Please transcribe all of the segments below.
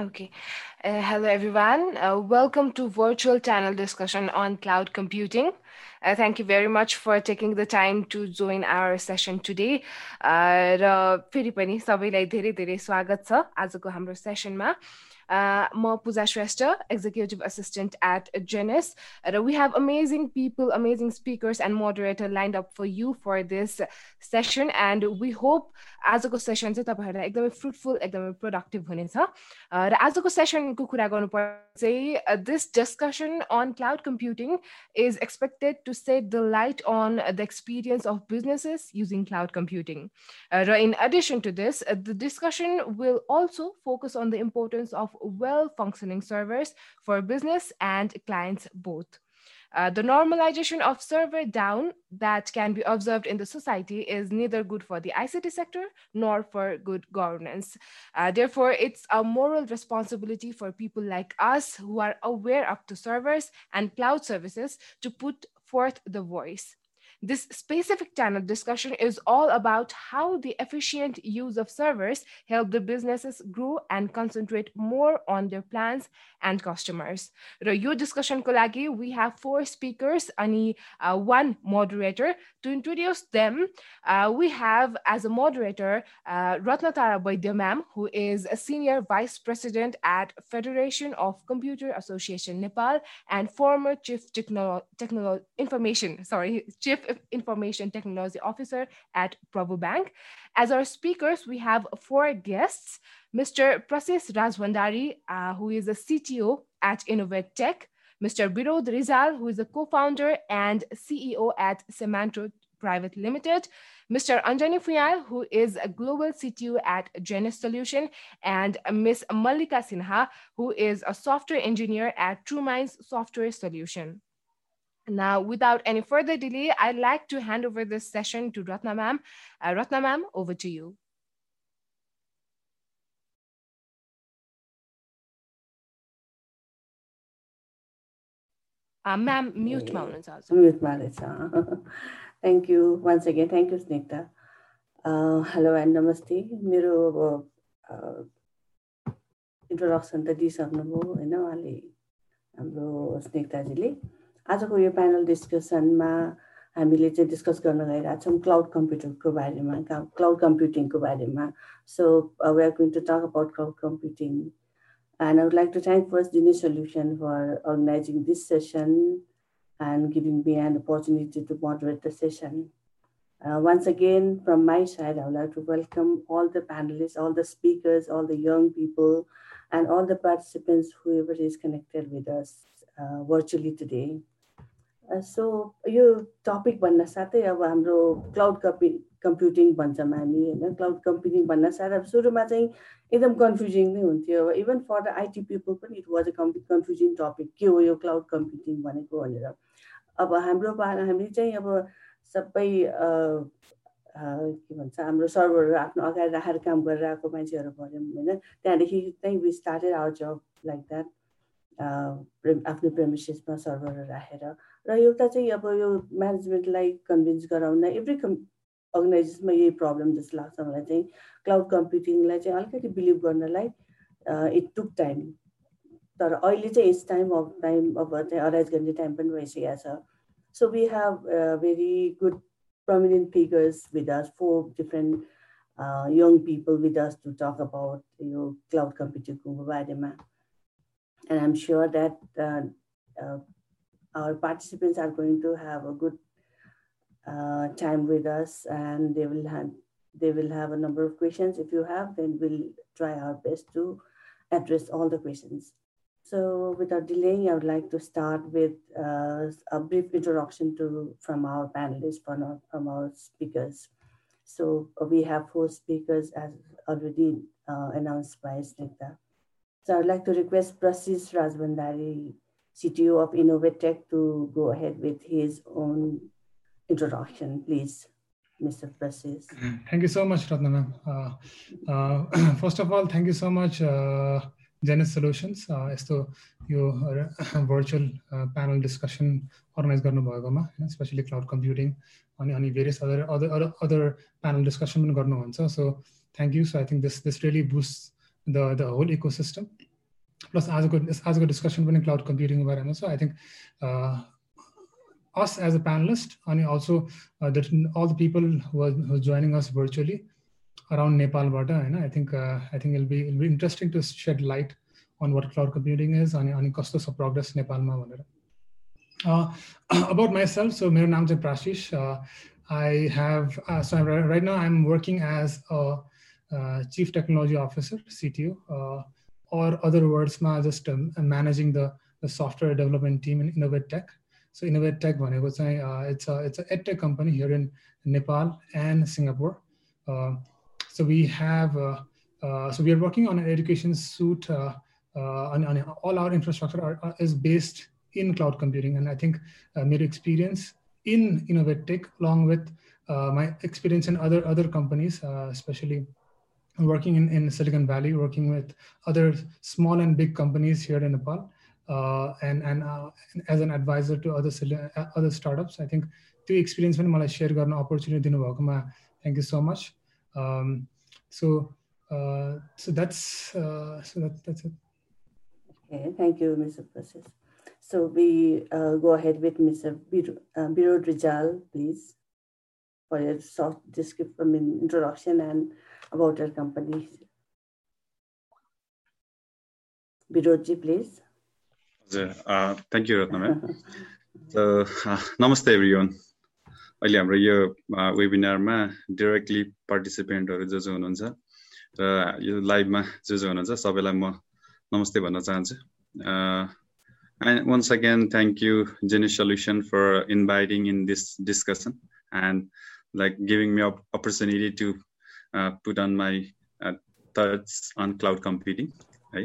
Okay. Uh, hello, everyone. Uh, welcome to virtual channel discussion on cloud computing. Uh, thank you very much for taking the time to join our session today. र फेरि पनि सबैलाई धेरै धेरै स्वागत छ आजको हाम्रो सेसनमा uh, म Pooja Shrestha, Executive Assistant at Genis. Uh, we have amazing people, amazing speakers and moderator lined up for you for this session. And we hope आजको सेसन चाहिँ तपाईँहरूलाई एकदमै फ्रुटफुल एकदमै प्रोडक्टिभ हुनेछ र आजको सेसनको कुरा गर्नुपर्दा चाहिँ this discussion on cloud computing is expected to to set the light on the experience of businesses using cloud computing. Uh, in addition to this, uh, the discussion will also focus on the importance of well functioning servers for business and clients both. Uh, the normalization of server down that can be observed in the society is neither good for the ICT sector nor for good governance. Uh, therefore, it's a moral responsibility for people like us who are aware of the servers and cloud services to put forth the voice. This specific channel discussion is all about how the efficient use of servers help the businesses grow and concentrate more on their plans and customers. र यो डिस्कसनको लागि we have four speakers अनि uh, one moderator. To introduce them, uh, we have as a moderator uh, Ratnatara Vaidya ma'am, who is a senior vice president at Federation of Computer Association Nepal and former chief technolo technolo information, Technology Officer at Prabhu Bank. As our speakers, we have four guests, Mr. Prasis Rajwandari, uh, who is a CTO at Innovate Tech, Mr. Birod Rizal, who is a co-founder and CEO at Semantro Private Limited, Mr. Anjani Fuyal, who is a global CTO at Genis Solution, and Ms. Malika Sinha, who is a software engineer at TrueMinds Software Solution. Now, without any further delay, I'd like to hand over this session to Ratna ma'am. Uh, Ratna ma'am, over to you. Uh, ma'am, mute ma हुनुहुन्छ Mute ma Thank you once again. Thank you, Snigdha. Uh, hello and namaste. मेरो अब introduction त दिइसक्नुभयो होइन उहाँले हाम्रो स्नेक्ताजीले आजको यो panel डिस्कसनमा हामीले चाहिँ डिस्कस गर्न गइरहेको छौँ क्लाउड कम्प्युटरको बारेमा क्लाउड कम्प्युटिङको बारेमा so we are going to talk about cloud computing and I would like to thank first दिने solution for organizing this session and giving me an opportunity to moderate the session. Uh, once again, from my side, I would like to welcome all the panelists, all the speakers, all the young people, and all the participants, whoever is connected with us uh, virtually today. सो यो topic भन्न साथै अब हाम्रो cloud कम्पि computing भन्छौँ हामी होइन? Cloud computing भन्न साथ अब सुरुमा चाहिँ एकदम कन्फ्युजिङ नै हुन्थ्यो। अब even for the IT people पनि इट वाज अ कम्पि कन्फ्युजिङ टपिक के हो यो क्लाउड कम्प्युटिङ भनेको भनेर। अब हाम्रो हामी चाहिँ अब सबै के भन्छ हाम्रो सर्भरहरू आफ्नो अगाडि राखेर काम गरेर आएको मान्छेहरू भऱ्यौँ होइन? त्यहाँदेखि चाहिँ वि जब लाइक द्याट आफ्नो प्रेमिसेसमा सर्भरहरू राखेर। र एउटा चाहिँ अब यो म्यानेजमेन्टलाई कन्भिन्स गराउन एभ्री कम् अर्गनाइजेसनमा यही प्रब्लम जस्तो लाग्छ मलाई चाहिँ। क्लाउड कम्प्युटिङलाई चाहिँ अलिकति बिलिभ गर्नलाई इट टुक टाइम तर अहिले चाहिँ इट्स टाइम अफ टाइम अब चाहिँ अराइज गर्ने टाइम पनि भइसकेको छ। So we have very good us, four different uh, young people with us to talk about you know, cloud computing. And I'm sure that uh, uh, our participants are going to have a good uh, time with us and they will have they will have a number of questions. If you have then we'll try our best to address all the questions. So without delaying i would like to start with uh, a brief introduction to from our panelists from our, from our speakers. So we have four speakers as already uh, announced by Snigdha. So I'd like to request Prasis Rajbandari CTO of Innovatech to go ahead with his own introduction, please. Mr. Prasis. Thank you so much, Ratna uh, uh, first of all, thank you so much, uh, Genis Solutions. यस्तो यो virtual panel discussion organise गर्नुभएकोमा specially cloud computing अनि अनि various other other other panel discussion पनि गर्नुहुन्छ so thank you so I think this this really boost the the whole ecosystem plus as a good as a good discussion within cloud computing environment. So I think uh, us as a panelist and also uh, all the people who are, who are, joining us virtually around Nepal border, and I think uh, I think it'll be it'll be interesting to shed light on what cloud computing is and on costos of progress Nepal ma uh, about myself, so my name is Prashish. Uh, I have uh, so I'm, right now I'm working as a uh, chief technology officer (CTO) or other words now just um, managing the, the software development team in innovate tech. So innovate tech one it was a, uh, it's a it's a edtech company here in nepal and singapore. Uh, so we have uh, uh so we are working on an education suite uh, uh, on, on, all our infrastructure are, are, is based in cloud computing. And i think uh, my experience in innovate tech along with my experience in other other companies especially working in, in Silicon Valley, working with other small and big companies here in Nepal, uh, and and uh, as an advisor to other other startups. I think the experience when मलाई share गर्न opportunity दिनुभएकोमा thank you so much. Um, so uh, so that's uh, so that, that's it. Okay, thank you, Mr. Prasis. So we uh, go ahead with Mr. Birod Rijal, please, for your short description, I mean, introduction and about our company. Birojji, please. Uh, thank you, Ratna. so, uh, namaste, everyone. अहिले हाम्रो यो वेबिनारमा directly पार्टिसिपेन्टहरू जो जो हुनुहुन्छ र यो लाइभमा जो जो हुनुहुन्छ सबैलाई म नमस्ते भन्न चाहन्छु and once again thank you Genese solution for inviting in this discussion and like giving me opportunity to put on my thoughts on cloud computing है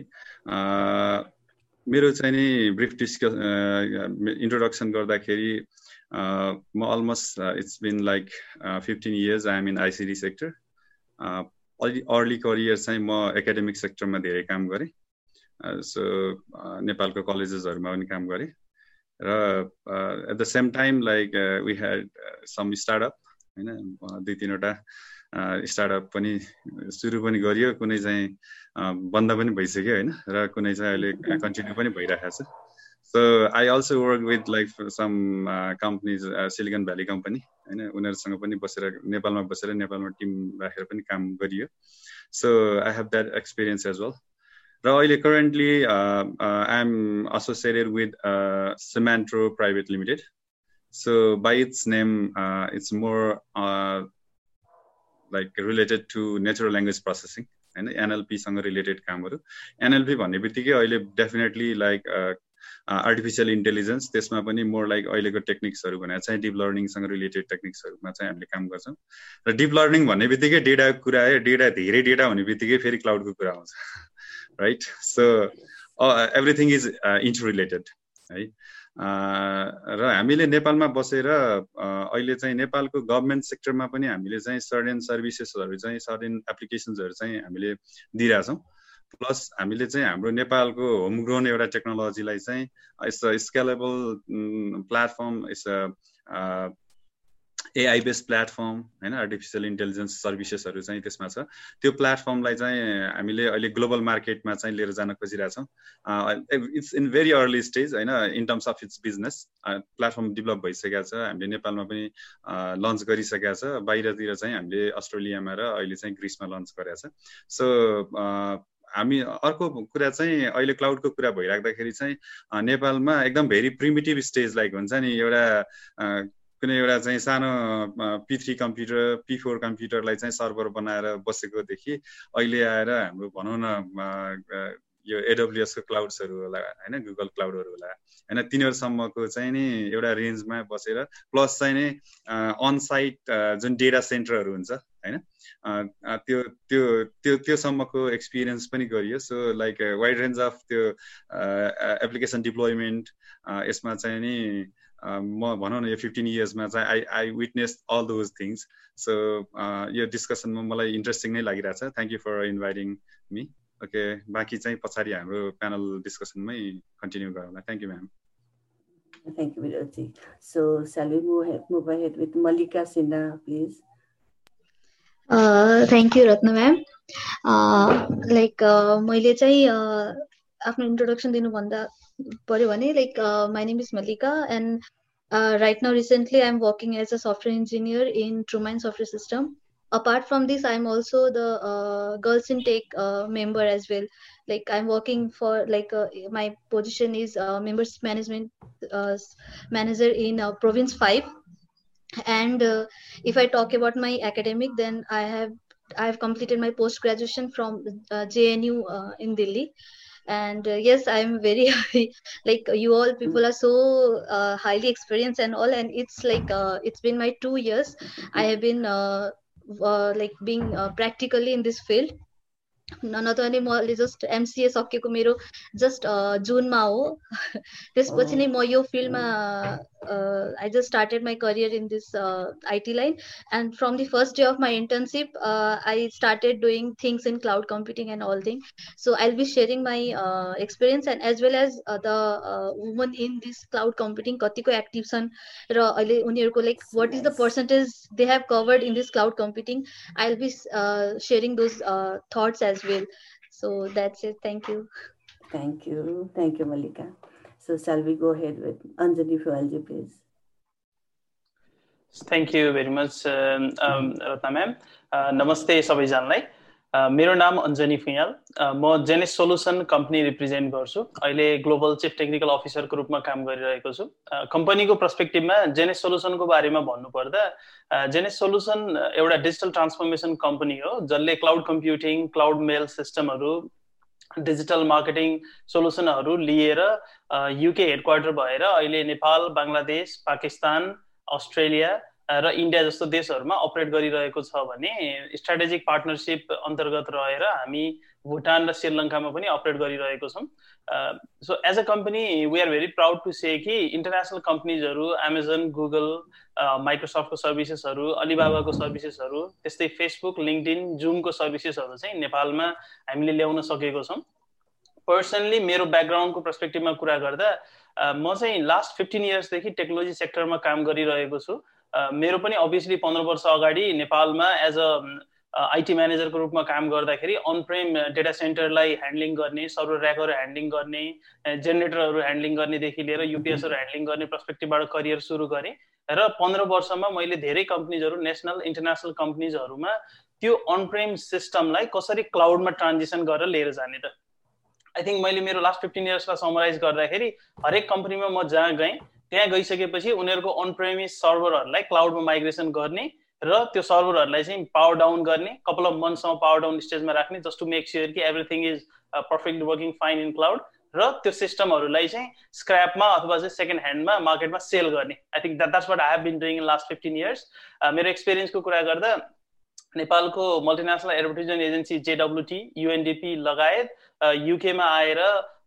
मेरो चाहिँ नि ब्रिफ डिस्कस इन्ट्रोडक्सन गर्दाखेरि म almost it's been like fifteen years I am in ICT sector अलि early career चाहिँ म academic सेक्टरमा धेरै काम गरेँ। सो नेपालको कलेजेसहरूमा पनि काम गरेँ। र at the same time like we had some startup होइन दुई तिनवटा स्टार्टअप पनि सुरु पनि गरियो कुनै चाहिँ बन्द पनि भइसक्यो होइन र कुनै चाहिँ अहिले कन्टिन्यू पनि भइरहेको छ। So I also work with like some companies Silicon Valley company होइन उनीहरूसँग पनि बसेर नेपालमा बसेर नेपालमा टिम राखेर पनि काम गरियो। So I have that experience as well र अहिले currently I am associated with Semantro private limited so by its name it's more like related to natural language processing होइन एनएलपीसँग रिलेटेड कामहरू। एनएलपी भन्ने बित्तिकै अहिले डेफिनेटली लाइक आर्टिफिसियल इन्टेलिजेन्स त्यसमा पनि मोर लाइक अहिलेको टेक्निक्सहरू भनेर चाहिँ डिप लर्निङसँग रिलेटेड टेक्निक्सहरूमा चाहिँ हामीले काम गर्छौँ। र डिप लर्निङ भन्ने बित्तिकै डेटाको कुरा आयो डेटा धेरै डेटा हुने बित्तिकै फेरि क्लाउडको कुरा आउँछ। Right so everything is interrelated है? र हामीले नेपालमा बसेर अहिले चाहिँ नेपालको गभर्मेन्ट सेक्टरमा पनि हामीले चाहिँ सर्टेन सर्भिसेसहरू चाहिँ सर्टेन एप्लिकेसन्सहरू चाहिँ हामीले दिइरहेछौँ। प्लस हामीले चाहिँ हाम्रो नेपालको होम ग्रोन एउटा टेक्नोलोजीलाई चाहिँ a scalable platform a AI base platform होइन आर्टिफिसियल इन्टेलिजेन्स सर्भिसेसहरू चाहिँ त्यसमा छ। त्यो प्लेटफर्मलाई चाहिँ हामीले अहिले ग्लोबल मार्केटमा चाहिँ लिएर जान खोजिरहेछौँ। It's in very early stage होइन in terms of its business platform develop भइसकेको छ। हामीले नेपालमा पनि लन्च गरिसकेका छ। बाहिरतिर चाहिँ हामीले अस्ट्रेलियामा र अहिले चाहिँ ग्रिसमा लन्च गरेका छ। सो हामी अर्को कुरा चाहिँ अहिले क्लाउडको कुरा भइराख्दाखेरि चाहिँ नेपालमा एकदम भेरी प्रिमिटिभ स्टेज लाइक हुन्छ नि एउटा कुनै एउटा चाहिँ सानो P three computer P four कम्प्युटरलाई चाहिँ सर्भर बनाएर बसेकोदेखि अहिले आएर हाम्रो भनौँ न यो एडब्लुएसको क्लाउड्सहरू होला होइन गुगल क्लाउडहरू होला होइन तिनीहरूसम्मको चाहिँ नि एउटा रेन्जमा बसेर प्लस चाहिँ नि अनसाइट जुन डेटा सेन्टरहरू हुन्छ होइन त्यो त्यो त्यो त्योसम्मको एक्सपिरियन्स पनि गरियो। So like wide range of त्यो एप्लिकेसन डिप्लोइमेन्ट यसमा चाहिँ नि म भनौँ न यो फिफ्टिन इयर्समा चाहिँ I I witness all those things so यो डिस्कसनमा मलाई इन्ट्रेस्टिङ नै लागिरहेछ। Thank you for inviting me okay बाँकी चाहिँ पछाडि हाम्रो प्यानल डिस्कसनमै कन्टिन्यू गरौँला। Thank you ma'am with Malika Sinha, please? Uh, thank you, Ratna ma'am. Uh, like, uh, मैले चाहिँ आफ्नो इन्ट्रोडक्सन दिनुभन्दा पऱ्यो भने like my name is Mallika and right now recently I am working as a software engineer in Truemind software system apart from this i'm also the uh, girls in tech uh, member as well like i'm working for like uh, my position is uh, members management uh, manager in uh, province 5 and if i talk about my academic then i have i have completed my post graduation from jnu in delhi and yes i'm very like you all people are so highly experienced and all and it's like it's been my two years i have been uh, like being uh, practically in this field नत्र भने मैले just MCA सकेको मेरो just जुनमा हो। त्यसपछि नै म यो फिल्डमा I just started my career in this IT line and from the first day of my internship I started doing things in cloud computing and all thing so I be sharing my experience and as well as the woman in this cloud computing कतिको active छन् र अहिले उनीहरूको like what is the percentage they have covered in this cloud computing I will be sharing those thoughts as as well. So that's it. Thank you. Thank you. Thank you, Malika. So shall we go ahead with Anjali Fualji, please? Thank you very much, um, um, Ratna ma'am. Uh, namaste सबैजनालाई मेरो नाम अञ्जनी फुयाल म Jannes solution company represent गर्छु। अहिले global chief technical अफिसरको रूपमा काम गरिरहेको छु। कम्पनीको पर्सपेक्टिभमा जेनेस सोलुसनको बारेमा भन्नुपर्दा जेनेस सोलुसन एउटा डिजिटल ट्रान्सफर्मेसन कम्पनी हो जसले क्लाउड कम्प्युटिङ क्लाउड मेल सिस्टमहरू डिजिटल मार्केटिङ सोलुसनहरू लिएर युके हेडक्वार्टर भएर अहिले नेपाल बङ्गलादेश पाकिस्तान अस्ट्रेलिया र इन्डिया जस्तो देशहरूमा अपरेट गरिरहेको छ भने स्ट्राटेजिक पार्टनरसिप अन्तर्गत रहेर हामी भुटान र श्रीलङ्कामा पनि अपरेट गरिरहेको छौँ। So as a company we are very proud to say कि इन्टरनेसनल कम्पनीजहरू एमाजोन गुगल माइक्रोसफ्टको सर्भिसेसहरू अलिबाबाको सर्भिसेसहरू त्यस्तै फेसबुक लिङ्कडिन जुमको सर्भिसेसहरू चाहिँ नेपालमा हामीले ल्याउन सकेको छौँ। पर्सनली मेरो ब्याकग्राउन्डको पर्सपेक्टिभमा कुरा गर्दा म चाहिँ लास्ट फिफ्टिन इयर्सदेखि टेक्नोलोजी सेक्टरमा काम गरिरहेको छु। मेरो पनि अभियसली पन्ध्र वर्ष अगाडि नेपालमा एज अ आइटी म्यानेजरको रूपमा काम गर्दाखेरि अनप्रेम डेटा सेन्टरलाई ह्यान्डलिङ गर्ने सर्भर ऱ्याकहरू ह्यान्डलिङ गर्ने जेनेरेटरहरू ह्यान्डलिङ गर्नेदेखि लिएर युपिएसहरू ह्यान्डलिङ गर्ने पर्सपेक्टिभबाट करियर सुरु गरेँ र पन्ध्र वर्षमा मैले धेरै कम्पनीजहरू नेसनल इन्टरनेसनल कम्पनीजहरूमा त्यो अनप्रेम सिस्टमलाई कसरी क्लाउडमा ट्रान्जिसन गरेर लिएर जाने त। आई थिङ्क मैले मेरो लास्ट फिफ्टिन इयर्सलाई समराइज गर्दाखेरि हरेक कम्पनीमा म जहाँ गएँ त्यहाँ गइसकेपछि उनीहरूको अनप्रेमिस सर्भरहरूलाई क्लाउडमा माइग्रेसन गर्ने र त्यो सर्भरहरूलाई चाहिँ पावर डाउन गर्ने कपाल अफ मन्थसम्म पावर डाउन स्टेजमा राख्ने जस्ट टु मेक स्योर कि everything is perfect working fine in cloud र त्यो सिस्टमहरूलाई चाहिँ स्क्रैपमा अथवा चाहिँ सेकेन्ड ह्यान्डमा मार्केटमा सेल गर्ने। I think that that's what I have been doing in last fifteen years मेरो एक्सपिरियन्सको कुरा गर्दा नेपालको multinational advertisement agency JWT UNDP लगायत युकेमा uh, आएर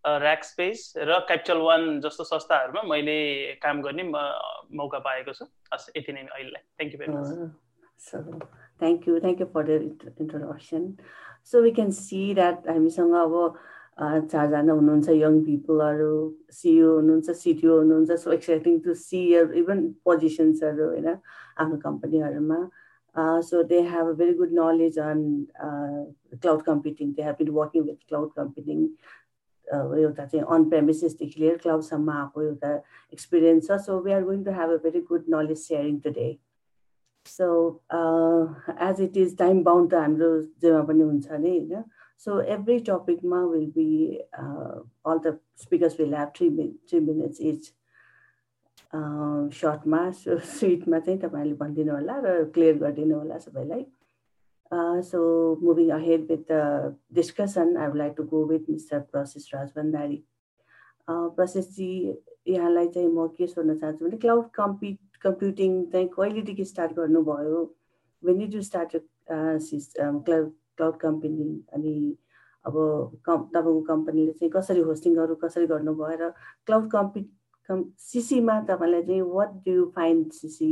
ऱ्याक स्पेस र क्यापिटल वान जस्तो संस्थाहरूमा मैले काम गर्ने मौका पाएको छु। हस् यति नै अहिलेलाई। Thank you very much thank you thank you for the introduction so we can see that हामीसँग अब चारजना हुनुहुन्छ यङ पिपलहरू सिओ हुनुहुन्छ सिटिओ हुनुहुन्छ so exciting to see even पोजिसन्सहरू होइन आफ्नो कम्पनीहरूमा so they have a very good knowledge on cloud computing they have been working with cloud computing एउटा चाहिँ अन प्रेमिसेसदेखि लिएर क्लाउडसम्म आएको एउटा एक्सपिरियन्स छ। So we are going to have a very good knowledge sharing today so as it is time bound त हाम्रो जेमा पनि हुन्छ नि होइन? So every टपिकमा will be all the speakers will have three three minutes each सर्टमा स्विटमा चाहिँ तपाईँहरूले भनिदिनु होला र क्लियर गरिदिनु होला सबैलाई। Uh, so moving ahead with the discussion, I would like to go with Mr. Process Rajbandari. Uh, जी यहाँलाई चाहिँ म के सोध्न चाहन्छु भने क्लाउड कम्पि कम्प्युटिङ चाहिँ कहिलेदेखि स्टार्ट गर्नुभयो when you start system cloud cloud company अनि अब कम् तपाईँको कम्पनीले चाहिँ कसरी होस्टिङहरू कसरी गर्नुभयो र क्लाउड कम्पि कम् सिसीमा तपाईँलाई चाहिँ what do you find CC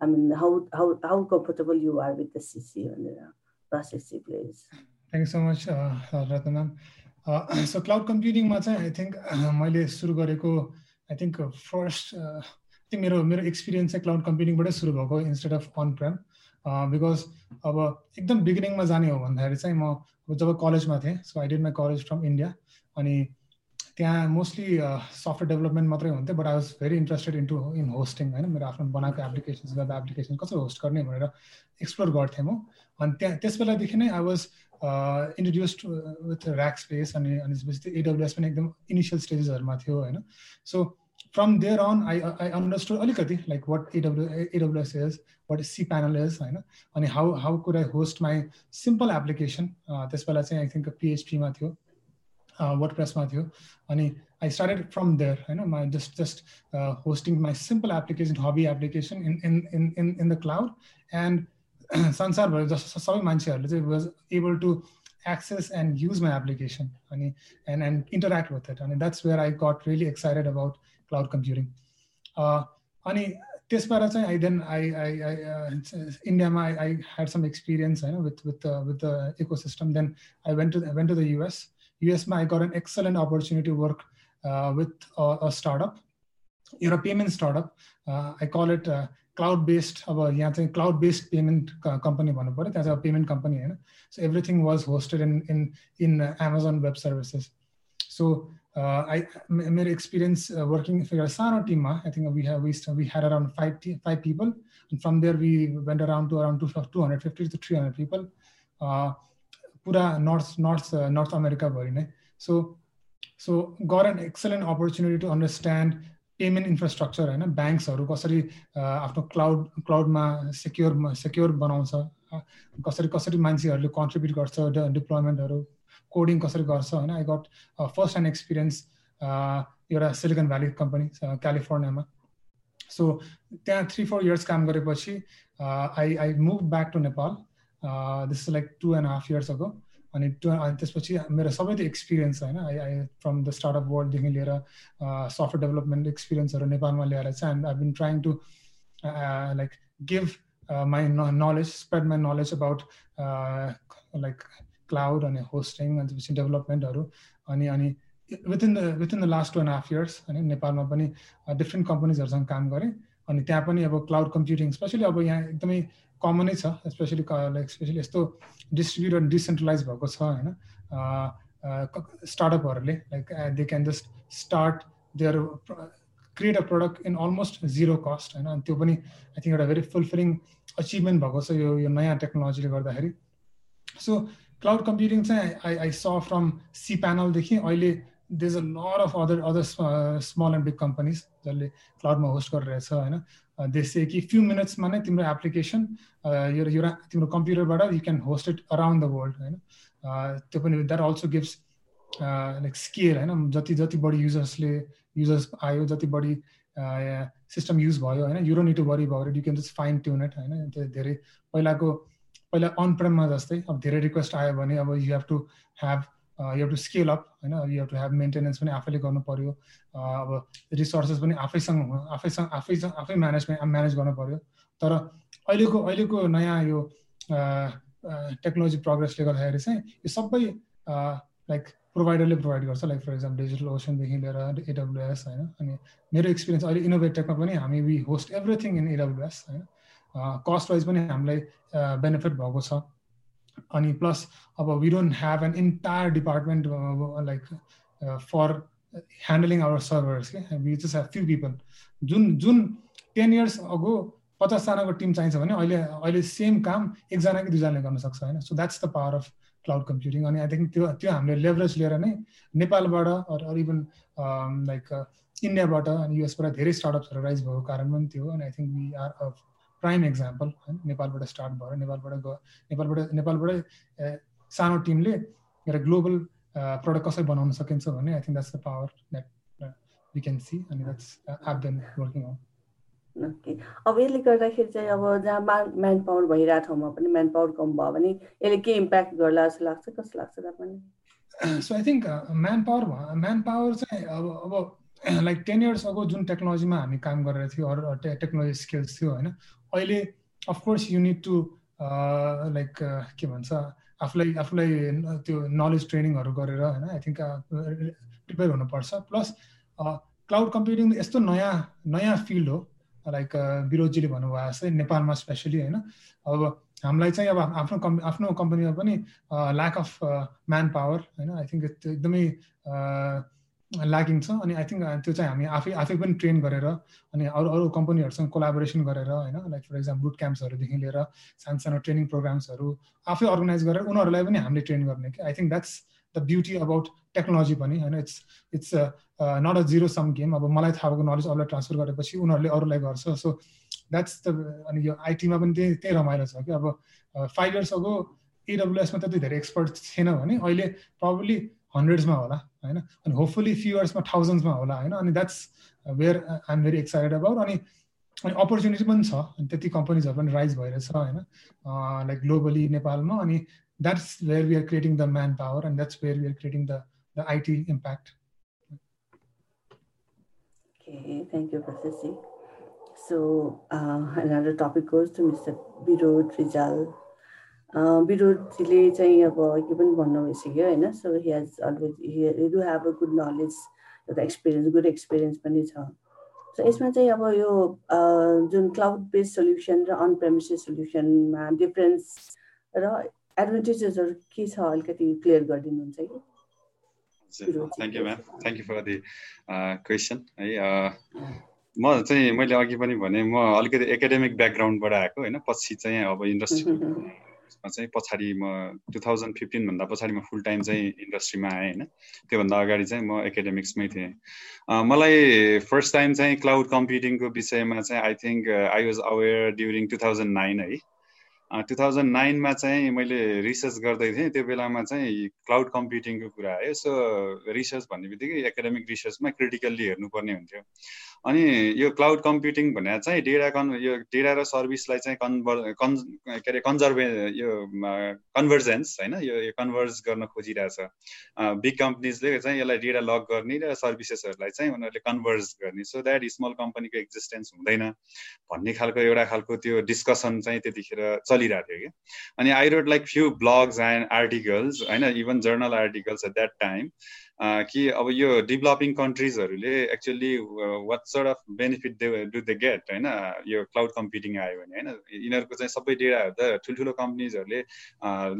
I mean, how how how comfortable you are with the CC and the process, please. Thank you so much, uh, Ratna uh, so cloud computing मा चाहिँ I think मैले सुरु गरेको I think first I think मेरो मेरो experience चाहिँ cloud कम्प्युटिङबाटै सुरु भएको instead of on prem because अब एकदम बिगिनिङमा जाने हो भन्दाखेरि चाहिँ म जब कलेजमा थिएँ so I did my college from India अनि त्यहाँ मोस्टली सफ्टवेयर डेभलपमेन्ट मात्रै हुन्थ्यो but I was very interested into in hosting होइन। मेरो आफ्नो बनाएको एप्लिकेसन वेब एप्लिकेसन कसरी होस्ट गर्ने भनेर एक्सप्लोर गर्थेँ म। अनि त्यहाँ त्यस बेलादेखि नै I was introduced with Rackspace अनि अनि त्यसपछि एडब्लुएस पनि एकदम इनिसियल स्टेजेसहरूमा थियो होइन। So from there on I I understood अलिकति like what AW AWS is what cPanel is होइन। अनि how how could I host my simple application त्यस बेला चाहिँ आई थिङ्क पिएचपीमा थियो। वर्ड प्रेसमा थियो अनि आई स्टार्टेड फ्रम देयर होइन my just just hosting my simple application hobby application in in in in in the cloud and संसारभरि जस्तो सबै मान्छेहरूले चाहिँ was able to access and use my application and, and, and interact with it. And that's where I got really excited about cloud computing. Uh, अनि त्यसबाट चाहिँ I then I I I इन्डियामा I I had some experience होइन with with with the ecosystem then I went to went to the US USMA, I got an excellent opportunity to work uh, with a, a, startup, a payment startup. Uh, I call it uh, cloud-based, cloud-based payment uh, company. That's a payment company. So everything was hosted in, in, in uh, Amazon Web Services. So uh, I my experience uh, working for Asana team, uh, I think we have we, we had around five five people, and from there we went around to around 250 to 300 people. Uh, पुरा north north north अमेरिकाभरि नै। So so got an excellent opportunity to understand payment infrastructure होइन ब्याङ्क्सहरू कसरी आफ्नो cloud क्लाउडमा secure secure बनाउँछ कसरी कसरी मान्छेहरूले कन्ट्रिब्युट गर्छ डिप्लोइमेन्टहरू कोडिङ कसरी गर्छ होइन। I got first hand experience एउटा सिलिकन भ्याली कम्पनी क्यालिफोर्नियामा सो त्यहाँ थ्री फोर इयर्स काम गरेपछि I I move back to Nepal this is like two and half years ago अनि टु अनि त्यसपछि मेरो सबै त्यो एक्सपिरियन्स होइन I I from the startup वर्ल्डदेखि लिएर सफ्टवेयर डेभलपमेन्ट एक्सपिरियन्सहरू नेपालमा ल्याएर चाहिँ and I been trying to like give my knowledge spread my knowledge about like cloud अनि होस्टिङ अनि त्यसपछि डेभलपमेन्टहरू अनि अनि within the within the last two and half years होइन नेपालमा पनि डिफ्रेन्ट कम्पनीजहरूसँग काम गरेँ। अनि त्यहाँ पनि अब क्लाउड कम्प्युटिङ स्पेसली अब यहाँ एकदमै कमनै छ स्पेसली लाइक स्पेसली यस्तो डिस्ट्रिब्युट अनि डिसेन्ट्रलाइज भएको छ होइन? स्टार्टअपहरूले like they can just start there create a product in almost zero cost होइन? अनि त्यो पनि आई थिङ्क एउटा भेरी फुलफिलिङ अचिभमेन्ट भएको छ यो यो नयाँ टेक्नोलोजीले गर्दाखेरि. सो क्लाउड कम्प्युटिङ चाहिँ आई आई स फ्रम सी प्यानलदेखि अहिले these a lot of other other small and big companies जसले क्लाउडमा होस्ट गरिरहेछ होइन देशे कि फ्यु मिनट्समा नै तिम्रो एप्लिकेसन यो तिम्रो कम्प्युटरबाट you can host it around the world होइन त्यो पनि that also gives like scale होइन जति जति बढी युजर्सले युजर्स आयो जति बढी सिस्टम युज भयो होइन युरो निड टु वरी भयो you can just fine tune it होइन धेरै पहिलाको पहिला अन प्रेममा जस्तै अब धेरै रिक्वेस्ट आयो भने अब you have to have you have to scale up होइन? You have to have maintenance पनि आफैले गर्नु पऱ्यो अब रिसोर्सेस पनि आफैसँग आफैसँग आफैसँग आफै म्यानेज म्यानेज गर्नु पऱ्यो तर अहिलेको अहिलेको नयाँ यो टेक्नोलोजी प्रोग्रेसले गर्दाखेरि चाहिँ यो सबै लाइक प्रोभाइडरले प्रोभाइड गर्छ। लाइक फर इक्जाम्पल डिजिटल ओसनदेखि लिएर एडब्लुएस होइन? अनि मेरो एक्सपिरियन्स अहिले इनोभेटेकमा पनि हामी we host everything in AWS होइन? कस्ट वाइज पनि हामीलाई बेनिफिट भएको छ। अनि प्लस अब we don't have an entire department like for handling our servers के we just have few people जुन जुन टेन इयर्स अगो पचासजनाको टिम चाहिन्छ भने अहिले अहिले सेम काम एकजना कि दुईजनाले गर्न सक्छ होइन? So that's the power of cloud computing अनि आई थिङ्क त्यो त्यो हामीले लेभरेज लिएर नै नेपालबाट अरू इभन लाइक इन्डियाबाट अनि युएसबाट धेरै स्टार्टअप्सहरू राइज भएको कारण पनि थियो। अनि I think we are prime example होइन नेपालबाट स्टार्ट भयो नेपालबाट गयो नेपालबाट नेपालबाट सानो टिमले एउटा ग्लोबल प्रडक्ट कसरी बनाउन सकिन्छ भने I think that's the power that we can see अनि that's have been working on अब यसले गर्दाखेरि चाहिँ अब जहाँ मा म्यान पावर भइरहेको ठाउँमा पनि म्यान पावर कम भयो भने यसले के इम्प्याक्ट गर्ला जस्तो लाग्छ? कस्तो लाग्छ तपाईँलाई so I think manpower manpower चाहिँ अब अब लाइक टेन इयर्स अगो जुन टेक्नोलोजीमा हामी काम गरेर थियो अरू टेक्नोलोजी स्किल्स थियो होइन? अहिले of course you need to like के भन्छ आफूलाई आफूलाई त्यो नलेज ट्रेनिङहरू गरेर होइन? आई थिङ्क प्रिपेयर हुनुपर्छ। प्लस क्लाउड कम्प्युटिङ यस्तो नयाँ नयाँ फिल्ड हो। लाइक विरोधजीले भन्नुभयो जस्तै नेपालमा स्पेसली होइन? अब हामीलाई चाहिँ अब आफ्नो कम् आफ्नो कम्पनीमा पनि ल्याक अफ म्यान पावर होइन? आई थिङ्क एकदमै ल्याकिङ छ अनि आई थिङ्क त्यो चाहिँ हामी आफै आफै पनि ट्रेन गरेर अनि अरू अरू कम्पनीहरूसँग कोलाबोरेसन गरेर होइन लाइक फर इक्जाम्पल बुट क्याम्प्सहरूदेखि लिएर सानो सानो ट्रेनिङ प्रोग्राम्सहरू आफै अर्गनाइज गरेर उनीहरूलाई पनि हामीले ट्रेन गर्ने कि? I think that's the beauty about technology पनि होइन? It's it's not a zero sum game अब मलाई थाहा भएको नलेज अरूलाई ट्रान्सफर गरेपछि उनीहरूले अरूलाई गर्छ। सो द्याट्स द अनि यो आइटीमा पनि त्यही त्यही रमाइलो छ कि? अब फाइभ इयर्स अगो एडब्लुएसमा त्यति धेरै एक्सपर्ट थिएन भने अहिले प्रब्लली हन्ड्रेड्समा होला। होइन अनि होपफुली फ्यु इयर्समा थाउजन्ड्समा होला होइन अनि that's where I am very excited about अनि अनि अपर्च्युनिटी पनि छ अनि त्यति कम्पनीजहरू पनि राइज भइरहेछ होइन लाइक ग्लोबली नेपालमा अनि that's where we are creating the manpower and that's where we are creating the the IT impact Okay, thank you, Professor. So uh, another topic goes to Mr. Birod Rizal. विरोधजीले चाहिँ अब के पनि भन्नु भइसक्यो होइन। So he has always he do have a good knowledge एउटा experience good experience पनि छ। सो यसमा चाहिँ अब यो जुन क्लाउड बेस्ड सोल्युसन र अन प्रेमिसेस सोल्युसनमा डिफरेन्स र एडभान्टेजेसहरू के छ अलिकति क्लियर गरिदिनुहुन्छ कि? Thank you ma'am thank you for the question है। म चाहिँ मैले अघि पनि भने म अलिकति एकाडेमिक ब्याकग्राउन्डबाट आएको होइन। पछि चाहिँ अब इन्डस्ट्री त्यसमा चाहिँ पछाडि म टु थाउजन्ड फिफ्टिनभन्दा पछाडि म फुल टाइम चाहिँ इन्डस्ट्रीमा आएँ होइन। त्योभन्दा अगाडि चाहिँ म एकाडेमिक्समै थिएँ। मलाई फर्स्ट टाइम चाहिँ क्लाउड कम्प्युटिङको विषयमा चाहिँ I think I was aware during two thousand nine है। टु थाउजन्ड नाइनमा चाहिँ मैले रिसर्च गर्दै थिएँ। त्यो बेलामा चाहिँ क्लाउड कम्प्युटिङको कुरा आयो। सो रिसर्च भन्ने बित्तिकै एकाडेमिक रिसर्चमा क्रिटिकल्ली हेर्नुपर्ने हुन्थ्यो। अनि यो क्लाउड कम्प्युटिङ भनेर चाहिँ डेटा कन् यो डेटा र सर्भिसलाई चाहिँ कन्भर कन् के अरे कन्जर्भे यो कन्भर्जेन्स होइन यो कन्भर्ज गर्न खोजिरहेछ बिग कम्पनीजले चाहिँ यसलाई डेटा लक गर्ने र सर्भिसेसहरूलाई चाहिँ उनीहरूले कन्भर्ज गर्ने। सो द्याट स्मल कम्पनीको एक्जिस्टेन्स हुँदैन भन्ने खालको एउटा खालको त्यो डिस्कसन चाहिँ त्यतिखेर चलिरहेको थियो कि। अनि I read like few blogs and articles होइन even journal articles at that time कि अब यो developing कन्ट्रिजहरूले actually what sort of benefit they do they get होइन? यो क्लाउड कम्प्युटिङ आयो भने होइन? यिनीहरूको चाहिँ सबै डेटाहरू त ठुल्ठुलो कम्पनीजहरूले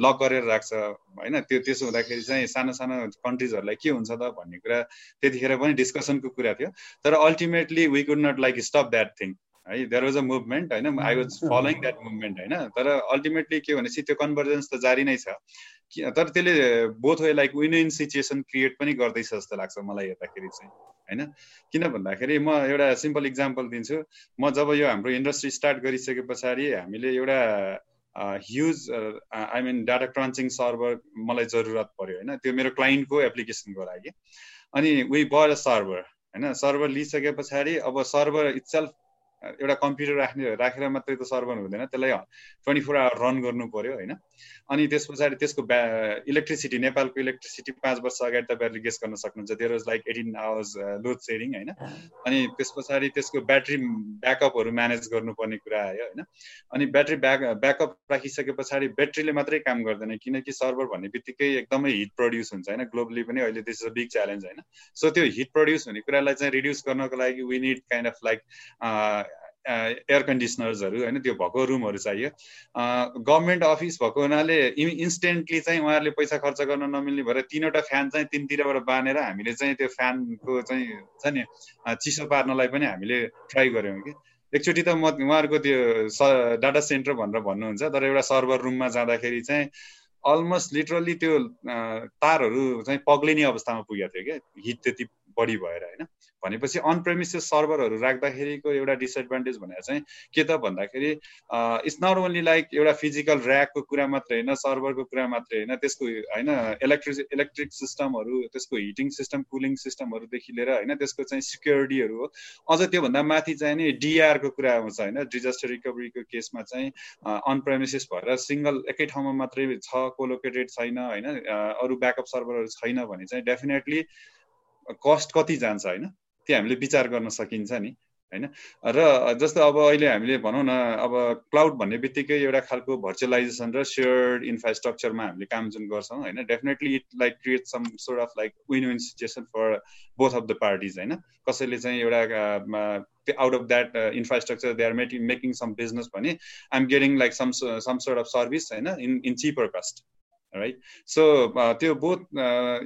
लक गरेर राख्छ होइन? त्यो त्यसो हुँदाखेरि चाहिँ सानो सानो कन्ट्रिजहरूलाई के हुन्छ त भन्ने कुरा त्यतिखेर पनि डिस्कसनको कुरा थियो। तर ultimately we could not like stop that thing है? देयर वाज अ मुभमेन्ट होइन? I was following that movement होइन? तर अल्टिमेटली के भनेपछि त्यो कन्भर्जेन्स त जारी नै छ। तर त्यसले both way like win win situation create पनि गर्दैछ जस्तो लाग्छ मलाई हेर्दाखेरि चाहिँ होइन? किन भन्दाखेरि म एउटा सिम्पल इक्जाम्पल दिन्छु। म जब यो हाम्रो इन्डस्ट्री स्टार्ट गरिसके पछाडि हामीले एउटा huge I mean data crunching server मलाई जरुरत पऱ्यो होइन? त्यो मेरो क्लाइन्टको एप्लिकेसनको लागि। अनि वी बर सर्भर होइन? सर्भर लिइसके पछाडि अब सर्भर इट्सेल्फ एउटा कम्प्युटर राख्ने राखेर मात्रै त सर्भर हुँदैन त्यसलाई ट्वेन्टी फोर आवर रन गर्नु पऱ्यो होइन? अनि त्यस पछाडि त्यसको ब्या इलेक्ट्रिसिटी नेपालको इलेक्ट्रिसिटी पाँच वर्ष अगाडि तपाईँहरूले गेस गर्न सक्नुहुन्छ। There was like eighteen hours load shedding होइन? अनि त्यस पछाडि त्यसको ब्याट्री ब्याकअपहरू म्यानेज गर्नुपर्ने कुरा आयो होइन? अनि ब्याट्री ब्याक ब्याकअप राखिसके पछाडि ब्याट्रीले मात्रै काम गर्दैन किनकि सर्भर भन्ने बित्तिकै एकदमै हिट प्रड्युस हुन्छ होइन? ग्लोबली पनि अहिले this is a big challenge होइन? सो त्यो हिट प्रड्युस हुने कुरालाई चाहिँ रिड्युस गर्नको लागि we need kind of like air कन्डिसनर्सहरू होइन त्यो भएको रुमहरू चाहियो। गभर्मेन्ट अफिस भएको हुनाले इन्स्टेन्टली चाहिँ उहाँहरूले पैसा खर्च गर्न नमिल्ने भएर तिनवटा फ्यान चाहिँ तिनतिरबाट बाँधेर हामीले चाहिँ त्यो फ्यानको चाहिँ छ नि चिसो पार्नलाई पनि हामीले ट्राई गऱ्यौँ कि। एकचोटि त म उहाँहरूको त्यो स डाटा सेन्टर भनेर भन्नुहुन्छ तर एउटा सर्भर रुममा जाँदाखेरि चाहिँ अलमोस्ट लिटरली त्यो तारहरू चाहिँ पग्लिने अवस्थामा पुगेको थियो क्या। हिट त्यति बढी भएर होइन? भनेपछि अन प्रेमिसेस सर्भरहरू राख्दाखेरिको एउटा डिसएडभान्टेज भनेर चाहिँ के त भन्दाखेरि इट्स नट ओन्ली लाइक एउटा फिजिकल ऱ्याकको कुरा मात्रै होइन सर्भरको कुरा मात्रै होइन त्यसको होइन इलेक्ट्रिक इलेक्ट्रिक सिस्टमहरू त्यसको हिटिङ सिस्टम कुलिङ सिस्टमहरूदेखि लिएर होइन त्यसको चाहिँ सिक्योरिटीहरू हो। अझ त्योभन्दा माथि चाहिँ नि डिआरको कुरा आउँछ होइन? डिजास्टर रिकभरीको केसमा चाहिँ अन प्रेमिसेस भएर सिङ्गल एकै ठाउँमा मात्रै छ कोलोकेटेड छैन होइन? अरू ब्याकअप सर्भरहरू छैन भने चाहिँ डेफिनेटली कस्ट कति जान्छ होइन? त्यो हामीले विचार गर्न सकिन्छ नि होइन? र जस्तो अब अहिले हामीले भनौँ न अब क्लाउड भन्ने बित्तिकै एउटा खालको भर्चुअलाइजेसन र सेयर्ड इन्फ्रास्ट्रक्चरमा हामीले काम जुन गर्छौँ होइन? Definitely it like create some sort of like win win situation for both of the parties होइन? कसैले चाहिँ एउटा out of that infrastructure they are making making some business भने I'm getting like some some sort of service होइन? In in cheaper cost right so त्यो both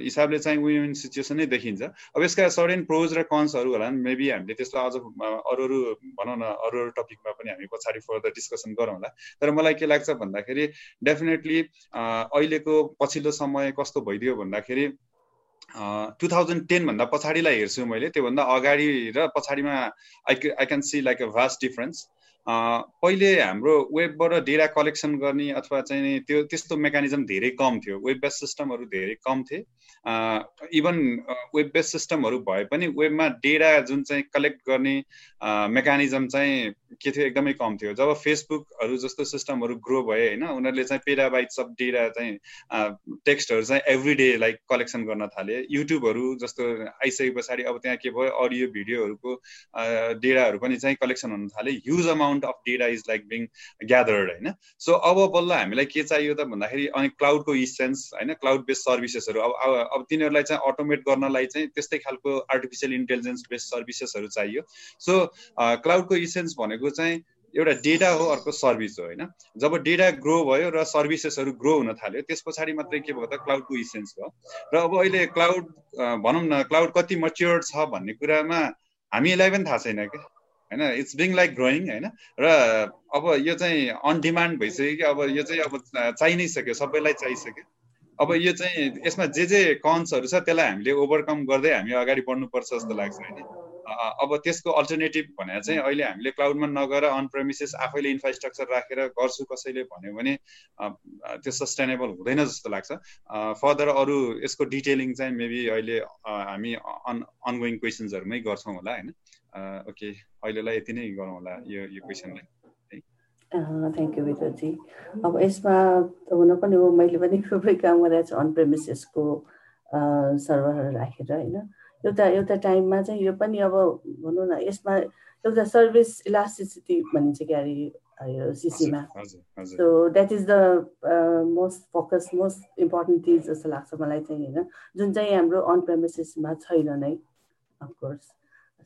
हिसाबले चाहिँ win win situation नै देखिन्छ। अब यसका सर्टेन प्रोज र कन्सहरू होला मेबी हामीले त्यसलाई अझ अरू अरू भनौँ न अरू अरू टपिकमा पनि हामी पछाडि फर्दर डिस्कसन गरौँला तर मलाई के लाग्छ भन्दाखेरि डेफिनेटली अहिलेको पछिल्लो समय कस्तो भइदियो भन्दाखेरि टु थाउजन्ड टेनभन्दा पछाडिलाई हेर्छु मैले। त्योभन्दा अगाडि र पछाडिमा I I can see like a vast difference पहिले हाम्रो वेबबाट डेटा कलेक्सन गर्ने अथवा चाहिँ त्यो त्यस्तो मेकानिजम धेरै कम थियो। वेब बेस सिस्टमहरू धेरै कम थिए। इभन वेब बेस सिस्टमहरू भए पनि वेबमा डेटा जुन चाहिँ कलेक्ट गर्ने मेकानिजम चाहिँ के थियो एकदमै कम थियो। जब फेसबुकहरू जस्तो सिस्टमहरू ग्रो भए होइन उनीहरूले चाहिँ पेराबाइट्स अफ डेटा चाहिँ टेक्स्टहरू चाहिँ एभ्री डे लाइक कलेक्सन गर्न थाले। युट्युबहरू जस्तो आइसके पछाडि अब त्यहाँ के भयो अडियो भिडियोहरूको डेटाहरू पनि चाहिँ कलेक्सन हुन थाले। Huge amount of data is like being gathered होइन। सो अब बल्ल हामीलाई के चाहियो त भन्दाखेरि अनि क्लाउडको इसेन्स होइन क्लाउड बेस्ड सर्भिसेसहरू अब अब तिनीहरूलाई चाहिँ अटोमेट गर्नलाई चाहिँ त्यस्तै खालको आर्टिफिसियल इन्टेलिजेन्स बेस्ड सर्भिसेसहरू चाहियो सो क्लाउडको इसेन्स भनेको चाहिँ एउटा डेटा हो अर्को सर्भिस हो होइन? जब डेटा ग्रो भयो र सर्भिसेसहरू ग्रो हुन थाल्यो त्यस पछाडि मात्रै के भयो त? क्लाउडको इसेन्स भयो। र अब अहिले क्लाउड भनौँ न क्लाउड कति मच्योर्ड छ भन्ने कुरामा हामीलाई पनि थाहा छैन क्या होइन? इट्स बिङ लाइक ग्रोइङ होइन? र अब यो चाहिँ अन डिमान्ड भइसक्यो कि? अब यो चाहिँ अब चाहि नै सक्यो सबैलाई चाहिसक्यो। अब यो चाहिँ यसमा जे जे कन्सहरू छ त्यसलाई हामीले ओभरकम गर्दै हामी अगाडि बढ्नुपर्छ जस्तो लाग्छ होइन? अब त्यसको अल्टरनेटिभ भनेर चाहिँ अहिले हामीले क्लाउडमा नगएर अन प्रेमिसेस आफैले इन्फ्रास्ट्रक्चर राखेर गर्छु कसैले भन्यो भने त्यो सस्टेनेबल हुँदैन जस्तो लाग्छ। फर्दर अरू यसको डिटेलिङ चाहिँ मेबी अहिले हामी अन अनगोइङ क्वेसन्सहरूमै गर्छौँ होला होइन? ओके अहिलेलाई यति नै गरौँ होला यो यो क्वेसनलाई थ्याङ्क यू विदोजी अब यसमा हुन पनि हो मैले पनि खुबै काम गरेको छु अन प्रेमिसेसको सर्भरहरू राखेर होइन? एउटा एउटा टाइममा चाहिँ यो पनि अब भनौँ न यसमा एउटा सर्भिस इलास्टिसिटी भनिन्छ क्यारे यो सिसीमा so that is the most focus most important चिज जस्तो लाग्छ मलाई चाहिँ होइन। जुन चाहिँ हाम्रो अन प्रेमिसेसमा छैन नै of course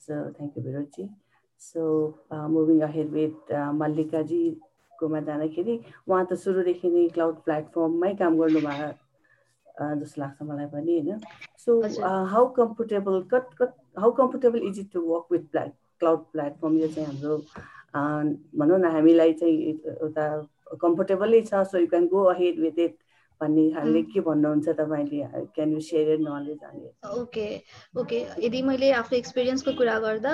so thank you विरोजी so moving ahead with मल्लिकाजीकोमा जाँदाखेरि उहाँ त सुरुदेखि नै क्लाउड प्लेटफर्ममै काम गर्नुभएको जस्तो लाग्छ मलाई पनि होइन? So how comfortable cut cut how comfortable is it to work with प्ला क्लाउड प्लेटफर्म यो चाहिँ हाम्रो भनौँ न हामीलाई चाहिँ एउटा कम्फोर्टेबलै छ so you can go ahead with it भन्ने खालले के भन्नुहुन्छ तपाईँले? Can you share knowledge okay okay. यदि मैले आफ्नो एक्सपिरियन्सको कुरा गर्दा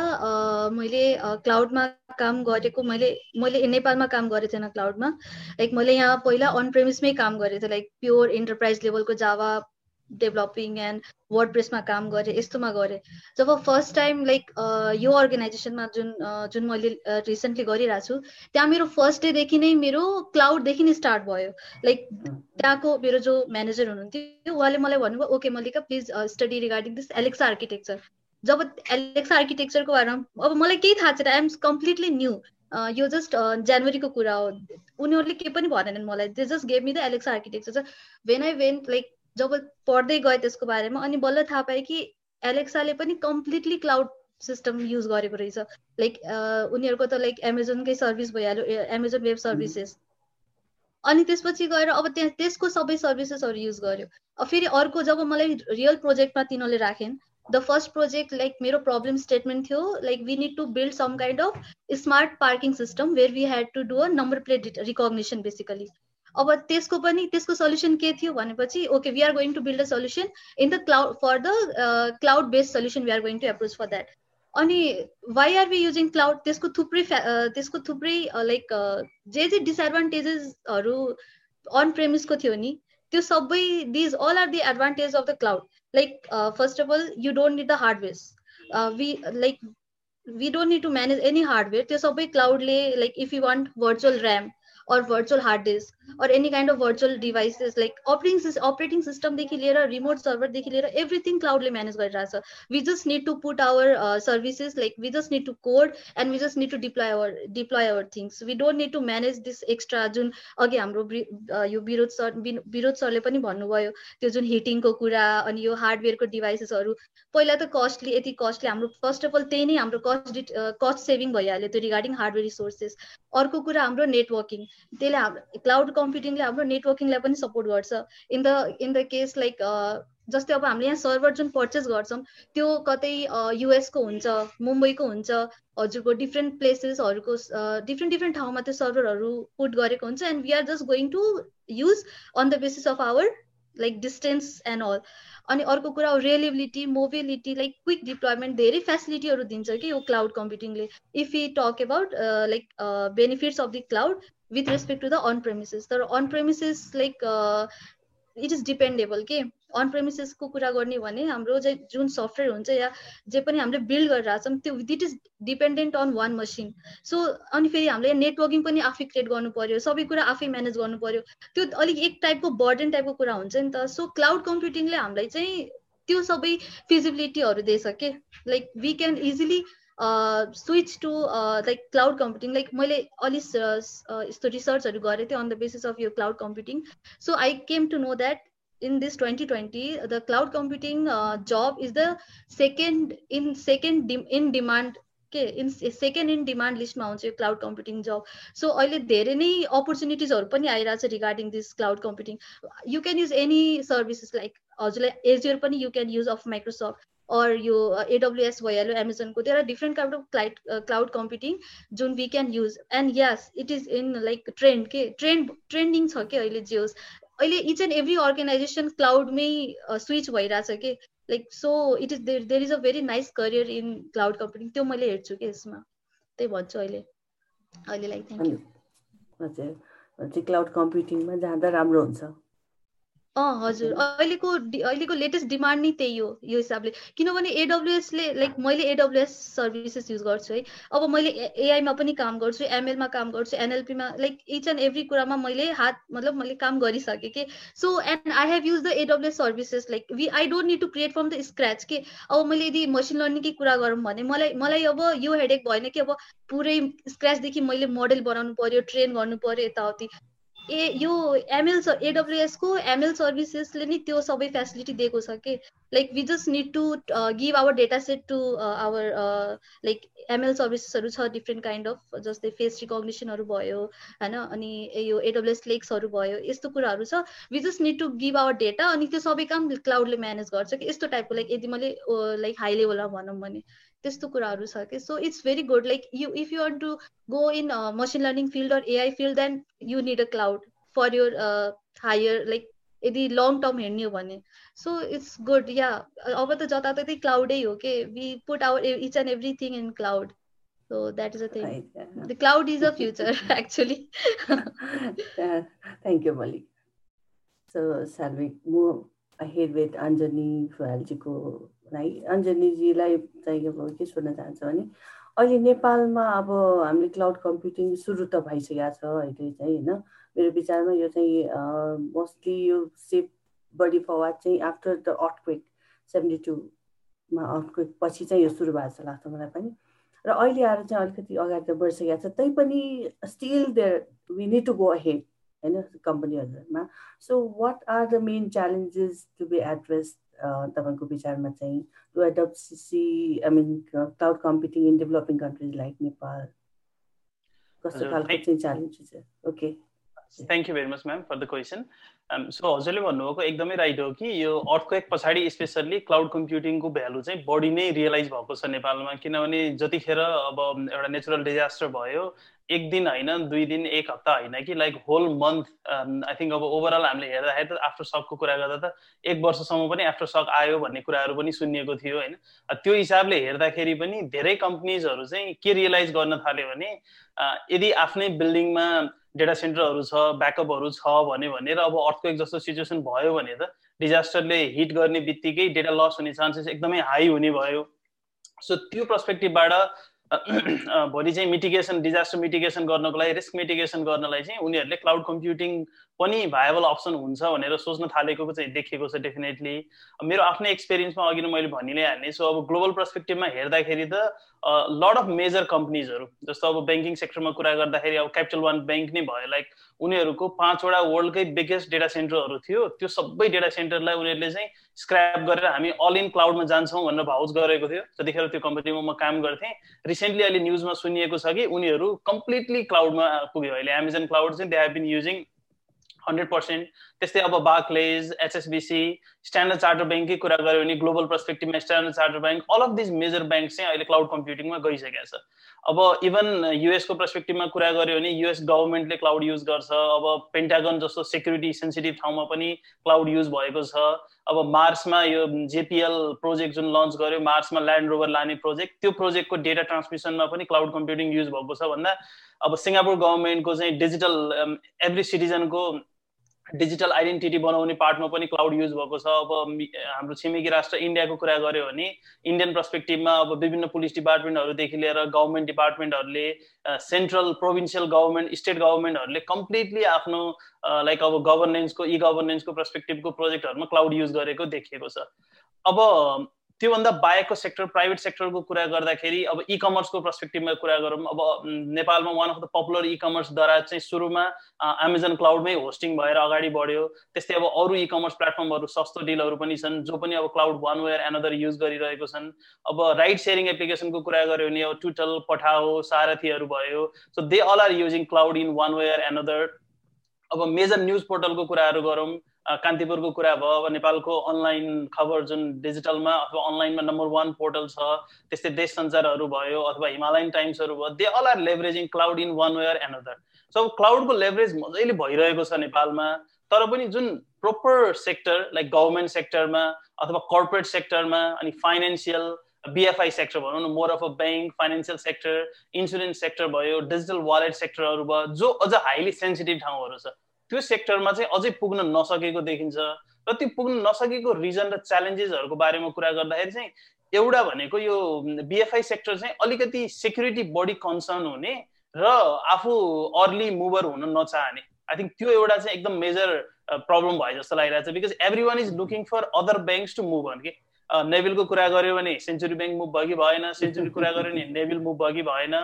मैले क्लाउडमा काम गरेको मैले मैले नेपालमा काम गरेको थिएन क्लाउडमा लाइक मैले यहाँ पहिला अन प्रेमिसमै काम गरेको थिएँ लाइक प्योर इन्टरप्राइज लेभलको जावा डेभलपिङ एन्ड वर्ड प्रेसमा काम गरेँ यस्तोमा गरेँ। जब फर्स्ट टाइम लाइक यो अर्गनाइजेसनमा जुन जुन मैले रिसेन्टली गरिरहेको छु त्यहाँ मेरो फर्स्ट डेदेखि नै मेरो क्लाउडदेखि नै स्टार्ट भयो। लाइक त्यहाँको मेरो जो म्यानेजर हुनुहुन्थ्यो उहाँले मलाई भन्नुभयो okay Mallika please study regarding this Alexa architecture job Alexa आर्किटेक्चरको बारेमा अब मलाई केही थाहा छैन आइएम कम्प्लिटली न्यू यो जस्ट जनवरीको कुरा हो। उनीहरूले केही पनि भनेनन् मलाई। They just gave me the Alexa architecture when I went like जब पढ्दै गएँ त्यसको बारेमा अनि बल्ल थाहा पाएँ कि एलेक्साले पनि कम्प्लिटली क्लाउड सिस्टम युज गरेको रहेछ। लाइक उनीहरूको त लाइक एमाजोनकै सर्भिस भइहाल्यो एमाजोन वेब सर्भिसेस अनि त्यसपछि गएर अब त्यहाँ त्यसको सबै सर्भिसेसहरू युज गर्यो। फेरि अर्को जब मलाई रियल प्रोजेक्टमा तिनीहरूले राखेन् द फर्स्ट प्रोजेक्ट लाइक मेरो प्रब्लम स्टेटमेन्ट थियो like we need to build some kind of smart parking system where we had to do a number plate recognition basically अब त्यसको पनि त्यसको सल्युसन के थियो भनेपछि okay we are going to build a solution in the cloud for the cloud based solution we are going to approach for that अनि why are we using cloud त्यसको थुप्रै त्यसको थुप्रै लाइक जे जे डिसएडभान्टेजेसहरू अन प्रेमिसको थियो नि त्यो सबै these all are the advantage of the cloud like first of all you don't need the hardware we like we don't need to manage any hardware त्यो सबै क्लाउडले like if you want virtual RAM or virtual hard disk or any kind of virtual devices like operating C operating सिस्टमदेखि लिएर remote सर्भरदेखि लिएर everything क्लाउडले manage गरिरहेको छ we just need to put our services like we just need to code and we just need to deploy our deploy our things we don't need to manage this extra जुन अघि हाम्रो यो विरोध sir विरोध सरले पनि भन्नुभयो त्यो जुन हिटिङको कुरा अनि यो हार्डवेयरको डिभाइसेसहरू पहिला त कस्टली यति कस्टली हाम्रो फर्स्ट अफ अल त्यही नै हाम्रो कस्ट डि कस्ट सेभिङ भइहाल्यो त्यो रिगार्डिङ हार्डवेयर रिसोर्सेस अर्को कुरा हाम्रो नेटवर्किङ त्यसलाई क्लाउड कम्प्युटिङले हाम्रो नेटवर्किङलाई पनि सपोर्ट गर्छ। In the in the case like जस्तै अब हामीले यहाँ सर्भर जुन पर्चेस गर्छौँ त्यो कतै युएसको हुन्छ मुम्बईको हुन्छ हजुरको डिफ्रेन्ट प्लेसेसहरूको डिफ्रेन्ट डिफ्रेन्ट ठाउँमा त्यो सर्भरहरू पुट गरेको हुन्छ and we are just going to use on the basis of our like distance and all अनि अर्को कुरा reliability mobility like quick deployment धेरै फेसिलिटीहरू दिन्छ कि यो cloud कम्प्युटिङले if you talk about like benefits of the cloud with respect to the on premises तर on premises like it is dependable के अन प्रेमिसेसको कुरा गर्ने भने हाम्रो चाहिँ जुन सफ्टवेयर हुन्छ या जे पनि हामीले बिल्ड गरिरहेछौँ त्यो it is dependent on one machine so अनि फेरि हामीले नेटवर्किङ पनि आफै क्रिएट गर्नु पर्यो सबै कुरा आफै म्यानेज गर्नु पर्यो। त्यो अलिक एक टाइपको बर्डन टाइपको कुरा हुन्छ नि त। सो क्लाउड कम्प्युटिङले हामीलाई चाहिँ त्यो सबै फिजिबिलिटीहरू दिएछ के like we can easily switch to like cloud computing like मैले अलिक यस्तो रिसर्चहरू गरेको थिएँ अन द बेसिस अफ यो cloud computing so I came to know that in this 2020 the cloud computing uh, job is the second in second de in demand के in second in demand लिस्टमा आउँछ यो cloud computing जब so अहिले धेरै नै अपर्च्युनिटिजहरू पनि आइरहेको छ regarding this cloud computing you can use any services like हजुरलाई एजियर पनि you can use of Microsoft or यो AWS भइहाल्यो एमाजोनको there are different kind of cloud cloud computing जुन we can use and yes it is in like trend के trend trending छ कि अहिले जे होस् अहिले इच एन्ड एभ्री अर्गनाइजेसन क्लाउडमै स्विच भइरहेछ कि like so it is there there is a very nice career in cloud computing त्यो मैले हेर्छु कि यसमा त्यही भन्छु अहिले अहिलेलाई थ्याङ्क यू हजुर क्लाउड कम्प्युटिङमा जाँदा राम्रो हुन्छ अँ हजुर। अहिलेको अहिलेको लेटेस्ट डिमान्ड नै त्यही हो यो हिसाबले। किनभने एडब्लुएसले लाइक मैले एडब्लुएस सर्भिसेस युज गर्छु है। अब मैले एआईमा पनि काम गर्छु एमएलमा काम गर्छु एनएलपीमा लाइक इच एन्ड एभ्री कुरामा मैले हात मतलब मैले काम गरिसकेँ कि। So and I have use the AWS services like we I don't need to create from the scratch के। अब मैले यदि मसिन लर्निङकै कुरा गरौँ भने मलाई मलाई अब यो हेडेक भएन कि अब पुरै स्क्र्याचदेखि मैले मोडल बनाउनु पर्यो ट्रेन गर्नु पर्यो यताउति। ए यो एमएल एडब्लुएसको एमएल सर्भिसेसले नि त्यो सबै फेसिलिटी दिएको छ कि? Like we just need to give our data set to our like ML सर्भिसेसहरू छ डिफ्रेन्ट काइन्ड अफ जस्तै फेस रिकग्निसनहरू भयो होइन अनि यो एडब्लुएस लेक्सहरू भयो यस्तो कुराहरू छ। We just need to give our data अनि त्यो सबै काम क्लाउडले म्यानेज गर्छ कि? यस्तो टाइपको लाइक यदि मैले लाइक हाई लेभलमा भनौँ भने। त्यस्तो कुराहरू छ कि so it's very good like you if you want to go in machine learning field or AI field then you need a cloud for your higher like यदि लङ टर्म हेर्ने हो भने सो इट्स गुड या अब त जताततै क्लाउडै हो कि we put our each and everything in cloud so that is a thing. Right. the cloud is a future actually. Thank you malik. So Salvik, move ahead with anjani fualjiको है अञ्जनीजीलाई चाहिँ के सोध्न चाहन्छ भने अहिले नेपालमा अब हामीले क्लाउड कम्प्युटिङ सुरु त भइसकेको छ अहिले चाहिँ होइन? मेरो विचारमा यो चाहिँ मोस्टली यो सेप बडी फवार्ड चाहिँ आफ्टर द अर्थक्वेक सेभेन्टी टूमा अर्थक्वेक पछि चाहिँ यो सुरु भएको जस्तो लाग्छ मलाई पनि। र अहिले आएर चाहिँ अलिकति अगाडि त बढिसकेको छ। तैपनि still there we need to go ahead होइन? कम्पनीहरूमा। So what are the main challenges to be address तपाईँको विचारमा चाहिँ to adapt CC I mean cloud computing in developing countries like Nepal कस्तो खालको चाहिँ challenges okay thank you very much ma'am for the question so हजुरले भन्नुभएको एकदमै right हो कि यो अर्थक्वेक पछाडि स्पेसल्ली क्लाउड कम्प्युटिङको भ्यालु चाहिँ बढी नै रियलाइज भएको छ नेपालमा किनभने जतिखेर अब एउटा नेचुरल डिजास्टर भयो एक दिन होइन दुई दिन एक हप्ता होइन कि like whole month I think अब ओभरअल हामीले हेर्दाखेरि त आफ्टर सकको कुरा गर्दा त एक वर्षसम्म पनि आफ्टर सक आयो भन्ने कुराहरू पनि सुनिएको थियो होइन। त्यो हिसाबले हेर्दाखेरि पनि धेरै कम्पनीजहरू चाहिँ के रियलाइज गर्न थाल्यो भने यदि आफ्नै बिल्डिङमा डेटा सेन्टरहरू छ ब्याकअपहरू छ भने भनेर अब अर्थक्वेक जस्तो सिचुएसन भयो भने त डिजास्टरले हिट गर्ने बित्तिकै डेटा लस हुने चान्सेस एकदमै हाई हुने भयो। सो त्यो पर्सपेक्टिभबाट भोलि चाहिँ मिटिगेसन डिजास्टर मिटिगेसन गर्नको लागि रिस्क मिटिगेसन गर्नलाई चाहिँ उनीहरूले क्लाउड कम्प्युटिङ पनि भाइबल अप्सन हुन्छ भनेर सोच्न थालेको चाहिँ देखिएको छ डेफिनेटली मेरो आफ्नै एक्सपिरियन्समा अघि नै मैले भनि नै हाल्ने सो अब ग्लोबल पर्सपेक्टिभमा हेर्दाखेरि त लड अफ मेजर कम्पनीजहरू जस्तो अब ब्याङ्किङ सेक्टरमा कुरा गर्दाखेरि अब क्यापिटल वान ब्याङ्क नै भयो लाइक उनीहरूको पाँचवटा वर्ल्डकै बिगेस्ट डेटा सेन्टरहरू थियो। त्यो सबै डेटा सेन्टरलाई उनीहरूले चाहिँ स्क्रैप गरेर हामी अल इन क्लाउडमा जान्छौँ भनेर भाउज गरेको थियो। जतिखेर त्यो कम्पनीमा म काम गर्थेँ रिसेन्टली अहिले न्युजमा सुनिएको छ कि उनीहरू कम्प्लिटली क्लाउडमा पुग्यो। अहिले एमाजोन क्लाउड चाहिँ they have been using hundred percent त्यस्तै अब बाक्लेज एचएसबिसी स्ट्यान्डर्ड चार्टर ब्याङ्ककै कुरा गऱ्यो भने global पर्सपेक्टिभमा Standard Charter bank all of these major bank चाहिँ अहिले क्लाउड कम्प्युटिङमा गइसकेको छ अब इभन युएसको पर्सपेक्टिभमा कुरा गऱ्यो भने युएस गभर्मेन्टले क्लाउड युज गर्छ। अब पेन्टागन जस्तो सेक्युरिटी सेन्सिटिभ ठाउँमा पनि क्लाउड युज भएको छ। अब मार्चमा यो जेपिएल प्रोजेक्ट जुन लन्च गर्यो मार्चमा ल्यान्ड रोभर लाने प्रोजेक्ट त्यो प्रोजेक्टको डेटा ट्रान्समिसनमा पनि क्लाउड कम्प्युटिङ युज भएको छ भन्दा अब सिङ्गापुर गभर्मेन्टको चाहिँ डिजिटल एभ्री सिटिजनको डिजिटल आइडेन्टिटी बनाउने पार्टमा पनि क्लाउड युज भएको छ। अब हाम्रो छिमेकी राष्ट्र इन्डियाको कुरा गऱ्यो भने इन्डियन पर्सपेक्टिभमा अब विभिन्न पुलिस डिपार्टमेन्टहरूदेखि लिएर गभर्मेन्ट डिपार्टमेन्टहरूले सेन्ट्रल प्रोभिन्सियल गभर्मेन्ट स्टेट गभर्मेन्टहरूले कम्प्लिटली आफ्नो लाइक अब गभर्नेन्सको इ गभर्नेन्सको पर्सपेक्टिभको प्रोजेक्टहरूमा क्लाउड युज गरेको देखिएको छ। अब त्योभन्दा बाहेकको सेक्टर प्राइभेट सेक्टरको कुरा गर्दाखेरि अब इ कमर्सको पर्सपेक्टिभमा कुरा गरौँ अब नेपालमा one of the popular e कमर्सद्वारा चाहिँ सुरुमा एमाजोन क्लाउडमै होस्टिङ भएर अगाडि बढ्यो। त्यस्तै अब अरू इ कमर्स प्लेटफर्महरू सस्तो डिलहरू पनि छन् जो पनि अब cloud one way or another use गरिरहेको छन्। अब राइड सेयरिङ एप्लिकेसनको कुरा गऱ्यो भने अब टुटल पठाओ सारथीहरू भयो। So they all are using cloud in one way or another अब मेजर न्युज पोर्टलको कुराहरू गरौँ। कान्तिपुरको कुरा भयो अब नेपालको अनलाइन खबर जुन डिजिटलमा अथवा अनलाइनमा नम्बर वान पोर्टल छ त्यस्तै देश सञ्चारहरू भयो अथवा हिमालयन टाइम्सहरू भयो they all are leveraging cloud in one way and other so क्लाउडको leverage मजाले भइरहेको छ नेपालमा तर पनि जुन प्रोपर सेक्टर लाइक गभर्मेन्ट सेक्टरमा अथवा कर्पोरेट सेक्टरमा अनि फाइनेन्सियल बिएफआई सेक्टर भनौँ न more of a bank financial sector insurance sector भयो डिजिटल वालेट सेक्टरहरू भयो जो अझ हाइली सेन्सिटिभ ठाउँहरू छ। त्यो सेक्टरमा चाहिँ अझै पुग्न नसकेको देखिन्छ र त्यो पुग्न नसकेको रिजन र च्यालेन्जेसहरूको बारेमा कुरा गर्दाखेरि चाहिँ एउटा भनेको यो बिएफआई सेक्टर चाहिँ अलिकति सेक्युरिटी बढी कन्सर्न हुने र आफू अर्ली मुभर हुन नचाहने। आई थिङ्क त्यो एउटा चाहिँ एकदम मेजर प्रब्लम भयो जस्तो लागिरहेको छ because every one is looking for other banks to move on कि नेभिलको कुरा गऱ्यो भने सेन्चुरी ब्याङ्क मुभ भयो कि भएन? सेन्चुरी कुरा गऱ्यो भने नेभिल मुभ भयो कि भएन?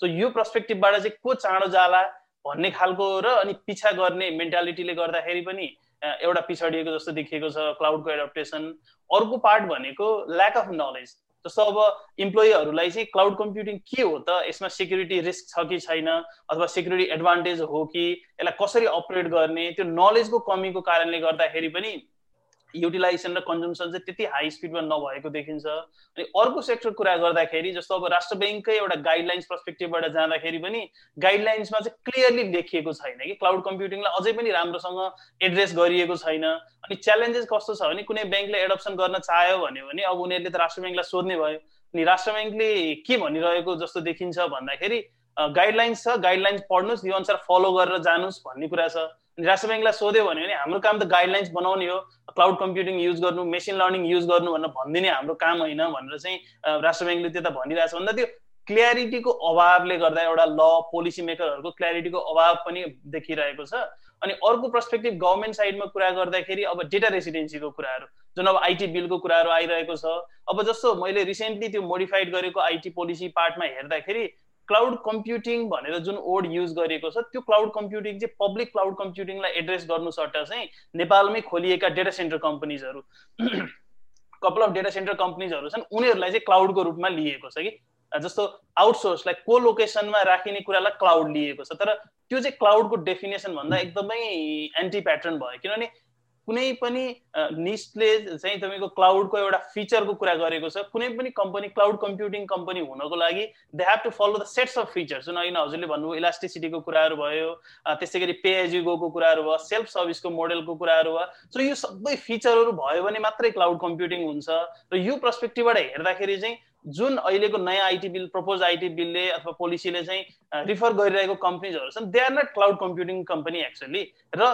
सो यो पर्सपेक्टिभबाट चाहिँ को चाँडो जाला? भन्ने खालको र अनि पिछा गर्ने मेन्टालिटीले गर्दाखेरि पनि एउटा पिछडिएको जस्तो देखिएको छ क्लाउडको एडप्टेसन अर्को पार्ट भनेको ल्याक अफ नलेज जस्तो अब इम्प्लोइहरूलाई चाहिँ क्लाउड कम्प्युटिङ के हो त? यसमा सेक्युरिटी रिस्क छ कि छैन? अथवा सेक्युरिटी एडभान्टेज हो कि? यसलाई कसरी अपरेट गर्ने? त्यो नलेजको कमीको कारणले गर्दाखेरि पनि युटिलाइजेसन र कन्जम्सन चाहिँ त्यति हाई स्पिडमा नभएको देखिन्छ। अनि अर्को सेक्टर कुरा गर्दाखेरि जस्तो अब राष्ट्र ब्याङ्ककै एउटा गाइडलाइन्स पर्सपेक्टिभबाट जाँदाखेरि पनि गाइडलाइन्समा चाहिँ क्लियरली लेखिएको छैन कि। क्लाउड कम्प्युटिङलाई अझै पनि राम्रोसँग एड्रेस गरिएको छैन। अनि च्यालेन्जेस कस्तो छ भने कुनै ब्याङ्कले एडप्सन गर्न चाह्यो भने अब उनीहरूले त राष्ट्र ब्याङ्कलाई सोध्ने भयो। अनि राष्ट्र ब्याङ्कले के भनिरहेको जस्तो देखिन्छ भन्दाखेरि गाइडलाइन्स छ। गाइडलाइन्स पढ्नुहोस् यो अनुसार फलो गरेर जानुहोस् भन्ने कुरा छ। राष्ट्र ब्याङ्कलाई सोध्यो भने हाम्रो काम त गाइडलाइन्स बनाउने हो क्लाउड कम्प्युटिङ युज गर्नु मेसिन लर्निङ युज गर्नु भनेर भनिदिने हाम्रो काम होइन भनेर चाहिँ राष्ट्र ब्याङ्कले त्यता छ। भन्दा त्यो क्ल्यारिटीको अभावले गर्दा एउटा ल पोलिसी मेकरहरूको क्ल्यारिटीको अभाव पनि देखिरहेको छ। अनि अर्को पर्सपेक्टिभ गभर्मेन्ट साइडमा कुरा गर्दाखेरि अब डेटा रेसिडेन्सीको कुराहरू जुन अब आइटी बिलको कुराहरू आइरहेको छ। अब जस्तो मैले रिसेन्टली त्यो मोडिफाइड गरेको आइटी पोलिसी पार्टमा हेर्दाखेरि क्लाउड कम्प्युटिङ भनेर जुन वर्ड युज गरिएको छ त्यो क्लाउड कम्प्युटिङ चाहिँ पब्लिक क्लाउड कम्प्युटिङलाई एड्रेस गर्नु सट्टा चाहिँ नेपालमै खोलिएका data center कम्पनीजहरू couple of data center कम्पनीजहरू छन् उनीहरूलाई चाहिँ क्लाउडको रूपमा लिएको छ कि? जस्तो आउटसोर्स लाइक को लोकेसनमा राखिने कुरालाई क्लाउड लिएको छ। तर त्यो चाहिँ क्लाउडको डेफिनेसन भन्दा एकदमै एन्टी प्याटर्न भयो। किनभने कुनै पनि निस्टले चाहिँ तपाईँको क्लाउडको एउटा फिचरको कुरा गरेको छ। कुनै पनि कम्पनी क्लाउड कम्प्युटिङ कम्पनी हुनको लागि they have to follow the sets of features जुन अहिले हजुरले भन्नुभयो इलास्टिसिटीको कुराहरू भयो त्यसै गरी पे एजुगोको कुराहरू भयो सेल्फ सर्भिसको मोडलको कुराहरू भयो। सो यो सबै फिचरहरू भयो भने मात्रै क्लाउड कम्प्युटिङ हुन्छ। र यो पर्सपेक्टिभबाट हेर्दाखेरि चाहिँ जुन अहिलेको नयाँ आइटी बिल प्रपोज आइटी बिलले अथवा पोलिसीले चाहिँ रिफर गरिरहेको कम्पनीजहरू छन् they are not cloud computing company actually र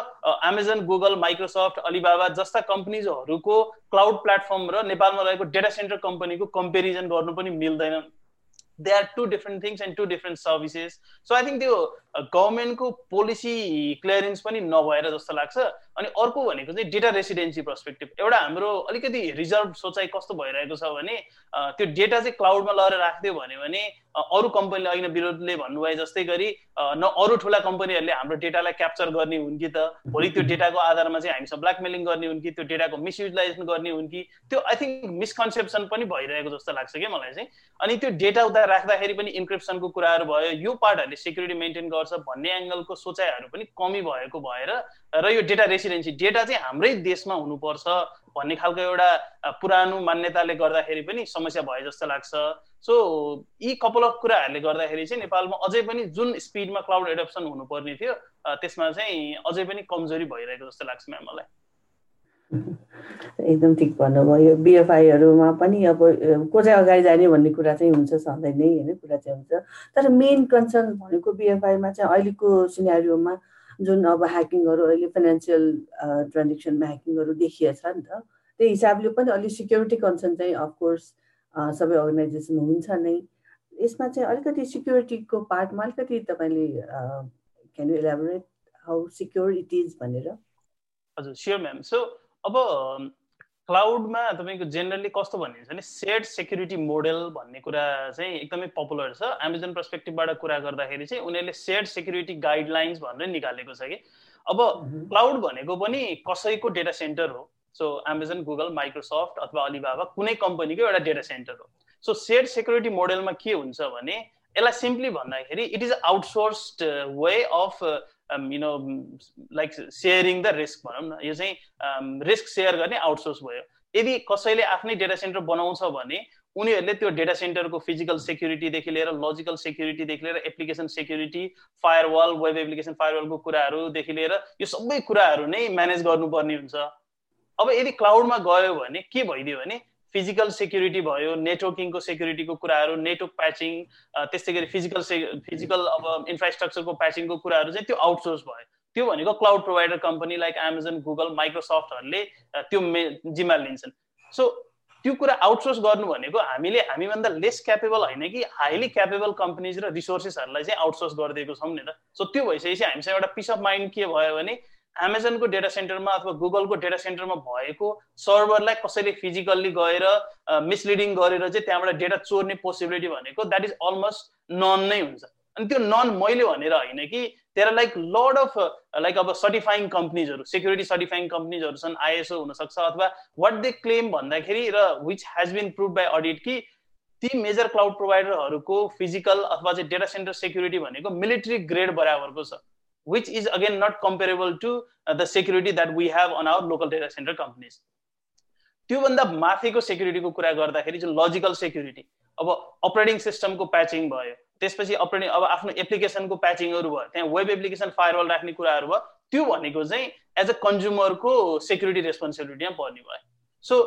एमाजोन गुगल माइक्रोसफ्ट अलिबाबा जस्ता कम्पनीजहरूको क्लाउड प्लेटफर्म र नेपालमा रहेको डेटा सेन्टर कम्पनीको कम्पेरिजन गर्नु पनि मिल्दैन they are two different things and two different services so I think त्यो गभर्मेन्टको पोलिसी क्लियरेन्स पनि नभएर जस्तो लाग्छ। अनि अर्को भनेको चाहिँ डेटा रेसिडेन्सी पर्सपेक्टिभ एउटा हाम्रो अलिकति रिजर्भ सोचाइ कस्तो भइरहेको छ भने त्यो डेटा चाहिँ क्लाउडमा लगेर राखिदियो भन्यो भने अरू कम्पनीले अहिले विरोधले भन्नुभए जस्तै गरी न अरू ठुला कम्पनीहरूले हाम्रो डेटालाई क्याप्चर गर्ने हुन् कि त भोलि त्यो डेटाको आधारमा चाहिँ हामीसँग ब्ल्याकमेलिङ गर्ने हुन् कि त्यो डेटाको मिसयुटिलाइजेसन गर्ने हुन् कि त्यो आई थिङ्क मिसकन्सेप्सन पनि भइरहेको जस्तो लाग्छ क्या मलाई चाहिँ। अनि त्यो डेटा उता राख्दाखेरि पनि इन्क्रिप्सनको कुराहरू भयो यो पार्टहरूले सेक्युरिटी मेन्टेन गर्छ भन्ने एङ्गलको सोचाइहरू पनि कमी भएको भएर र यो डेटा रेसिडेन्सी डेटा चाहिँ हाम्रै देशमा हुनुपर्छ भन्ने खालको एउटा पुरानो मान्यताले गर्दाखेरि पनि समस्या भए जस्तो लाग्छ। सो यी कपाल अफ कुराहरूले गर्दाखेरि चाहिँ नेपालमा अझै पनि जुन स्पिडमा क्लाउड एडप्सन हुनुपर्ने थियो त्यसमा चाहिँ अझै पनि कमजोरी भइरहेको जस्तो लाग्छ म्याम मलाई। एकदम ठिक भन्नुभयो। यो बिएफआईहरूमा पनि अब को चाहिँ अगाडि जाने भन्ने कुरा चाहिँ हुन्छ सधैँ नै होइन? कुरा चाहिँ हुन्छ। तर मेन कन्सर्न भनेको बिएफआईमा चाहिँ अहिलेको सिनेरियोमा जुन अब ह्याकिङहरू अहिले फाइनेन्सियल ट्रान्जेक्सनमा ह्याकिङहरू देखिएछ नि त त्यही हिसाबले पनि अलिक सिक्युरिटी कन्सर्न चाहिँ अफकोर्स सबै अर्गनाइजेसन हुन्छ नै। यसमा चाहिँ अलिकति सिक्युरिटीको पार्टमा अलिकति तपाईँले can you elaborate how secure it is भनेर? हजुर स्योर म्याम सो अब क्लाउडमा तपाईँको जेनरली कस्तो भनिन्छ भने सेयर्ड सेक्युरिटी मोडल भन्ने कुरा चाहिँ एकदमै पपुलर छ। एमाजोन पर्सपेक्टिभबाट कुरा गर्दाखेरि चाहिँ उनीहरूले सेयर्ड सेक्युरिटी गाइडलाइन्स भनेर निकालेको छ कि। अब क्लाउड भनेको पनि कसैको डेटा सेन्टर हो। सो एमाजोन गुगल माइक्रोसफ्ट अथवा अलिबाबा कुनै कम्पनीको एउटा डेटा सेन्टर हो। सो सेयर्ड सेक्युरिटी मोडलमा के हुन्छ भने यसलाई सिम्पली भन्दाखेरि it is outsourced way of you know like sharing the risk भनौँ न। यो चाहिँ रिस्क um, सेयर गर्ने आउटसोर्स भयो। यदि कसैले आफ्नै डेटा सेन्टर बनाउँछ भने उनीहरूले त्यो डेटा सेन्टरको फिजिकल सेक्युरिटीदेखि लिएर लजिकल सेक्युरिटीदेखि लिएर application security firewall web application फायरवालको कुराहरूदेखि लिएर यो सबै कुराहरू नै म्यानेज गर्नुपर्ने हुन्छ। अब यदि क्लाउडमा गयो भने के भइदियो भने फिजिकल सेक्युरिटी भयो नेटवर्किङको सेक्युरिटीको कुराहरू नेटवर्क प्याचिङ त्यस्तै गरी फिजिकल से फिजिकल अब इन्फ्रास्ट्रक्चरको प्याचिङको कुराहरू चाहिँ त्यो आउटसोर्स भयो। त्यो भनेको cloud provider company like Amazon Google माइक्रोसफ्टहरूले त्यो मे जिम्मा लिन्छन्। सो त्यो कुरा आउटसोर्स गर्नु भनेको हामीले हामीभन्दा लेस क्यापेबल होइन कि हाइली क्यापेबल कम्पनीज र रिसोर्सेसहरूलाई चाहिँ आउटसोर्स गरिदिएको छौँ नि त। सो त्यो भइसकेपछि हामीसँग एउटा पिस अफ माइन्ड के भयो भने एमाजोनको डेटा सेन्टरमा अथवा गुगलको डेटा सेन्टरमा भएको सर्भरलाई कसैले फिजिकल्ली गएर मिसलिडिङ गरेर चाहिँ त्यहाँबाट डेटा चोर्ने पोसिबिलिटी भनेको द्याट इज अलमोस्ट नन नै हुन्छ। अनि त्यो नन मैले भनेर होइन कि त्यहाँ लाइक लड अफ लाइक अब सर्टिफाइङ कम्पनीजहरू सेक्युरिटी सर्टिफाइङ कम्पनीजहरू छन् आइएसओ हुनसक्छ अथवा वाट दे क्लेम भन्दाखेरि र which has been proved by audit कि ती मेजर क्लाउड प्रोभाइडरहरूको फिजिकल अथवा चाहिँ डेटा सेन्टर सेक्युरिटी भनेको मिलिट्री ग्रेड बराबरको छ। Which is again not comparable to uh, the security that we have on our local data center companies. त्योभन्दा माथिको सेक्युरिटीको कुरा गर्दाखेरि चाहिँ लजिकल सेक्युरिटी अब अपरेटिङ सिस्टमको प्याचिङ भयो त्यसपछि अपरेटिङ अब आफ्नो एप्लिकेसनको प्याचिङहरू भयो त्यहाँ वेब एप्लिकेसन फायरवाल राख्ने कुराहरू भयो त्यो भनेको चाहिँ एज अ कन्ज्युमरको सेक्युरिटी रेस्पोन्सिबिलिटीमा पर्ने भयो। सो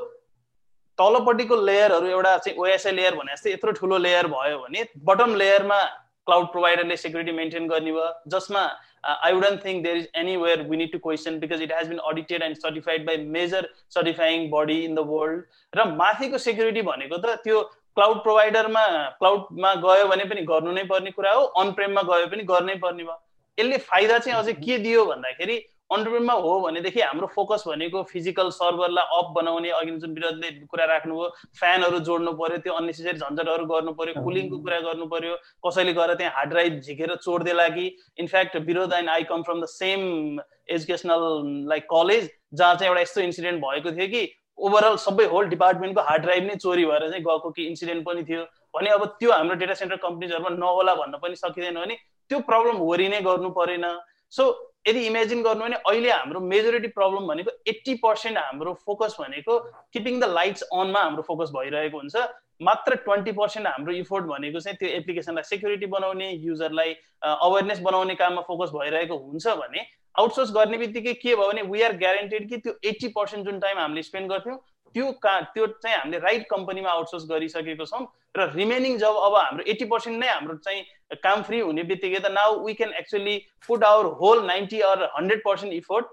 तलपट्टिको लेयरहरू एउटा चाहिँ ओएसए लेयर भने जस्तै यत्रो ठुलो लेयर भयो भने बटम लेयरमा क्लाउड प्रोभाइडरले सेक्युरिटी मेन्टेन गर्ने भयो जसमा I wouldn't think there is anywhere we need to question because it has been audited and certified by major certifying body in the world र माथिको सेक्युरिटी भनेको त त्यो क्लाउड प्रोभाइडरमा क्लाउडमा गयो भने पनि गर्नु नै पर्ने कुरा हो अनप्रेममा गयो भने गर्नै पर्ने भयो यसले फाइदा चाहिँ अझै के दियो भन्दाखेरि अन्डरग्राउन्डमा हो भनेदेखि हाम्रो फोकस भनेको फिजिकल सर्भरलाई अफ बनाउने अघि जुन विरोधले कुरा राख्नुभयो फ्यानहरू जोड्नु पर्यो त्यो अन्नेसेसरी झन्झटहरू गर्नु पर्यो कुलिङको कुरा गर्नु पर्यो कसैले गएर त्यहाँ हार्ड ड्राइभ झिकेर चोडिदिएला कि इनफ्याक्ट विरोध and I come from the same educational like college जहाँ चाहिँ एउटा यस्तो इन्सिडेन्ट भएको थियो कि ओभरअल सबै होल डिपार्टमेन्टको हार्ड ड्राइभ नै चोरी भएर चाहिँ गएको कि इन्सिडेन्ट पनि थियो भने अब त्यो हाम्रो डेटा सेन्टर कम्पनीजहरूमा नहोला भन्न पनि सकिँदैन भने त्यो प्रब्लम होरी नै गर्नु परेन। सो यदि इमेजिन गर्नु भने अहिले हाम्रो मेजोरिटी प्रब्लम भनेको एट्टी पर्सेन्ट हाम्रो फोकस भनेको किपिङ द लाइट्स अनमा हाम्रो फोकस भइरहेको हुन्छ। मात्र ट्वेन्टी पर्सेन्ट हाम्रो इफोर्ट भनेको चाहिँ त्यो एप्लिकेसनलाई सेक्युरिटी बनाउने युजरलाई अवेरनेस बनाउने काममा फोकस भइरहेको हुन्छ भने आउटसोर्स गर्ने बित्तिकै के भयो भने वी आर ग्यारेन्टेड कि त्यो एट्टी पर्सेन्ट जुन टाइम हामीले स्पेन्ड गर्थ्यौँ त्यो का त्यो चाहिँ हामीले राइट कम्पनीमा आउटसोर्स गरिसकेको छौँ। र रिमेनिङ जब अब हाम्रो एट्टी पर्सेन्ट नै हाम्रो चाहिँ काम फ्री हुने बित्तिकै त now we can actually put our whole ninety or hundred percent effort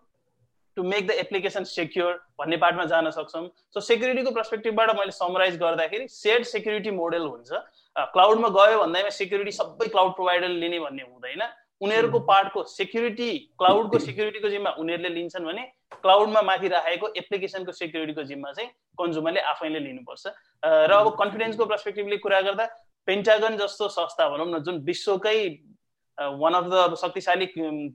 to make the application secure भन्ने पार्टमा जान सक्छौँ. सो सेक्युरिटीको पर्सपेक्टिभबाट मैले समराइज गर्दाखेरि सेयर्ड सेक्युरिटी मोडल हुन्छ. क्लाउडमा गयो भन्दैमा सेक्युरिटी सबै क्लाउड प्रोभाइडरले लिने भन्ने हुँदैन. उनीहरूको पार्टको सेक्युरिटी क्लाउडको सेक्युरिटीको जिम्मा उनीहरूले लिन्छन् भने क्लाउडमा माथि राखेको एप्लिकेसनको सेक्युरिटीको जिम्मा चाहिँ कन्ज्युमरले आफैले लिनुपर्छ। र अब कन्फिडेन्सको पर्सपेक्टिभले कुरा गर्दा पेन्टागन जस्तो संस्था भनौँ न जुन विश्वकै वान अफ द शक्तिशाली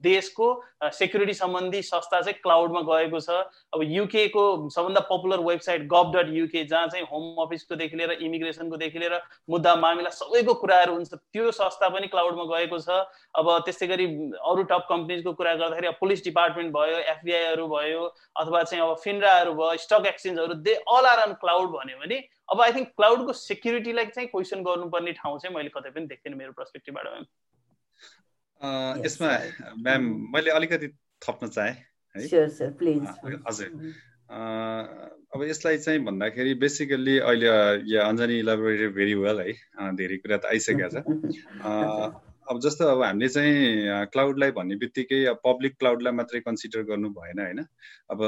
देशको सेक्युरिटी सम्बन्धी संस्था चाहिँ क्लाउडमा गएको छ। अब युकेको सबभन्दा popular website gov dot UK जहाँ चाहिँ होम अफिसकोदेखि लिएर इमिग्रेसनकोदेखि लिएर मुद्दा मामिला सबैको कुराहरू हुन्छ। त्यो संस्था पनि क्लाउडमा गएको छ। अब त्यस्तै गरी अरू टप कम्पनीजको कुरा गर्दाखेरि अब पुलिस डिपार्टमेन्ट भयो एफबिआईहरू भयो अथवा चाहिँ अब फिन्ड्राहरू भयो stock एक्सचेन्जहरू they all are on cloud भन्यो भने अब आई थिङ्क क्लाउडको सेक्युरिटीलाई चाहिँ क्वेसन गर्नुपर्ने ठाउँ चाहिँ मैले कतै पनि देख्दिनँ मेरो पर्सपेक्टिभबाट यसमा म्याम मैले अलिकति थप्न चाहेँ है? हजुर। अब यसलाई चाहिँ भन्दाखेरि बेसिकल्ली अहिले या अञ्जनी इलाबोरेटेड भेरी वेल है? धेरै कुरा त आइसकेको छ। अब जस्तो अब हामीले चाहिँ क्लाउडलाई भन्ने बित्तिकै अब पब्लिक क्लाउडलाई मात्रै कन्सिडर गर्नु भएन होइन? अब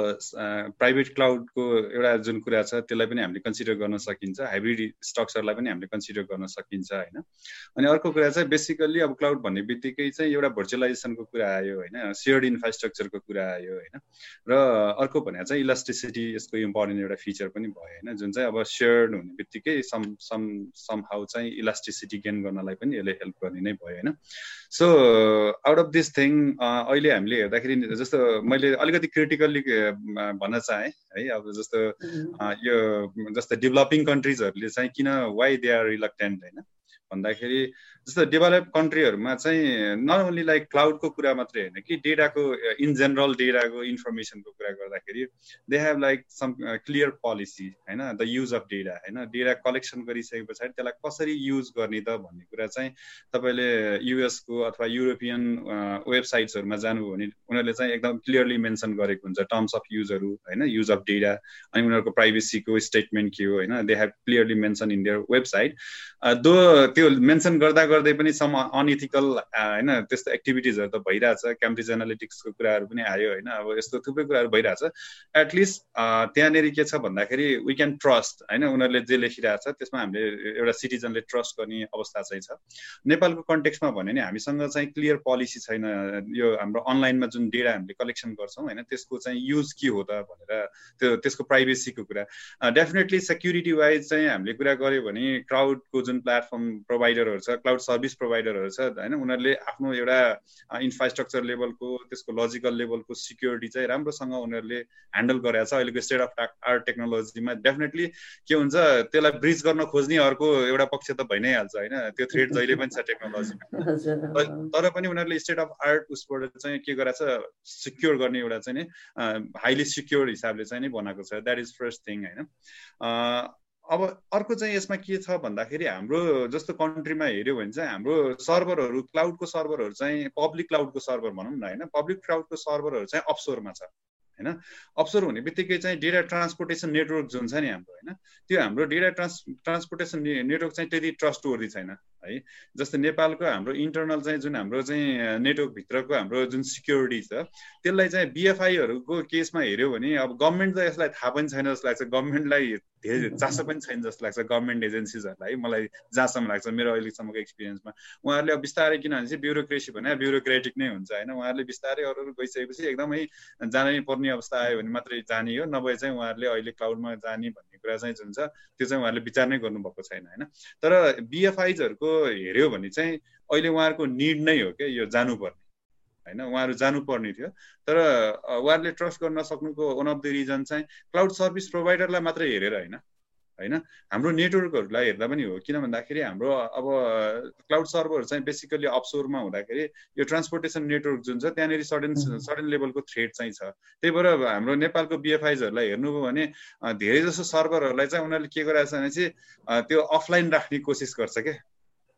प्राइभेट क्लाउडको एउटा जुन कुरा छ त्यसलाई पनि हामीले कन्सिडर गर्न सकिन्छ। हाइब्रिड स्ट्रक्चरलाई पनि हामीले कन्सिडर गर्न सकिन्छ होइन? अनि अर्को कुरा चाहिँ बेसिकल्ली अब क्लाउड भन्ने बित्तिकै चाहिँ एउटा भर्चुअलाइजेसनको कुरा आयो होइन? सेयर्ड इन्फ्रास्ट्रक्चरको कुरा आयो होइन? र अर्को भने चाहिँ इलास्टिसिटी यसको इम्पोर्टेन्ट एउटा फिचर पनि भयो होइन? जुन चाहिँ अब सेयर्ड हुने बित्तिकै सम सम सम हाउ चाहिँ इलास्टिसिटी गेन गर्नलाई पनि यसले हेल्प गर्ने नै भयो होइन? होइन? So out of this thing अहिले हामीले हेर्दाखेरि जस्तो मैले अलिकति क्रिटिकल्ली भन्न चाहेँ है अब जस्तो यो जस्तो डेभलपिङ कन्ट्रिजहरूले चाहिँ किन वाइ दे आर रिलक्टेन्ट होइन? भन्दाखेरि जस्तो डेभलप कन्ट्रीहरूमा चाहिँ नट ओन्ली लाइक क्लाउडको कुरा मात्रै होइन कि डेटाको इन जेनरल डेटाको इन्फर्मेसनको कुरा गर्दाखेरि they have like some clear policy होइन? द युज अफ डेटा होइन? डेटा कलेक्सन गरिसके पछाडि त्यसलाई कसरी युज गर्ने त भन्ने कुरा चाहिँ तपाईँले युएसको अथवा युरोपियन वेबसाइट्सहरूमा जानुभयो भने उनीहरूले चाहिँ एकदम क्लियरली मेन्सन गरेको हुन्छ। टर्म्स अफ युजहरू होइन? युज अफ डेटा अनि उनीहरूको प्राइभेसीको स्टेटमेन्ट के हो होइन? They have clearly mention in their website though त्यो मेन्सन गर्दा गर्दै पनि सम अनइथिकल होइन त्यस्तो एक्टिभिटिजहरू त भइरहेछ। क्याम्ब्रिज एनालिटिक्सको कुराहरू पनि आयो होइन। अब यस्तो थुप्रै कुराहरू भइरहेछ। एटलिस्ट त्यहाँनिर के छ भन्दाखेरि वी क्यान ट्रस्ट होइन। उनीहरूले जे लेखिरहेछ त्यसमा हामीले एउटा सिटिजनले ट्रस्ट गर्ने अवस्था चाहिँ छ। नेपालको कन्टेक्समा भन्यो भने हामीसँग चाहिँ क्लियर पोलिसी छैन। यो हाम्रो अनलाइनमा जुन डेटा हामीले कलेक्सन गर्छौँ होइन त्यसको चाहिँ युज के हो त भनेर त्यो त्यसको प्राइभेसीको कुरा। डेफिनेटली सेक्युरिटी वाइज चाहिँ हामीले कुरा गऱ्यो भने क्राउडको जुन प्लेटफर्म प्रोभाइडरहरू छ क्लाउड सर्भिस प्रोभाइडरहरू छ होइन? उनीहरूले आफ्नो एउटा इन्फ्रास्ट्रक्चर लेभलको त्यसको लजिकल लेभलको सिक्योरिटी चाहिँ राम्रोसँग उनीहरूले ह्यान्डल गरेको छ। अहिलेको स्टेट अफ आर्ट टेक्नोलोजीमा डेफिनेटली के हुन्छ त्यसलाई ब्रिज गर्न खोज्ने अर्को एउटा पक्ष त भइ नै हाल्छ होइन? त्यो थ्रेड जहिले पनि छ टेक्नोलोजीमा तर पनि उनीहरूले स्टेट अफ आर्ट उसबाट चाहिँ के गरेछ सिक्योर गर्ने एउटा चाहिँ नि हाइली सिक्योर हिसाबले चाहिँ नै बनाएको छ। द्याट इज फर्स्ट थिङ होइन? अब अर्को चाहिँ यसमा के छ भन्दाखेरि हाम्रो जस्तो कन्ट्रीमा हेऱ्यो भने चाहिँ हाम्रो सर्भरहरू क्लाउडको सर्भरहरू चाहिँ पब्लिक क्लाउडको सर्भर भनौँ न होइन? पब्लिक क्लाउडको सर्भरहरू चाहिँ अप्सोरमा छ होइन? अप्सोर हुने बित्तिकै चाहिँ डेटा ट्रान्सपोर्टेसन नेटवर्क जुन छ नि हाम्रो होइन? त्यो हाम्रो डेटा ट्रान्स ट्रान्सपोर्टेसन नेटवर्क चाहिँ त्यति ट्रस्टवर्दी छैन है? जस्तै नेपालको हाम्रो इन्टरनल चाहिँ जुन हाम्रो चाहिँ नेटवर्कभित्रको हाम्रो जुन सिक्योरिटी छ त्यसलाई चाहिँ बिएफआईहरूको केसमा हेऱ्यो भने अब गभर्मेन्ट त यसलाई थाहा पनि छैन जस्तो लाग्छ। गभर्मेन्टलाई धेरै चासो पनि छैन जस्तो लाग्छ गभर्मेन्ट एजेन्सिजहरूलाई। मलाई जहाँसम्म लाग्छ मेरो अहिलेसम्मको एक्सपिरियन्समा उहाँहरूले अब बिस्तारै किनभने चाहिँ ब्युरोक्रेसी भने ब्युरोक्रेटिक नै हुन्छ होइन? उहाँहरूले बिस्तारै अरू अरू गइसकेपछि एकदमै जानै पर्ने अवस्था आयो भने मात्रै जाने हो नभए चाहिँ उहाँहरूले अहिले क्लाउडमा जाने भन्ने कुरा चाहिँ जुन छ त्यो चाहिँ उहाँहरूले विचार नै गर्नुभएको छैन होइन? तर बिएफआइजहरूको हेऱ्यो भने चाहिँ अहिले उहाँहरूको निड नै हो क्या यो जानुपर्ने। होइन? उहाँहरू जानुपर्ने थियो। तर उहाँहरूले ट्रस्ट गर्न सक्नुको वान अफ द रिजन चाहिँ क्लाउड सर्भिस प्रोभाइडरलाई मात्रै हेरेर होइन? होइन? हाम्रो नेटवर्कहरूलाई हेर्दा पनि हो। किन भन्दाखेरि हाम्रो अब क्लाउड सर्भरहरू चाहिँ बेसिकली अफसोरमा हुँदाखेरि यो ट्रान्सपोर्टेसन नेटवर्क जुन छ त्यहाँनिर सडन सडन लेभलको थ्रेड चाहिँ छ। त्यही भएर हाम्रो नेपालको बिएफआइजहरूलाई हेर्नुभयो भने धेरै जसो सर्भरहरूलाई चाहिँ उनीहरूले के गरिरहेको छ भने चाहिँ त्यो अफलाइन राख्ने कोसिस गर्छ क्या।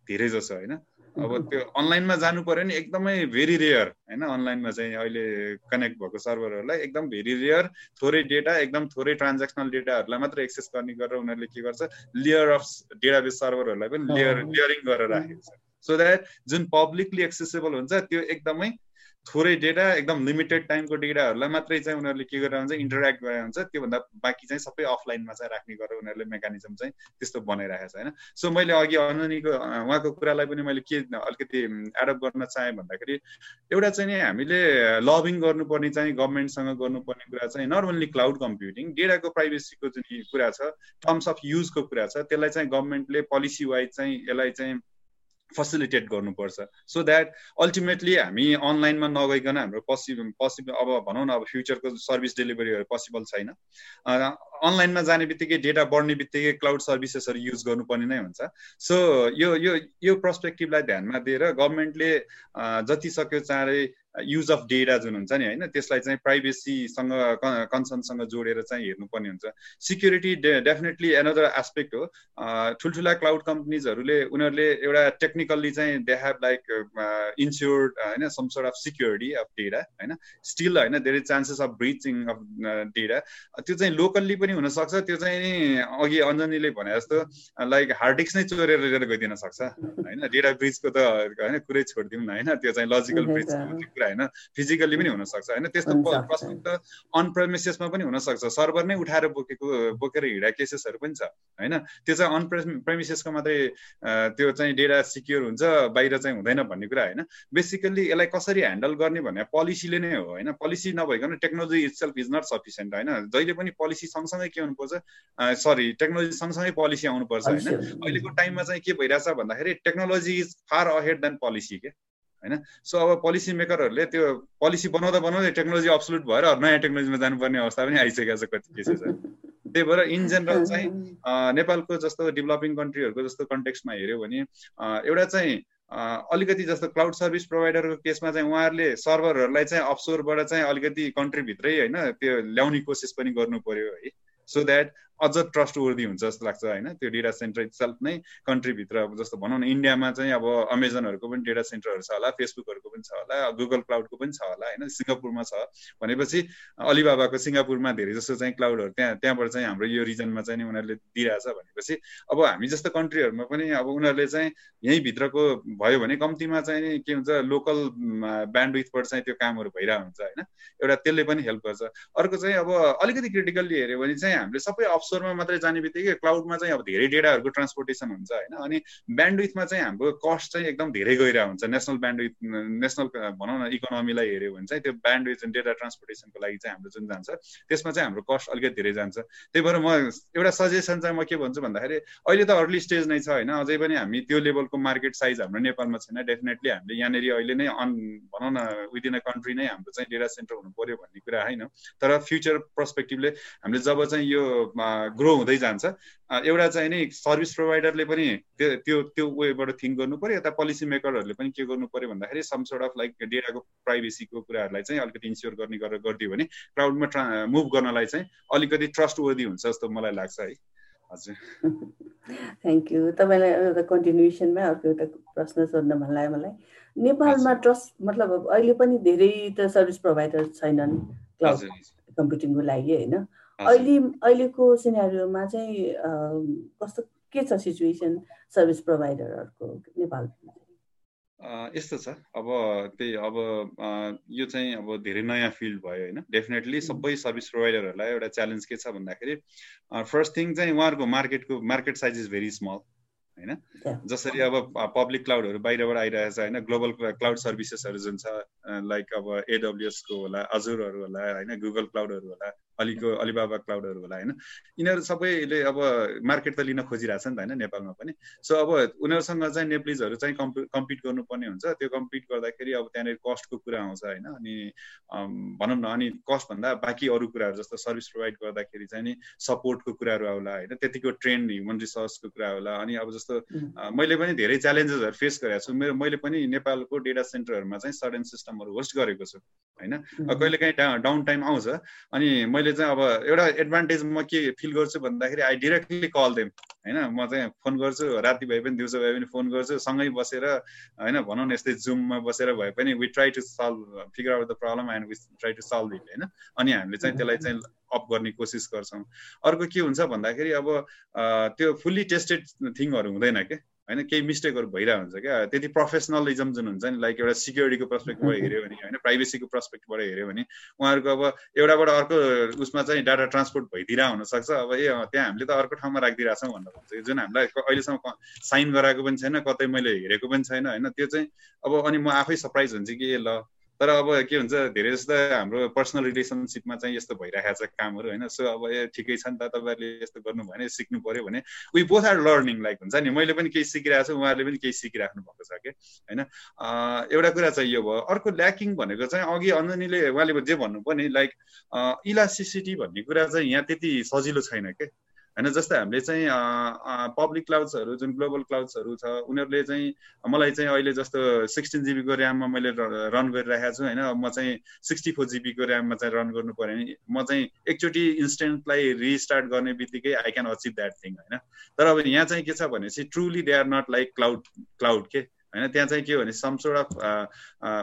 धेरै जसो होइन? अब त्यो अनलाइनमा जानु पर्यो नि एकदमै भेरी रेयर होइन? अनलाइनमा चाहिँ अहिले कनेक्ट भएको सर्भरहरूलाई एकदम भेरी रेयर थोरै डेटा एकदम थोरै ट्रान्जेक्सनल डेटाहरूलाई मात्र एक्सेस गर्ने गरेर उनीहरूले के गर्छ? लेयर अफ डेटाबेस सर्भरहरूलाई पनि लेयर लेयरिङ गरेर राखेको छ। सो द्याट जुन पब्लिकली एक्सेसेबल हुन्छ त्यो एकदमै थोरै डेटा एकदम लिमिटेड टाइमको डेटाहरूलाई मात्रै चाहिँ उनीहरूले के गरेर हुन्छ इन्टरेक्ट गरेर हुन्छ त्योभन्दा बाँकी चाहिँ सबै अफलाइनमा चाहिँ राख्ने गरेर उनीहरूले मेकानिजम चाहिँ त्यस्तो बनाइरहेको छ होइन? सो मैले अघि अननीको उहाँको कुरालाई पनि मैले के अलिकति एडप्ट गर्न चाहेँ भन्दाखेरि एउटा चाहिँ नि हामीले लबिङ गर्नुपर्ने चाहिँ गभर्मेन्टसँग गर्नुपर्ने कुरा चाहिँ नट ओन्ली क्लाउड कम्प्युटिङ डेटाको प्राइभेसीको जुन कुरा छ टर्म्स अफ युजको कुरा छ त्यसलाई चाहिँ गभर्मेन्टले पोलिसी वाइज चाहिँ यसलाई चाहिँ फेसिलिटेट गर्नुपर्छ। सो द्याट अल्टिमेटली हामी अनलाइनमा नगइकन हाम्रो पसिबल पसिबल अब भनौँ न अब फ्युचरको सर्भिस डेलिभरीहरू पोसिबल छैन। अनलाइनमा जाने बित्तिकै डेटा बढ्ने बित्तिकै क्लाउड सर्भिसेसहरू युज गर्नुपर्ने नै हुन्छ। सो यो यो यो पर्सपेक्टिभलाई ध्यानमा दिएर गभर्मेन्टले जति सक्यो चाँडै युज अफ डेटा जुन हुन्छ नि होइन त्यसलाई चाहिँ प्राइभेसीसँग कन्सर्नसँग जोडेर चाहिँ हेर्नुपर्ने हुन्छ। सिक्युरिटी डेफिनेटली एनदर एस्पेक्ट हो। ठुल्ठुला क्लाउड कम्पनीजहरूले उनीहरूले एउटा टेक्निकल्ली चाहिँ दे हेभ लाइक इन्स्योर्ड होइन some sort of security of data होइन। स्टिल होइन धेरै chances of breaching of data त्यो चाहिँ लोकल्ली पनि हुनसक्छ त्यो चाहिँ अघि अञ्जनीले भने जस्तो लाइक हार्ड डिस्क नै चोरेर लिएर गइदिन सक्छ होइन? डेटा ब्रिजको त होइन कुरै छोडिदिउँ न होइन? त्यो चाहिँ लजिकल ब्रिज कुरा होइन? फिजिकल्ली पनि हुनसक्छ होइन? त्यस्तो प्रश्न त अन प्रेमिसेसमा पनि हुनसक्छ। सर्भर नै उठाएर बोकेको बोकेर हिँडा केसेसहरू पनि छ होइन? त्यो चाहिँ अन प्रेमिसेसको मात्रै त्यो चाहिँ डेटा सिक्योर हुन्छ बाहिर चाहिँ हुँदैन भन्ने कुरा होइन? बेसिकल्ली यसलाई कसरी ह्यान्डल गर्ने भन्ने पोलिसीले नै हो होइन? पोलिसी नभइकन technology itself is not sufficient होइन? जहिले पनि पोलिसी सँगसँगै के हुनुपर्छ? सरी टेक्नोलोजी सँगसँगै पोलिसी आउनुपर्छ होइन? अहिलेको टाइममा चाहिँ के भइरहेछ भन्दाखेरि technology is far ahead than policy के? होइन? सो अब पोलिसी मेकरहरूले त्यो पोलिसी बनाउँदा बनाउँदै टेक्नोलोजी अब्सोल्युट भएर नयाँ टेक्नोलोजीमा जानुपर्ने अवस्था पनि आइसकेको छ कति केसेसहरू त्यही भएर इन जेनरल चाहिँ नेपालको जस्तो डेभलपिङ कन्ट्रीहरूको जस्तो कन्टेक्समा हेऱ्यो भने एउटा चाहिँ अलिकति जस्तो क्लाउड सर्भिस प्रोभाइडरको केसमा चाहिँ उहाँहरूले सर्भरहरूलाई चाहिँ अफसोरबाट चाहिँ अलिकति कन्ट्रीभित्रै होइन त्यो ल्याउने कोसिस पनि गर्नु पर्यो है। सो द्याट अझ ट्रस्ट वर्दी हुन्छ जस्तो लाग्छ होइन? त्यो डेटा सेन्टर सेल्फ नै कन्ट्रीभित्र अब जस्तो भनौँ न इन्डियामा चाहिँ अब अमेजनहरूको पनि डेटा सेन्टरहरू छ होला फेसबुकहरूको पनि छ होला गुगल क्लाउडको पनि छ होला होइन? सिङ्गापुरमा छ। भनेपछि अलिबाबाको सिङ्गापुरमा धेरै जस्तो चाहिँ क्लाउडहरू त्यहाँ त्यहाँबाट चाहिँ हाम्रो यो रिजनमा चाहिँ उनीहरूले दिइरहेछ भनेपछि अब हामी जस्तो कन्ट्रीहरूमा पनि अब उनीहरूले चाहिँ यहीँभित्रको भयो भने कम्तीमा चाहिँ के हुन्छ लोकल ब्यान्डविथबाट चाहिँ त्यो कामहरू भइरहेको हुन्छ होइन? एउटा त्यसले पनि हेल्प गर्छ। अर्को चाहिँ अब अलिकति क्रिटिकल्ली हेऱ्यो भने चाहिँ हामीले सबै अप्स स्टोरमा मात्रै जाने बित्तिकै क्लाउडमा चाहिँ अब धेरै डेटाहरूको ट्रान्सपोर्टेसन हुन्छ होइन? अनि ब्यान्डविथमा चाहिँ हाम्रो कस्ट चाहिँ एकदम धेरै गइरहेको हुन्छ। नेसनल ब्यान्डविथ नेसनल भनौँ न इकोनोमीलाई हेऱ्यो भने चाहिँ त्यो ब्यान्डविथ डेटा ट्रान्सपोर्टेसनको लागि चाहिँ हाम्रो जुन जान्छ त्यसमा चाहिँ हाम्रो कस्ट अलिकति धेरै जान्छ। त्यही भएर म एउटा सजेसन चाहिँ म के भन्छु भन्दाखेरि अहिले त अर्ली स्टेज नै छ होइन? अझै पनि हामी त्यो लेभलको मार्केट साइज हाम्रो नेपालमा छैन। डेफिनेटली हामीले यहाँनिर अहिले नै अन भनौँ न विदिन अ कन्ट्री नै हाम्रो चाहिँ डेटा सेन्टर हुनु पर्यो भन्ने कुरा होइन। तर फ्युचर पर्सपेक्टिभले हामीले जब चाहिँ यो ग्रो हुँदै जान्छ। एउटा चाहिँ नि सर्भिस प्रोभाइडरले पनि त्यो त्यो त्यो वेबाट थिङ्क गर्नु पऱ्यो यता पोलिसी मेकरहरूले पनि के गर्नु पऱ्यो भन्दाखेरि सम सोर्ट अफ लाइक डेटाको प्राइभेसीको कुराहरूलाई चाहिँ अलिकति इन्स्योर गर्ने गरेर गरिदियो भने क्राउडमा ट्रा मुभ गर्नलाई चाहिँ अलिकति ट्रस्ट वर्दी हुन्छ जस्तो मलाई लाग्छ है। हजुर। थ्याङ्क यू तपाईँलाई एउटा कन्टिन्युसनमा अर्को एउटा प्रश्न सोध्न मन लाग्यो मलाई। नेपालमा ट्रस्ट मतलब अहिले पनि धेरै त सर्भिस प्रोभाइडर छैनन्। कम्प्युटिङको लागि होइन। अहिले अहिलेको सिनेरियोमा चाहिँ कस्तो के छ सिचुएसन सर्भिस प्रोभाइडरहरूको नेपालमा? यस्तो छ। अब त्यही अब यो चाहिँ अब धेरै नयाँ फिल्ड भयो होइन? डेफिनेटली सबै सर्भिस प्रोभाइडरहरूलाई एउटा च्यालेन्ज के छ भन्दाखेरि फर्स्ट थिङ चाहिँ उहाँहरूको मार्केटको market size is very small होइन? जसरी अब पब्लिक क्लाउडहरू बाहिरबाट आइरहेको छ होइन ग्लोबल क्लाउड सर्भिसेसहरू जुन छ लाइक अब एडब्लुएसको होला अजुरहरू होला होइन? गुगल क्लाउडहरू होला। अलिको अलिबाबा क्लाउडहरू होला होइन? यिनीहरू सबैले अब मार्केट त लिन खोजिरहेछ नि त होइन? नेपालमा पनि। सो अब उनीहरूसँग चाहिँ नेप्लिजहरू चाहिँ कम्पि कम्पिट गर्नुपर्ने हुन्छ। त्यो कम्पिट गर्दाखेरि अब त्यहाँनिर कस्टको कुरा आउँछ होइन? अनि भनौँ न अनि कस्टभन्दा बाँकी अरू कुराहरू जस्तो सर्भिस प्रोभाइड गर्दाखेरि चाहिँ नि सपोर्टको कुराहरू आउला होइन? त्यतिको ट्रेन्ड ह्युमन रिसोर्सको कुरा होला अनि अब जस्तो मैले पनि धेरै च्यालेन्जेसहरू फेस गरेको छु। मेरो मैले पनि नेपालको डेटा सेन्टरहरूमा चाहिँ सडन सिस्टमहरू होस्ट गरेको छु होइन? कहिलेकाहीँ डाउन टाइम आउँछ। अनि मैले मैले चाहिँ अब एउटा एडभान्टेज म के फिल गर्छु भन्दाखेरि आई डिरेक्टली कल देम होइन? म चाहिँ फोन गर्छु राति भए पनि दिउँसो भए पनि फोन गर्छु सँगै बसेर होइन भनौँ न यस्तै जुममा बसेर भए पनि we try to solve figure out the problem and we try to solve it होइन? अनि हामीले चाहिँ त्यसलाई चाहिँ अप गर्ने कोसिस गर्छौँ। अर्को के हुन्छ भन्दाखेरि अब त्यो फुल्ली टेस्टेड थिङहरू हुँदैन क्या होइन केही मिस्टेकहरू भइरहेको हुन्छ क्या। त्यति प्रोफेसनलिजम जुन हुन्छ नि लाइक एउटा सिक्युरिटीको पर्सपेक्टबाट हेऱ्यो भने होइन प्राइभेसीको पर्सपेक्टबाट हेऱ्यो भने उहाँहरूको अब एउटाबाट अर्को उसमा चाहिँ डाटा ट्रान्सपोर्ट भइदिरहेको हुनसक्छ। अब ए त्यहाँ हामीले त अर्को ठाउँमा राखिदिरहेछौँ भनेर भन्छ। जुन हामीलाई अहिलेसम्म साइन गराएको पनि छैन कतै मैले हेरेको पनि छैन होइन। त्यो चाहिँ अब अनि म आफै सरप्राइज हुन्छु कि ए ल। तर अब के भन्छ धेरै जस्तो हाम्रो पर्सनल रिलेसनसिपमा चाहिँ यस्तो भइरहेको छ कामहरू होइन? सो अब ए ठिकै छ नि त तपाईँहरूले यस्तो गर्नु भने सिक्नु पऱ्यो भने we both are learning like हुन्छ नि? मैले पनि केही सिकिरहेको छु उहाँहरूले पनि केही सिकिराख्नु भएको छ कि? होइन? एउटा कुरा चाहिँ यो भयो। अर्को ल्याकिङ भनेको चाहिँ अघि अञ्जनीले उहाँले जे भन्नुभयो नि लाइक इलास्टिसिटी भन्ने कुरा चाहिँ यहाँ त्यति सजिलो छैन क्या होइन जस्तै हामीले चाहिँ पब्लिक क्लाउड्सहरू जुन ग्लोबल क्लाउड्सहरू छ उनीहरूले चाहिँ मलाई चाहिँ अहिले जस्तो सिक्सटिन जिबीको ऱ्याममा मैले रन गरिरहेको छु होइन। म चाहिँ सिक्सटी फोर जिबीको ऱ्याममा चाहिँ रन गर्नु पऱ्यो भने म चाहिँ एकचोटि इन्स्टेन्टलाई रिस्टार्ट गर्ने बित्तिकै I can achieve that thing होइन। तर अब यहाँ चाहिँ के छ भने चाहिँ truly they are not like cloud cloud के? होइन त्यहाँ चाहिँ के हो भने सम सोर्ट अफ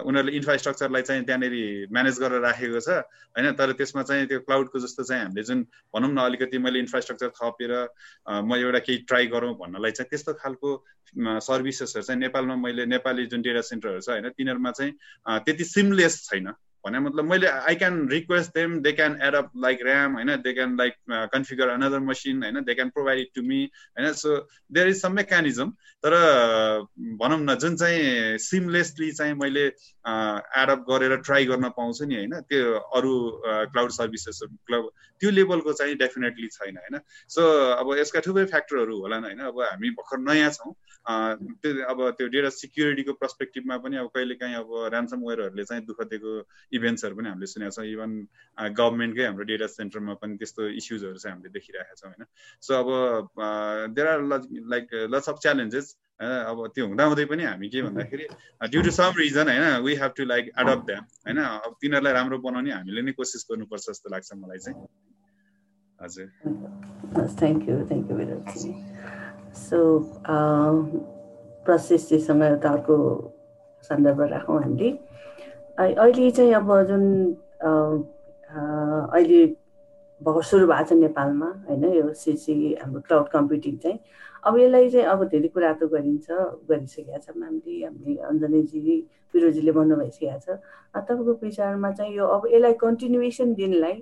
उनीहरूले इन्फ्रास्ट्रक्चरलाई चाहिँ त्यहाँनिर म्यानेज गरेर राखेको छ होइन? तर त्यसमा चाहिँ त्यो क्लाउडको जस्तो चाहिँ हामीले जुन भनौँ न अलिकति मैले इन्फ्रास्ट्रक्चर थपेर म एउटा केही ट्राई गरौँ भन्नलाई चाहिँ त्यस्तो खालको सर्भिसेसहरू चाहिँ नेपालमा मैले नेपाली जुन डेटा सेन्टरहरू छ होइन? तिनीहरूमा चाहिँ त्यति सिमलेस छैन। भने मतलब मैले I can request them they can add up like RAM होइन they can like configure another machine होइन they can provide it to me होइन so there is some mechanism तर भनौँ न जुन चाहिँ सिमलेसली चाहिँ मैले एडअप गरेर ट्राई गर्न पाउँछु नि होइन त्यो अरू क्लाउड सर्भिसेस क्लाउड त्यो लेभलको चाहिँ डेफिनेटली छैन होइन सो अब यसका थुप्रै फ्याक्टरहरू होला होइन अब हामी भर्खर नयाँ छौँ त्यो अब त्यो डेटा सिक्युरिटीको पर्सपेक्टिभमा पनि अब कहिले काहीँ अब ऱ्यान्सम वेयरहरूले चाहिँ दुःख दिएको इभेन्ट्सहरू पनि हामीले सुनेको छौँ। इभन गभर्मेन्टकै हाम्रो डेटा सेन्टरमा पनि त्यस्तो इस्युजहरू चाहिँ हामीले देखिरहेका छौँ होइन। सो अब there are like lots of challenges अब त्यो हुँदाहुँदै पनि हामी के भन्दाखेरि ड्यु टु सम रिजन होइन we have to like adapt them होइन। अब तिनीहरूलाई राम्रो बनाउने हामीले नै कोसिस गर्नुपर्छ जस्तो लाग्छ मलाई चाहिँ। हजुर। Thank you thank you Viraj so एउटा अर्को सन्दर्भ राखौँ हामीले। अहिले चाहिँ अब जुन अहिले भर्खर सुरु भएको छ नेपालमा होइन यो सिसी हाम्रो क्लाउड कम्प्युटिङ चाहिँ अब यसलाई चाहिँ अब धेरै कुरा त गरिन्छ गरिसकेका छ हामीले हामीले अञ्जनीजी पिरोजीले भन्नु भइसकेको छ तपाईँको विचारमा चाहिँ यो अब यसलाई कन्टिन्युएसन दिनलाई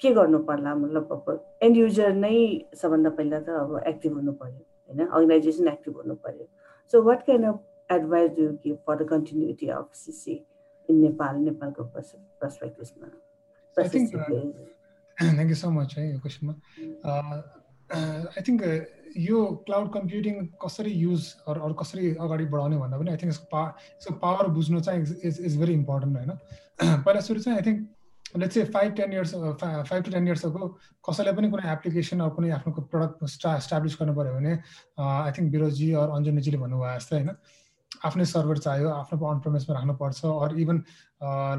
के गर्नु पर्ला मतलब अब एन्ड युजर नै सबभन्दा पहिला त अब एक्टिभ हुनु पर्यो होइन अर्गनाइजेसन एक्टिभ हुनु पर्यो। So what kind of advice do give for the continuity of CC in Nepal नेपालको पर्सपेक्टिभमा थ्याङ्क यू सो मच है यो क्वेसनमा आई थिङ्क यो क्लाउड कम्प्युटिङ कसरी युज अरू कसरी अगाडि बढाउने भन्दा पनि आई थिङ्क यसको पा यसको पावर बुझ्नु चाहिँ इज इज भेरी इम्पोर्टेन्ट होइन? पहिला सुरु चाहिँ आई थिङ्क लेट्स चाहिँ five ten years five to ten years अगो कसैलाई पनि कुनै एप्लिकेसन अरू कुनै आफ्नो प्रडक्ट स्टा इस्टाब्लिस गर्नु पऱ्यो भने आई थिङ्क बिरोजी अरू अञ्जनीजीले भन्नुभयो जस्तै होइन? आफ्नै सर्भर चाहियो आफ्नो अन प्रमेसमा राख्नुपर्छ अरू इभन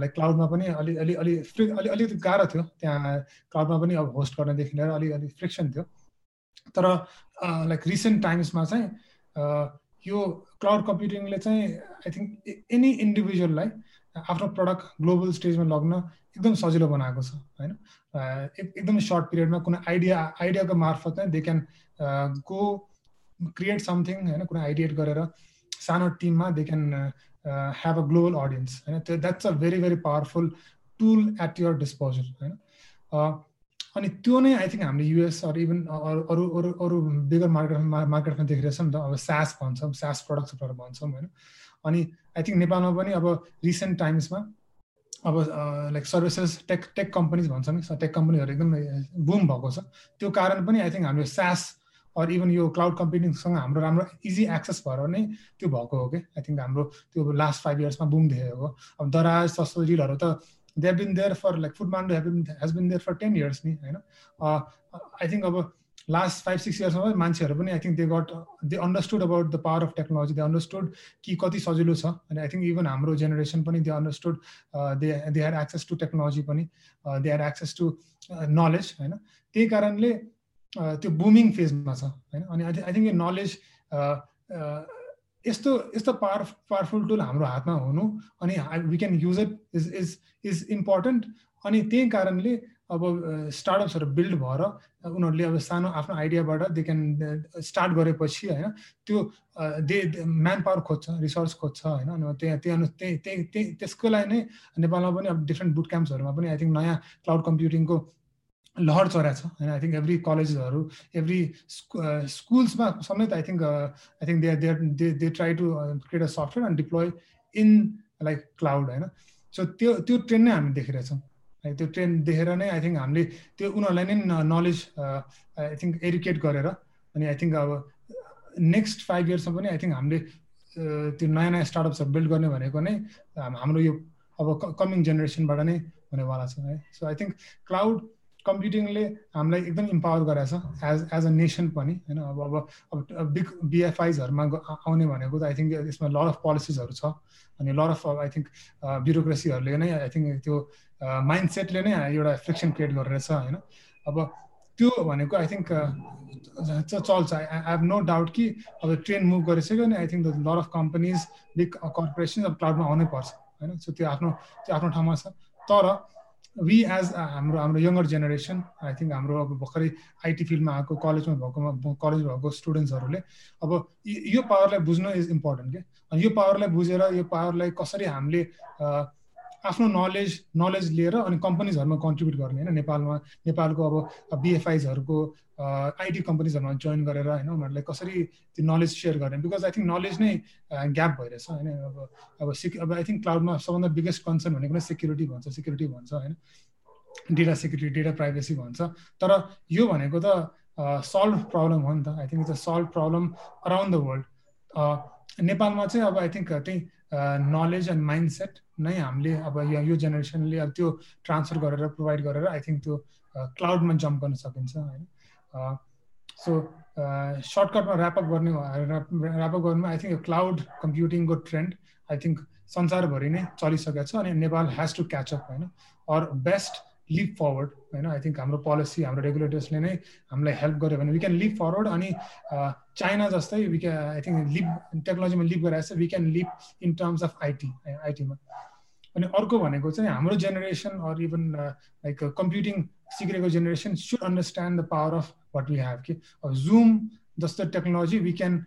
लाइक क्लाउडमा पनि अलि अलि अलि फ्रि अलि अलिक गाह्रो थियो त्यहाँ क्लाउडमा पनि अब होस्ट गर्नदेखि लिएर अलि अलिक फ्रिक्सन थियो। तर लाइक रिसेन्ट टाइम्समा चाहिँ यो क्लाउड कम्प्युटिङले चाहिँ आई थिङ्क एनी इन्डिभिजुअललाई आफ्नो प्रडक्ट ग्लोबल स्टेजमा लग्न एकदम सजिलो बनाएको छ होइन? एकदमै सर्ट पिरियडमा कुनै आइडिया आइडियाको मार्फत नै they can go create something होइन? कुनै आइडिएट गरेर सानो टिममा they can have a global audience होइन त्यो that's a very very powerful tool at your disposal होइन अनि त्यो नै आई थिङ्क हामीले युएस अरू इभन अरू अरू अरू बिगर मार्केट मार्केटमा देखिरहेछ नि त अब सास भन्छौँ सास प्रडक्ट्सहरू भन्छौँ होइन। अनि आई थिङ्क नेपालमा पनि अब रिसेन्ट टाइम्समा अब like services tech tech companies भन्छ टेक कम्पनीहरू एकदम बुम भएको छ। त्यो कारण पनि आई थिङ्क हामीले सास अरू इभन यो क्लाउड कम्प्युटिङसँग हाम्रो राम्रो इजी एक्सेस भएर नै त्यो भएको हो कि आई थिङ्क हाम्रो त्यो लास्ट फाइभ इयर्समा बुम देखेको अब दराज सस्तो रिलहरू त been there for like Foodpanda have been, has been there for 10 years ni होइन? आई थिङ्क अब लास्ट फाइभ सिक्स इयर्समा मान्छेहरू पनि I think they got they understood about the power of technology they understood कि कति सजिलो छ। अनि आई थिङ्क इभन हाम्रो जेनेरेसन पनि they understood they they have access to technology पनि they have access to knowledge होइन? त्यही कारणले त्यो बुमिङ फेजमा छ होइन? अनि आई थिङ्क यो नलेज यस्तो यस्तो पावर पावरफुल टुल हाम्रो हातमा हुनु अनि we can use it is is is important अनि त्यही कारणले अब स्टार्टअप्सहरू बिल्ड भएर उनीहरूले अब सानो आफ्नो आइडियाबाट दे क्यान स्टार्ट गरेपछि होइन त्यो दे म्यान पावर खोज्छ रिसोर्स खोज्छ होइन? अनि त्यहाँ त्यहाँ त्यही त्यही त्यसको लागि नै नेपालमा पनि अब डिफ्रेन्ट बुट क्याम्प्सहरूमा पनि आई थिङ्क नयाँ क्लाउड कम्प्युटिङको लहर चरा छ होइन? आई थिङ्क एभ्री कलेजेसहरू एभ्री स्कुल्समा समेत I think I think they they they try to create a software and deploy in like cloud होइन? सो त्यो त्यो ट्रेन्ड नै हामी देखिरहेछौँ है त्यो ट्रेन्ड देखेर नै आई थिङ्क हामीले त्यो उनीहरूलाई नै नलेज आई थिङ्क एडुकेट गरेर अनि आई थिङ्क अब नेक्स्ट फाइभ इयर्समा पनि आई थिङ्क हामीले त्यो नयाँ नयाँ स्टार्टअप्सहरू बिल्ड गर्ने भनेको नै हाम्रो यो अब कमिङ जेनेरेसनबाट नै हुनेवाला छ है? सो आई थिङ्क क्लाउड कम्प्युटिङले हामीलाई एकदम इम्पावर गराएको छ एज एज अ नेसन पनि होइन? अब अब अब बिग बिएफआइजहरूमा आउने भनेको त आई थिङ्क यसमा लर अफ पोलिसिजहरू छ अनि लर अफ आई थिङ्क ब्युरोक्रेसीहरूले नै आई थिङ्क त्यो माइन्ड सेटले नै एउटा फ्रिक्सन क्रिएट गरेर छ होइन? अब त्यो भनेको आई थिङ्क चल्छ। आई हेभ नो डाउट कि अब ट्रेन मुभ गरिसक्यो भने I think the lot of companies big corporation अब क्लाउडमा आउनै पर्छ होइन? सो त्यो आफ्नो त्यो आफ्नो ठाउँमा छ। तर वी एज हाम्रो हाम्रो यङ्गर जेनेरेसन आई थिङ्क हाम्रो अब भर्खरै आइटी फिल्डमा आएको कलेजमा भएको कलेज भएको स्टुडेन्ट्सहरूले अब यो पावरलाई बुझ्नु इज इम्पोर्टेन्ट के? अनि यो पावरलाई बुझेर यो पावरलाई कसरी हामीले आफ्नो नलेज नलेज लिएर अनि कम्पनीजहरूमा कन्ट्रिब्युट गर्ने होइन? नेपालमा नेपालको अब बिएफआइजहरूको आइटी कम्पनीजहरूमा जोइन गरेर होइन? उनीहरूलाई कसरी त्यो नलेज सेयर गर्ने? बिकज आई थिङ्क नलेज नै ग्याप भइरहेछ होइन? अब अब सिक अब आई थिङ्क क्लाउडमा सबभन्दा बिगेस्ट कन्सर्न भनेको नै सेक्युरिटी भन्छ सेक्युरिटी भन्छ होइन? डेटा सेक्युरिटी डेटा प्राइभेसी भन्छ। तर यो भनेको त सल्भ प्रब्लम हो नि त। I think it's a solve problem around the world नेपालमा चाहिँ अब आई थिङ्क त्यही नलेज एन्ड माइन्ड सेट नै हामीले अब यो जेनेरेसनले अब त्यो ट्रान्सफर गरेर प्रोभाइड गरेर आई थिङ्क त्यो क्लाउडमा जम्प गर्न सकिन्छ होइन? सो सर्टकटमा ऱ्यापअप गर्ने ऱ्यापअप गर्नुमा आई थिङ्क क्लाउड कम्प्युटिङको ट्रेन्ड आई थिङ्क संसारभरि नै चलिसकेको छ अनि Nepal has to catch up होइन? अर बेस्ट लिप फरवर्ड होइन आई थिङ्क हाम्रो पोलिसी हाम्रो रेगुलेटर्सले नै हामीलाई हेल्प गर्यो भने वी क्यान लिप फरवर्ड अनि चाइना जस्तै we can I think leap टेक्नोलोजीमा लिप गरिरहेको छ we can leap in terms of IT आइटीमा अनि अर्को भनेको चाहिँ हाम्रो generation or even like computing सिकेको generation should understand the power of what we have कि अब जुम जस्तो technology we can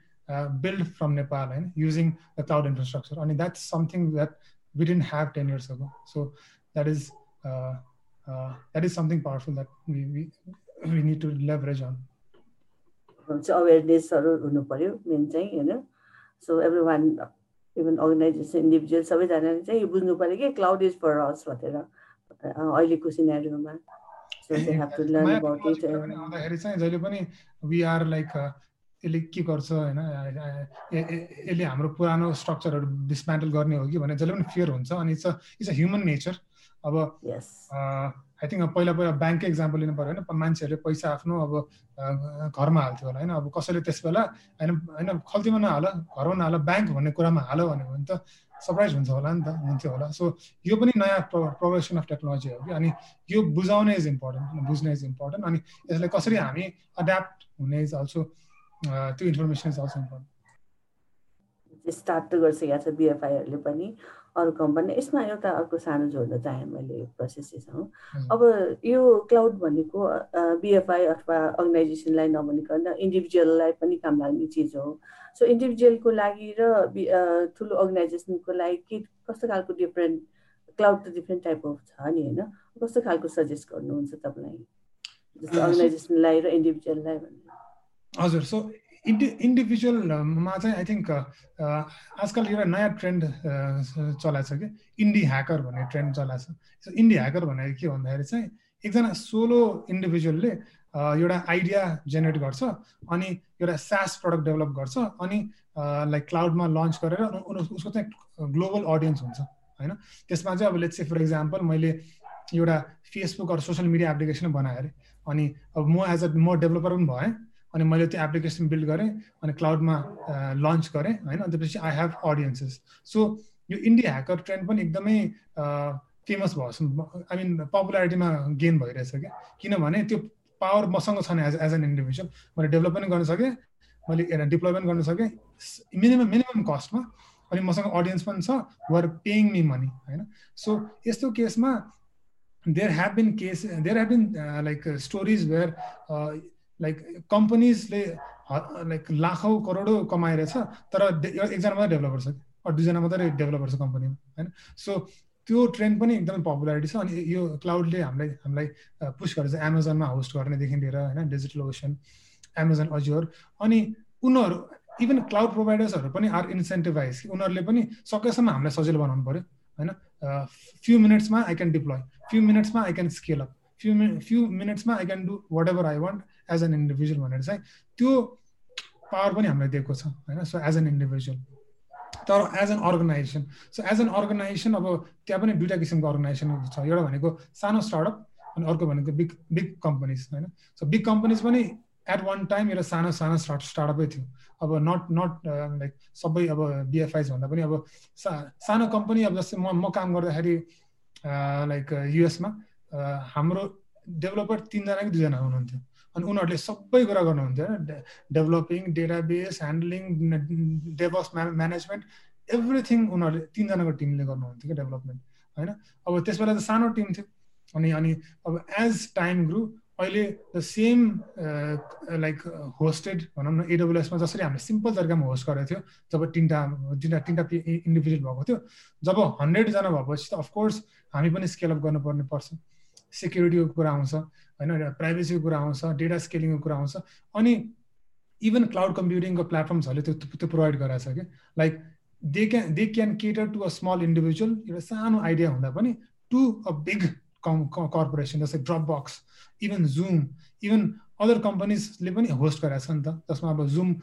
build from Nepal होइन युजिङ द क्लाउड इन्फ्रास्ट्रक्चर अनि that's something that we didn't have ten years ago so that is that is something powerful that we we need to leverage on अवेरनेसहरू हुनु पऱ्यो main चाहिँ होइन so everyone even organisation individual सबैजनाले चाहिँ यो बुझ्नु पऱ्यो कि क्लाउड इज फर अस भनेर अहिलेको सिनेरीमा जहिले पनि वी आर लाइक यसले के गर्छ होइन यसले हाम्रो पुरानो स्ट्रक्चरहरू डिसमेन्टल गर्ने हो कि भने जहिले पनि फियर हुन्छ अनि it's it's a human nature अब आई थिङ्क पहिला पहिला ब्याङ्ककै इक्जाम्पल लिनु पऱ्यो होइन मान्छेहरूले पैसा आफ्नो अब घरमा हाल्थ्यो होला होइन। अब कसैले त्यस बेला होइन होइन खल्तीमा नहाल घरमा नहाल ब्याङ्क भन्ने कुरामा हाल भन्यो भने त सरप्राइज हुन्छ होला नि त हुन्थ्यो होला। सो यो पनि नयाँ प्रोभेसन अफ टेक्नोलोजी हो कि। अनि यो बुझाउने इज इम्पोर्टेन्ट बुझ्ने इज इम्पोर्टेन्ट अनि यसलाई कसरी हामी एड्याप्ट हुने इज अल्सो त्यो information is also important start त गरिसकेको छ बिएफआईहरूले पनि। अरू कम्पनी यसमा एउटा अर्को सानो जोड्न चाहेँ मैले प्रोसेससँग अब यो क्लाउड भनेको बिएफआई अथवा अर्गनाइजेसनलाई नभनिकन इन्डिभिजुअललाई पनि काम लाग्ने चिज हो। सो इन्डिभिजुअलको लागि र ठुलो अर्गनाइजेसनको लागि के कस्तो खालको डिफ्रेन्ट क्लाउड त डिफ्रेन्ट टाइप अफ छ नि होइन? कस्तो खालको सजेस्ट गर्नुहुन्छ तपाईँलाई? जस्तो अर्गनाइजेसनलाई र इन्डिभिजुअललाई भन्ने। हजुर सो इन्डि इन्डिभिजुअलमा चाहिँ आई थिङ्क आजकल एउटा नयाँ ट्रेन्ड चलाएको छ कि? इन्डी ह्याकर भन्ने ट्रेन्ड चलाएको छ। इन्डी ह्याकर भनेको के भन्दाखेरि चाहिँ एकजना सोलो इन्डिभिजुअलले एउटा आइडिया जेनेरेट गर्छ अनि एउटा सास प्रडक्ट डेभलप गर्छ अनि लाइक क्लाउडमा लन्च गरेर उसको चाहिँ ग्लोबल अडियन्स हुन्छ होइन? त्यसमा चाहिँ अब लेट्स से फर इक्जाम्पल मैले एउटा फेसबुक अरू सोसियल मिडिया एप्लिकेसन बनाएँ अरे अनि अब म एज अ म डेभलपर पनि भएँ अनि मैले त्यो एप्लिकेसन बिल्ड गरेँ अनि क्लाउडमा लन्च गरेँ होइन? अनि त्यसपछि आई हेभ अडियन्सेस सो यो इन्डिया ह्याकर ट्रेन्ड पनि एकदमै फेमस भएको आई मिन पपुलारिटीमा गेन भइरहेछ क्या। किनभने त्यो पावर मसँग छैन एज एज एन इन्डिभिजुअल मैले डेभलप पनि गर्न सकेँ मैले डिप्लोय पनि गर्न सकेँ मिनिमम मिनिमम कस्टमा अनि मसँग अडियन्स पनि छ वर पेइङ मी मनी होइन? सो यस्तो केसमा there have been case there have been like stories where like कम्पनीजले like लाखौँ करोडौँ कमाइरहेछ तर एकजना मात्रै डेभलपर छ अरू दुईजना मात्रै डेभलपर छ कम्पनीमा होइन? सो त्यो ट्रेन्ड पनि एकदमै पपुलारिटी छ अनि यो क्लाउडले हामीलाई हामीलाई पुस गरेर एमाजोनमा होस्ट गर्नेदेखि लिएर होइन? डिजिटल ओसन एमाजोन अजियोर अनि उनीहरू इभन क्लाउड प्रोभाइडर्सहरू पनि आर इन्सेन्टिभाइज उनीहरूले पनि सकेसम्म हामीलाई सजिलो बनाउनु पऱ्यो होइन? फ्यु मिनट्समा I can deploy few मिनट्समा I can scale up few few मिनट्समा I can do whatever I want as an individual भनेर चाहिँ त्यो पावर पनि हामीलाई दिएको छ होइन? सो एज एन इन्डिभिजुअल तर as an organisation so as an organisation अब त्यहाँ पनि दुइटा किसिमको अर्गनाइजेसनहरू छ। एउटा भनेको सानो स्टार्टअप अनि अर्को भनेको बिग बिग कम्पनीज होइन? सो बिग कम्पनीज पनि एट वान टाइम एउटा सानो सानो स्टार्ट स्टार्टअपै थियो। अब नट नट लाइक सबै अब बिएफआइज भन्दा पनि अब सा सानो कम्पनी अब जस्तै म म काम गर्दाखेरि लाइक युएसमा हाम्रो डेभलपर तिनजना कि दुईजना हुनुहुन्थ्यो। अनि उनीहरूले सबै कुरा गर्नुहुन्थ्यो होइन? Developing database handling devs management everything उनीहरूले तिनजनाको टिमले गर्नुहुन्थ्यो कि डेभलपमेन्ट होइन? अब त्यस बेला त सानो टिम थियो अनि अनि अब एज टाइम ग्रु अहिले द सेम लाइक होस्टेड भनौँ न एडब्लुएसमा जसरी हामीले सिम्पल तरिकामा होस्ट गरेको थियो जब तिनवटा तिनवटा तिनवटा इन्डिभिजुअल भएको थियो जब हन्ड्रेडजना भएपछि त अफकोर्स हामी पनि स्केलअप गर्नुपर्ने पर्छ। सेक्युरिटीको कुरा आउँछ होइन प्राइभेसीको कुरा आउँछ डेटा स्केलिङको कुरा आउँछ अनि इभन क्लाउड कम्प्युटिङको प्लेटफर्म्सहरूले त्यो त्यो प्रोभाइड गराएको छ कि? Like they can they can cater to a small individual एउटा सानो आइडिया हुँदा पनि टु अ बिग कर्पोरेसन जस्तै Dropbox even Zoom even other कम्पनीजले पनि होस्ट गराएको छ नि त जसमा अब जुम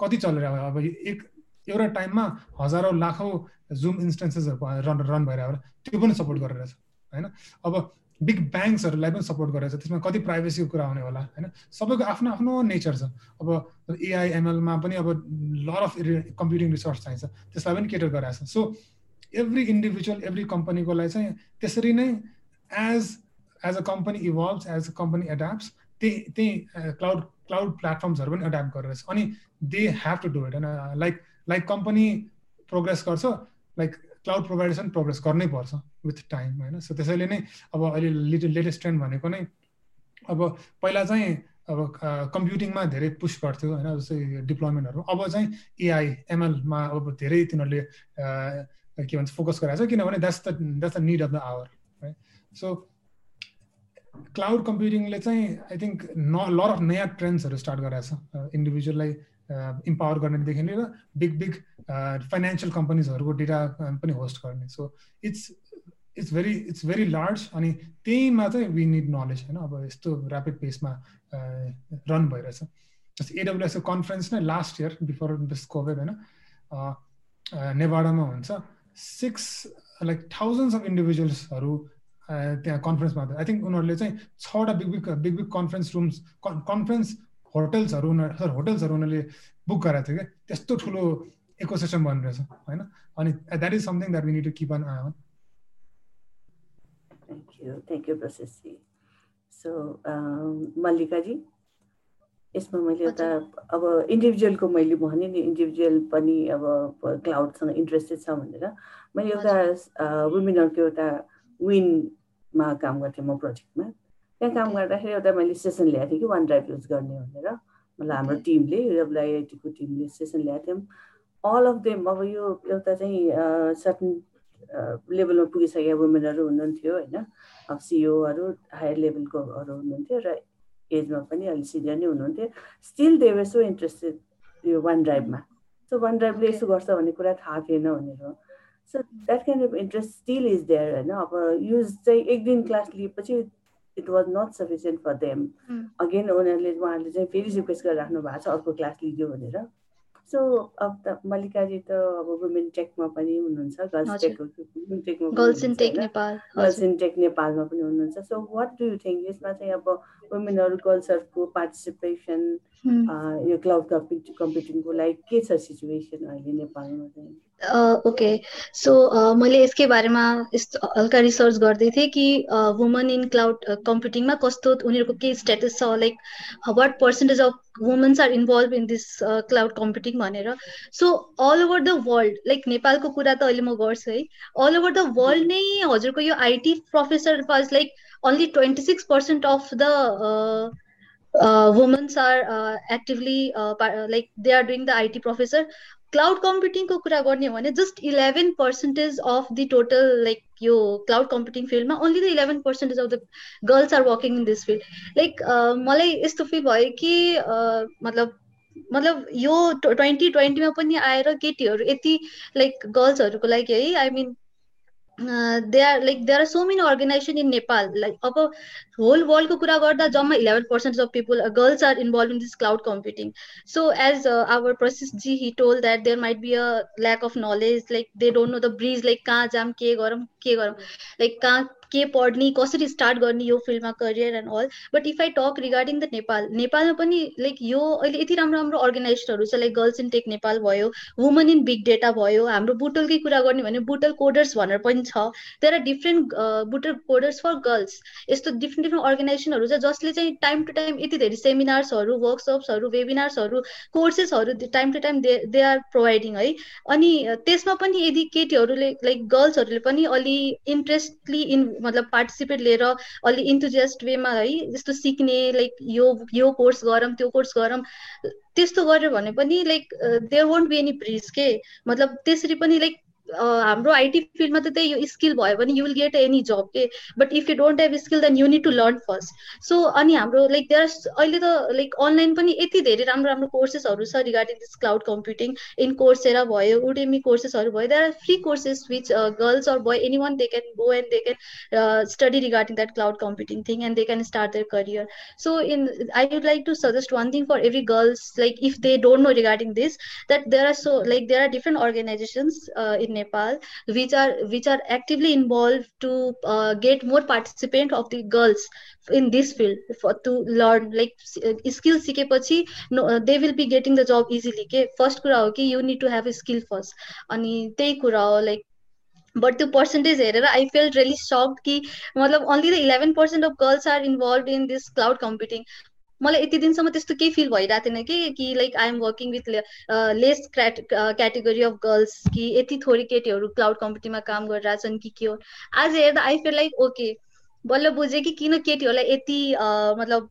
कति चलेर अब एक एउटा टाइममा हजारौँ लाखौँ जुम इन्स्टेन्सेसहरू रन रन भइरहेको त्यो पनि सपोर्ट गरेर छ होइन? अब बिग ब्याङ्क्सहरूलाई पनि सपोर्ट गरेर छ त्यसमा कति प्राइभेसीको कुरा आउने होला होइन? सबैको आफ्नो आफ्नो नेचर छ। अब एआइएमएलमा पनि अब लर अफ कम्प्युटिङ रिसोर्स चाहिन्छ। त्यसलाई पनि केटर गराएको सो एभ्री इन्डिभिजुअल एभ्री कम्पनीको लागि चाहिँ त्यसरी नै as as a company evolve as a company adapt त्यही त्यही क्लाउड क्लाउड प्लेटफर्म्सहरू पनि एडाप्ट गरेर अनि they have to do it होइन? लाइक लाइक कम्पनी प्रोग्रेस गर्छ लाइक क्लाउड प्रोभाइडर्स पनि प्रोग्रेस गर्नै पर्छ विथ टाइम होइन? सो त्यसैले नै अब अहिले लेटेस्ट ट्रेन्ड भनेको नै अब पहिला चाहिँ अब कम्प्युटिङमा धेरै पुस गर्थ्यो होइन? जस्तै डिप्लोइमेन्टहरू अब चाहिँ एआई एमएलमा अब धेरै तिनीहरूले के भन्छ फोकस गराएको छ किनभने that's the that's the need of the hour है सो क्लाउड कम्प्युटिङले चाहिँ आई थिङ्क न लर अफ नयाँ ट्रेन्ड्सहरू स्टार्ट गराएको छ। इन्डिभिजुअललाई इम्पावर गर्नेदेखि लिएर बिग बिग फाइनेन्सियल कम्पनीजहरूको डेटा पनि होस्ट गर्ने. So it's it's very it's very large अनि त्यहीमा चाहिँ वी निड नलेज होइन? अब यस्तो ऱ्यापिड पेसमा रन भइरहेछ। जस्तै एडब्लुएसको कन्फरेन्स नै last year before this covid होइन? नेवाडामा हुन्छ। सिक्स लाइक थाउजन्ड्स अफ इन्डिभिजुअल्सहरू त्यहाँ कन्फरेन्समा आई थिङ्क उनीहरूले चाहिँ छवटा big big big big conference rooms conference होटल्सहरू उनीहरू होटल्सहरू उनीहरूले बुक गराएको थियो क्या? त्यस्तो ठुलो इकोसिस्टम बनिरहेछ होइन? अनि that is something that we need to keep on आयो thank you thank you Prashasti so Mallikaji यसमा मैले एउटा अब इन्डिभिजुअलको मैले भने नि इन्डिभिजुअल पनि अब क्लाउडसँग इन्ट्रेस्टेड छ भनेर मैले एउटा वुमेनहरूको एउटा विन मा काम गर्थेँ म प्रोजेक्टमा त्यहाँ काम गर्दाखेरि एउटा मैले सेसन ल्याएको थिएँ कि वान ड्राइभ युज गर्ने भनेर। मतलब हाम्रो टिमले युडब्लुआइआइटीको टिमले सेसन ल्याएको थियौँ। अल अफ देम अब यो एउटा चाहिँ सर्टन लेभलमा पुगिसकेका वुमेनहरू हुनुहुन्थ्यो होइन? अब सिओहरू हायर लेभलकोहरू हुनुहुन्थ्यो र एजमा पनि अलिक सिनियर नै हुनुहुन्थ्यो। Still they were so interested यो वान ड्राइभमा सो वान ड्राइभले यसो गर्छ भन्ने कुरा थाहा थिएन भनेर। So that kind of interest still is there होइन? अब युज चाहिँ एक दिन क्लास लिएपछि it was not sufficient for them again उनीहरूले उहाँहरूले चाहिँ फेरि रिक्वेस्ट गरेर राख्नु भएको छ अर्को क्लास लिइदियो भनेर। सो अब त मल्लिकाजी त अब वुमेन टेकमा पनि हुनुहुन्छ girls tech girls in tech नेपालमा पनि हुनुहुन्छ। So what do you think यसमा चाहिँ अब वुमेनहरू गर्ल्सहरूको पार्टिसिपेसन यो क्लाउड कम्प्युट कम्प्युटिङको लागि के छ सिचुएसन अहिले नेपालमा चाहिँ? ओके. सो मैले यसकै बारेमा यस्तो हल्का रिसर्च गर्दै थिएँ कि वुमन इन क्लाउड कम्प्युटिङमा कस्तो उनीहरूको के स्ट्याटस छ like what percentage of womens are involve in this cloud computing भनेर। So all over the world like नेपालको कुरा त अहिले म गर्छु है। अल ओभर द वर्ल्ड नै हजुरको यो IT professor like only 26% of the uh, uh, women are uh, actively uh, like they are doing the IT professor. Cloud कम्प्युटिङको कुरा गर्ने हो भने just eleven percentage of the total like यो cloud computing फिल्डमा only the eleven percentage of the girls are working in this field like मलाई यस्तो feel भयो कि मतलब मतलब यो ट्वेन्टी ट्वेन्टीमा पनि आएर केटीहरू यति लाइक गर्ल्सहरूको लागि है I mean Uh, they are like there are so many organizations in Nepal. Like of a whole world ko kura garda jamma 11% of people uh, girls are involved in this cloud computing. So as uh, our process ji he told that there might be a lack of knowledge. Like they don't know the breeze. Like ka jam ke garam ke garam. Like ka के पढ्ने कसरी start गर्ने यो फिल्डमा career and all but if I talk regarding the Nepal नेपालमा पनि like यो अहिले यति राम्रो राम्रो अर्गनाइजेसनहरू छ like girls in tech Nepal भयो वुमन इन बिग डेटा भयो हाम्रो बुटलकै कुरा गर्ने भने बुटल कोडर्स भनेर पनि छ. देयर डिफ्रेन्ट बुटल कोडर्स फर गर्ल्स यस्तो डिफ्रेन्ट डिफ्रेन्ट अर्गनाइजेसनहरू छ जसले चाहिँ टाइम टु टाइम यति धेरै सेमिनार्सहरू वर्कसप्सहरू वेबिनार्सहरू कोर्सेसहरू time to time they they are providing है. अनि त्यसमा पनि यदि केटीहरूले लाइक गर्ल्सहरूले पनि अलि इन्ट्रेस्टली इन मतलब पार्टिसिपेट लिएर अलि इन्थुजियास्ट वेमा है जस्तो सिक्ने लाइक यो यो कोर्स गरौँ त्यो कोर्स गरौँ त्यस्तो गर्यो भने पनि like there won't be any bridge के? मतलब त्यसरी पनि लाइक हाम्रो आइटी फिल्डमा त त्यही यो स्किल भयो भने you will get any job के but if you don't have skill then you need to learn first so अनि हाम्रो लाइक देयर अहिले त लाइक अनलाइन पनि यति धेरै राम्रो राम्रो कोर्सेसहरू छ regarding this cloud computing in Coursera भयो उडेमी कोर्सेसहरू भयो there are free courses which girls or boy any one they can go and they can study regarding that cloud computing thing and they can start their career so in I would like to suggest one thing for every girls like if they don't know regarding this that there are so like there are different organisations in Nepal, which are which are actively involved to uh, get more participant of the girls in this field for to learn like skill सिकेपछि no, uh, they will be getting the job easily के first कुरा हो कि you need to have a skill first अनि त्यही कुरा हो like but त्यो पर्सेन्टेज हेरेर आई फेल रियली सक्ड कि मतलब only the eleven percent of girls are involve in this cloud computing मलाई यति दिनसम्म त्यस्तो केही फिल भइरहेको थिएन कि कि like I'm working with less category of girls कि यति थोरै केटीहरू क्लाउड कम्प्युटिङमा काम गरिरहेछन् कि के हो। आज हेर्दा आई फिल लाइक ओके बल्ल बुझेँ कि किन केटीहरूलाई यति मतलब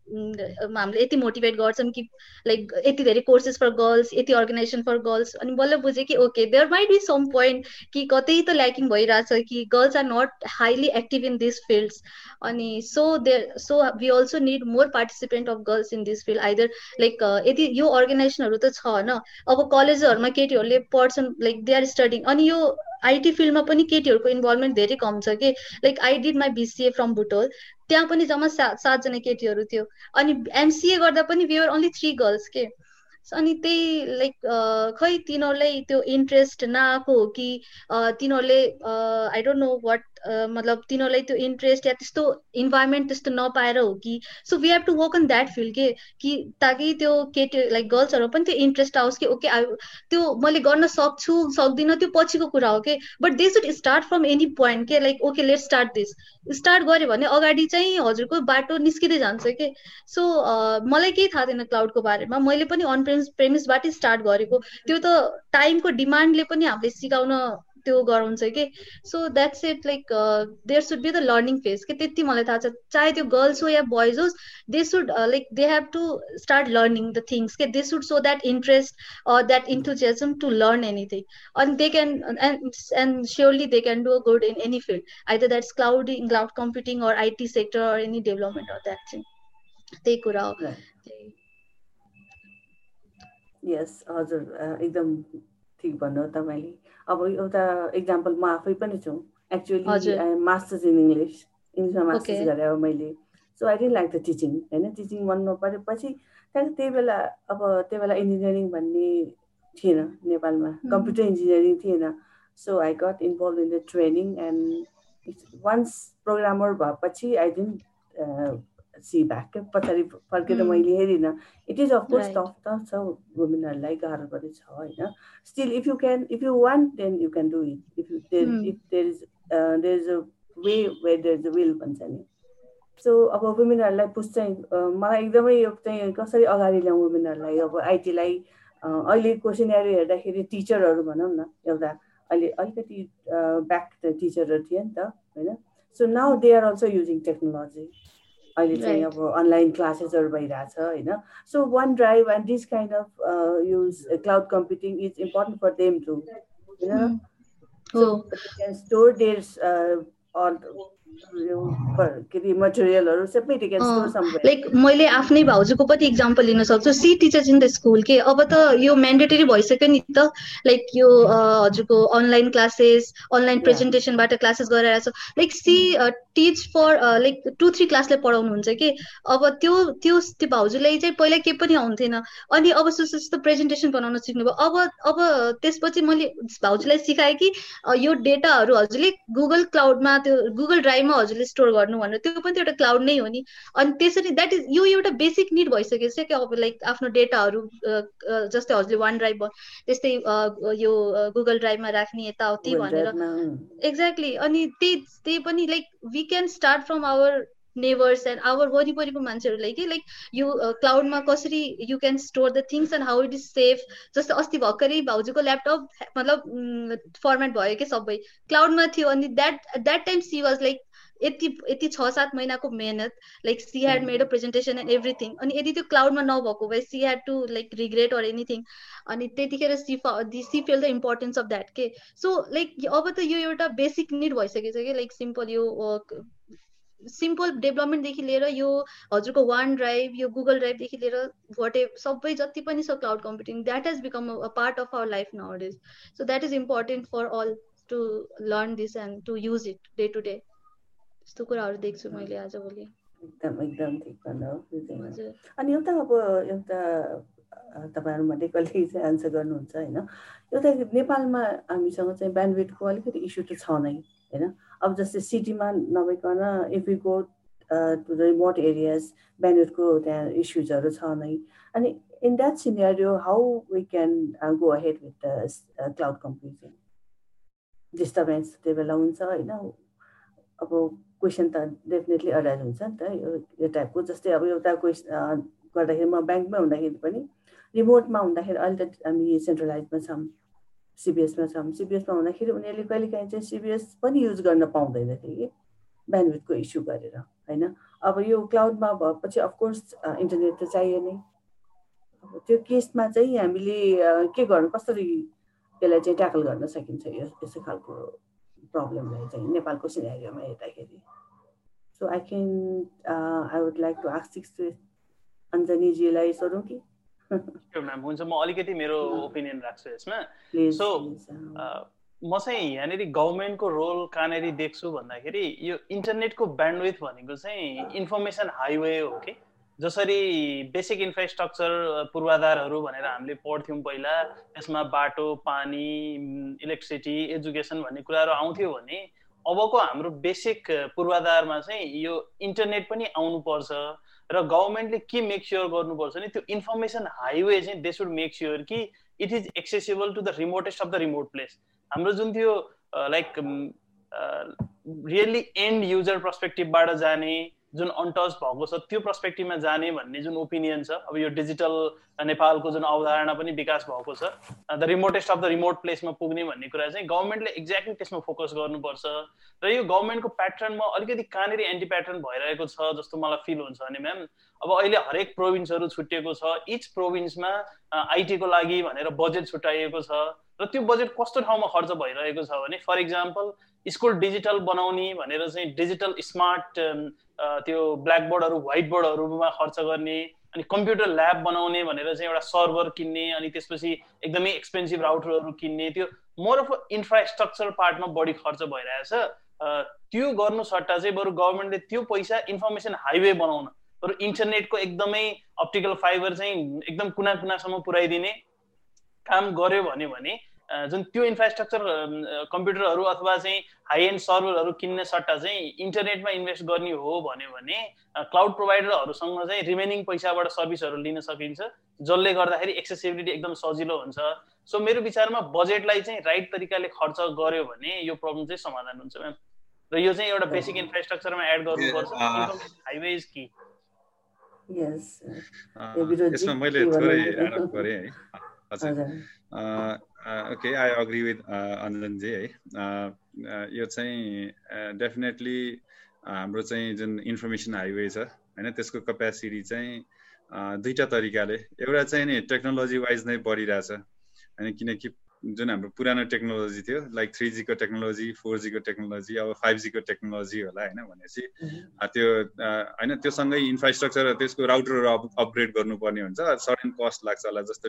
हामीले यति मोटिभेट गर्छौँ कि लाइक यति धेरै कोर्सेस फर गर्ल्स यति अर्गनाइजेसन फर गर्ल्स अनि बल्ल बुझेँ कि okay there might be some point कि कतै त ल्याकिङ भइरहेछ कि girls are not highly active in this fields अनि so there so we also need more participant of girls in this field either like यदि यो अर्गनाइजेसनहरू त छ होइन अब कलेजहरूमा केटीहरूले पढ्छन् लाइक दे आर स्टडिङ अनि यो आइटी फिल्डमा पनि केटीहरूको इन्भल्भमेन्ट धेरै कम छ कि? Like I did my BCA from Butwal त्यहाँ पनि जम्मा सात सातजना केटीहरू थियो। अनि एमसिए गर्दा पनि वी ओन्ली थ्री गर्ल्स के? अनि त्यही लाइक खै तिनीहरूलाई त्यो इन्ट्रेस्ट नआएको हो कि तिनीहरूले आई डोन्ट नो वाट मतलब तिनीहरूलाई त्यो इन्ट्रेस्ट या त्यस्तो इन्भाइरोमेन्ट त्यस्तो नपाएर हो कि। So we have to work on that field के कि ताकि त्यो केटी लाइक गर्ल्सहरूमा पनि त्यो इन्ट्रेस्ट आओस् कि ओके त्यो मैले गर्न सक्छु सक्दिनँ त्यो पछिको कुरा हो कि। But they should start from any point के like okay let start this start गऱ्यो भने अगाडि चाहिँ हजुरको बाटो निस्किँदै जान्छ कि। सो मलाई केही थाहा थिएन क्लाउडको बारेमा। मैले पनि अन प्रेमिस प्रेमिसबाटै स्टार्ट गरेको। त्यो त टाइमको डिमान्डले पनि हामीले सिकाउन त्यो गराउँछ कि? So that's it like there should be the learning phase कि त्यति मलाई थाहा छ। चाहे त्यो गर्ल्स हो या बोइज होस् they should like they have to start learning the things के they should so that interest or that enthusiasm to learn anything अनि they can and and surely they can do a good in any field either that's clouding cloud computing or IT sector or any development or that चाहिँ त्यही कुरा हो यस हजुर एकदम ठिक भन्नु तपाईँले। अब एउटा इक्जाम्पल म आफै पनि छु. एक्चुअली मास्टर्स इन इङ्ग्लिस इङ्ग्लिसमा मास्टर्स गरेँ अब मैले. So I didn't like the teaching होइन? टिचिङ मन नपरेपछि त्यहाँदेखि त्यही बेला अब त्यही बेला इन्जिनियरिङ भन्ने थिएन नेपालमा। कम्प्युटर इन्जिनियरिङ थिएन। So I got involve in the training and once programmer भएपछि आई डिन्ट सी ब्याक पछाडि फर्केर मैले हेरिनँ। It is of course tough त छ वुमेनहरूलाई गाह्रो पनि छ होइन। Still if you can if you want then you can do it if you there if there is there is a way way there is a will भन्छ नि। So अब वुमेनहरूलाई पुस चाहिँ मलाई एकदमै यो चाहिँ कसरी अगाडि ल्याउँ वुमेनहरूलाई अब आइटीलाई अहिलेको सिनेरी हेर्दाखेरि टिचरहरू भनौँ न एउटा अहिले अलिकति ब्याक टिचरहरू थिए नि त होइन। So now they are also using technology अहिले चाहिँ अब अनलाइन क्लासेसहरू भइरहेछ होइन? So one drive and this kind of use cloud computing is important for them to होइन स्टोर देयर लाइक मैले आफ्नै भाउजूको पनि इक्जाम्पल लिन सक्छु। She teachers in the school के? अब त यो म्यान्डेटरी भइसक्यो नि त। लाइक यो हजुरको अनलाइन क्लासेस अनलाइन प्रेजेन्टेसनबाट क्लासेस गराइरहेको छ like she teach for like two three क्लासले पढाउनुहुन्छ कि? अब त्यो त्यो त्यो भाउजूलाई चाहिँ पहिला केही पनि आउँथेन। अनि अब सुस्तो प्रेजेन्टेसन बनाउन सिक्नुभयो। अब अब त्यसपछि मैले भाउजूलाई सिकाएँ कि यो डेटाहरू हजुरले गुगल क्लाउडमा त्यो गुगल ड्राइभमा हजुरले स्टोर गर्नु भनेर त्यो पनि एउटा क्लाउड नै हो नि। अनि त्यसरी द्याट इज यो एउटा बेसिक निड भइसकेको छ क्या अब लाइक आफ्नो डेटाहरू जस्तै हजुरले वान ड्राइभ त्यस्तै यो गुगल ड्राइभमा राख्ने यताउति भनेर। एक्ज्याक्टली अनि त्यही त्यही पनि like we can start from our neighbours and our वरिपरिको मान्छेहरूलाई कि लाइक यो क्लाउडमा कसरी you can store the things and how it is safe जस्तो अस्ति भर्खरै भाउजूको ल्यापटप मतलब फर्मेट भयो कि सबै। क्लाउडमा थियो अनि that that time she was like यति यति छ सात महिनाको मेहनत like she had made a presentation and everything अनि यदि त्यो क्लाउडमा नभएको भए she had to like regret or anything अनि त्यतिखेर she she feel the importance of that के सो लाइक अब त यो एउटा बेसिक निड भइसकेको छ कि लाइक सिम्पल यो सिम्पल डेभलपमेन्टदेखि लिएर यो हजुरको वान ड्राइभ यो गुगल ड्राइभदेखि लिएर वाट ए सबै जति पनि छ cloud computing that has become a part of our life now is so that is important for all to learn this and to use it day to day यस्तो कुराहरू देख्छु मैले आजभोलि एकदम एकदम ठिक भन्नु अनि एउटा अब एउटा तपाईँहरूमध्ये कसले चाहिँ आन्सर गर्नुहुन्छ होइन? एउटा नेपालमा हामीसँग चाहिँ ब्यान्डवेडको अलिकति इस्यु त छ नै होइन? अब जस्तै सिटीमा नभइकन if you go to the remote areas ब्यान्डवेडको त्यहाँ इस्युजहरू छ नै अनि in that scenario how we can go ahead with the cloud computing disturbance त्यो बेला हुन्छ होइन? अब क्वेसन त डेफिनेटली अराइज हुन्छ नि त यो यो टाइपको जस्तै अब एउटा क्वेसन गर्दाखेरि म ब्याङ्कमै हुँदाखेरि पनि रिमोटमा हुँदाखेरि अहिले त हामी सेन्ट्रलाइजमा छौँ सिबिएसमा छौँ। सिबिएसमा हुँदाखेरि उनीहरूले कहिलेकाहीँ चाहिँ सिबिएस पनि युज गर्न पाउँदैन थियो कि ब्यान्डविथको इस्यु गरेर होइन? अब यो क्लाउडमा भएपछि अफकोर्स इन्टरनेट त चाहियो नै। अब त्यो केसमा चाहिँ हामीले के गर्नु कसरी यसलाई चाहिँ ट्याकल गर्न सकिन्छ यो यस्तो खालको प्रब्लमलाई चाहिँ नेपालको सिनेरियोमा हेर्दाखेरि। So I can I would like to ask six अञ्जनीजीलाई सोधौँ कि? हुन्छ। म अलिकति मेरो ओपिनियन राख्छु यसमा। सो म चाहिँ यहाँनिर गभर्मेन्टको रोल कहाँनिर देख्छु भन्दाखेरि यो इन्टरनेटको ब्यान्डविथ भनेको चाहिँ इन्फर्मेसन हाइवे हो कि? जसरी बेसिक इन्फ्रास्ट्रक्चर पूर्वाधारहरू भनेर हामीले पढ्थ्यौँ पहिला त्यसमा बाटो पानी इलेक्ट्रिसिटी एजुकेसन भन्ने कुराहरू आउँथ्यो भने अबको हाम्रो बेसिक पूर्वाधारमा चाहिँ यो इन्टरनेट पनि आउनुपर्छ र गभर्मेन्टले के मेक स्योर गर्नुपर्छ नि त्यो इन्फर्मेसन हाइवे चाहिँ दे सुड मेक स्योर कि it is accessible to the remotest of the remote place हाम्रो जुन त्यो लाइक रियल्ली एन्ड युजर पर्सपेक्टिभबाट जाने जुन अनटच भएको छ त्यो पर्सपेक्टिभमा जाने भन्ने जुन ओपिनियन छ अब यो डिजिटल नेपालको जुन अवधारणा पनि विकास भएको छ the remotest of the remote प्लेसमा पुग्ने भन्ने कुरा चाहिँ गभर्मेन्टले एक्ज्याक्टली त्यसमा फोकस गर्नुपर्छ र यो गभर्मेन्टको प्याटर्नमा अलिकति कहाँनिर एन्टी प्याटर्न भइरहेको छ जस्तो मलाई फिल हुन्छ भने म्याम अब अहिले हरेक प्रोभिन्सहरू छुट्टिएको छ इच प्रोभिन्समा आइटीको लागि भनेर बजेट छुट्याइएको छ र त्यो बजेट कस्तो ठाउँमा खर्च भइरहेको छ भने फर इक्जाम्पल स्कुल डिजिटल बनाउने भनेर चाहिँ डिजिटल स्मार्ट त्यो ब्ल्याक बोर्डहरू व्हाइट बोर्डहरूमा खर्च गर्ने अनि कम्प्युटर ल्याब बनाउने भनेर चाहिँ एउटा सर्भर किन्ने अनि त्यसपछि एकदमै एक्सपेन्सिभ राउटरहरू किन्ने त्यो मोर अफ इन्फ्रास्ट्रक्चर पार्टमा बढी खर्च भइरहेछ त्यो गर्नु सट्टा चाहिँ बरु गभर्मेन्टले त्यो पैसा इन्फर्मेसन हाइवे बनाउन बरु इन्टरनेटको एकदमै अप्टिकल फाइबर चाहिँ एकदम कुना कुनासम्म पुऱ्याइदिने काम गर्यो भने जुन त्यो इन्फ्रास्ट्रक्चर कम्प्युटरहरू अथवा चाहिँ हाई एन्ड सर्भरहरू किन्ने सट्टा चाहिँ इन्टरनेटमा इन्भेस्ट गर्ने हो भन्यो भने क्लाउड प्रोभाइडरहरूसँग चाहिँ रिमेनिङ पैसाबाट सर्भिसहरू लिन सकिन्छ जसले गर्दाखेरि एक्सेसिबिलिटी एकदम सजिलो हुन्छ। सो मेरो विचारमा बजेटलाई चाहिँ राइट तरिकाले खर्च गर्यो भने यो प्रब्लम चाहिँ समाधान हुन्छ म्याम र यो चाहिँ एउटा बेसिक इन्फ्रास्ट्रक्चरमा एड गर्नुपर्छ। हाइवे इज कि यसमा मैले थोरै गरेँ है। हजुर। Okay I agree with Anjanji है uh, uh, यो चाहिँ डेफिनेटली uh, हाम्रो चाहिँ जुन इन्फर्मेसन हाइवे छ होइन त्यसको कपेसिटी चाहिँ दुईवटा तरिकाले। एउटा चाहिँ नि टेक्नोलोजी वाइज नै बढिरहेछ होइन किनकि जुन हाम्रो पुरानो टेक्नोलोजी थियो लाइक थ्री जीको टेक्नोलोजी फोर जीको टेक्नोलोजी अब फाइभ जीको टेक्नोलोजी होला होइन भनेपछि त्यो होइन त्योसँगै इन्फ्रास्ट्रक्चर त्यसको राउटरहरू अपग्रेड गर्नुपर्ने हुन्छ। सर्टेन कस्ट लाग्छ होला जस्तो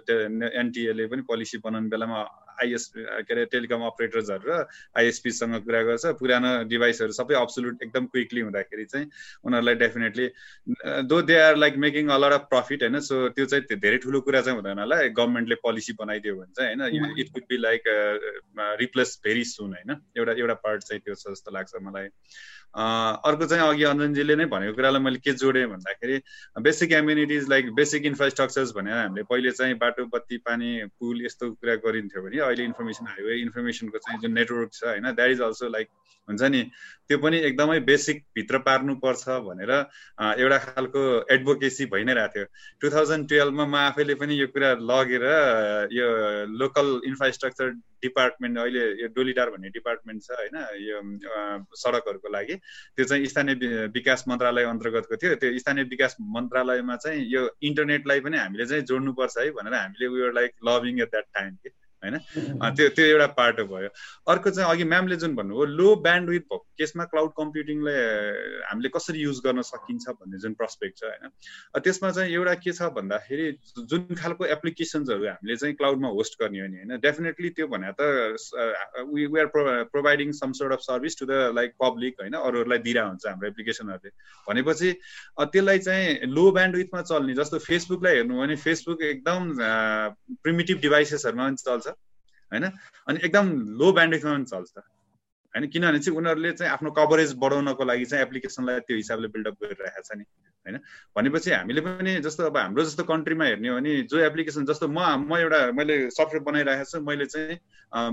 एनटिएले पनि पोलिसी बनाउने बेलामा आइएस के अरे टेलिकम अपरेटर्सहरू र आइएसपीसँग कुरा गर्छ। पुरानो डिभाइसहरू सबै अब्सोल्युट एकदम क्विकली हुँदाखेरि चाहिँ उनीहरूलाई definitely though they are like making a lot of profit होइन सो त्यो चाहिँ धेरै ठुलो कुरा चाहिँ हुँदैन होला। गभर्मेन्टले पोलिसी बनाइदियो भने चाहिँ होइन it could be like replace very soon होइन। एउटा एउटा पार्ट चाहिँ त्यो छ जस्तो लाग्छ मलाई। अर्को चाहिँ अघि अञ्जनजीले नै भनेको कुरालाई मैले के जोडेँ भन्दाखेरि basic amenities like basic infrastructures भनेर हामीले पहिले चाहिँ बाटो बत्ती पानी पुल यस्तो कुरा गरिन्थ्यो भने अहिले इन्फर्मेसन हाइवे इन्फर्मेसनको चाहिँ जुन नेटवर्क छ होइन द्याट इज अल्सो लाइक हुन्छ नि त्यो पनि एकदमै बेसिक भित्र पार्नुपर्छ भनेर एउटा खालको एडभोकेसी भइ नै रहेको थियो टु थाउजन्ड टुवेल्भमा म आफैले पनि यो कुरा लगेर यो लोकल इन्फ्रास्ट्रक्चर डिपार्टमेन्ट अहिले यो डोलिडार भन्ने डिपार्टमेन्ट छ होइन यो सडकहरूको लागि त्यो चाहिँ स्थानीय विकास मन्त्रालय अन्तर्गतको थियो। त्यो स्थानीय विकास मन्त्रालयमा चाहिँ यो इन्टरनेटलाई पनि हामीले चाहिँ जोड्नुपर्छ है भनेर हामीले उयो like loving at that time के। होइन? त्यो त्यो एउटा पार्ट भयो। अर्को चाहिँ अघि म्यामले जुन भन्नुभयो लो ब्यान्ड विथ भएको केसमा क्लाउड कम्प्युटिङलाई हामीले कसरी युज गर्न सकिन्छ? भन्ने जुन प्रस्पेक्ट छ होइन? त्यसमा चाहिँ एउटा के छ भन्दाखेरि जुन खालको एप्लिकेसन्सहरू हामीले चाहिँ क्लाउडमा होस्ट गर्ने हो नि होइन? डेफिनेटली त्यो भने त we are providing some sort of service to the like public होइन? अरूहरूलाई दिइरहेको हुन्छ हाम्रो एप्लिकेसनहरूले। भनेपछि त्यसलाई चाहिँ लो ब्यान्ड विथमा चल्ने जस्तो फेसबुकलाई हेर्नु भने फेसबुक एकदम प्रिमिटिभ डिभाइसेसहरूमा पनि चल्छ होइन? अनि एकदम लो ब्यान्डविथमा पनि चल्छ। होइन? किनभने चाहिँ उनीहरूले चाहिँ आफ्नो कभरेज बढाउनको लागि चाहिँ एप्लिकेसनलाई त्यो हिसाबले बिल्डअप गरिरहेको छ नि। होइन? भनेपछि हामीले पनि जस्तो अब हाम्रो जस्तो कन्ट्रीमा हेर्ने हो भने जो एप्लिकेसन जस्तो म म एउटा मैले सफ्टवेयर बनाइरहेको छु मैले चाहिँ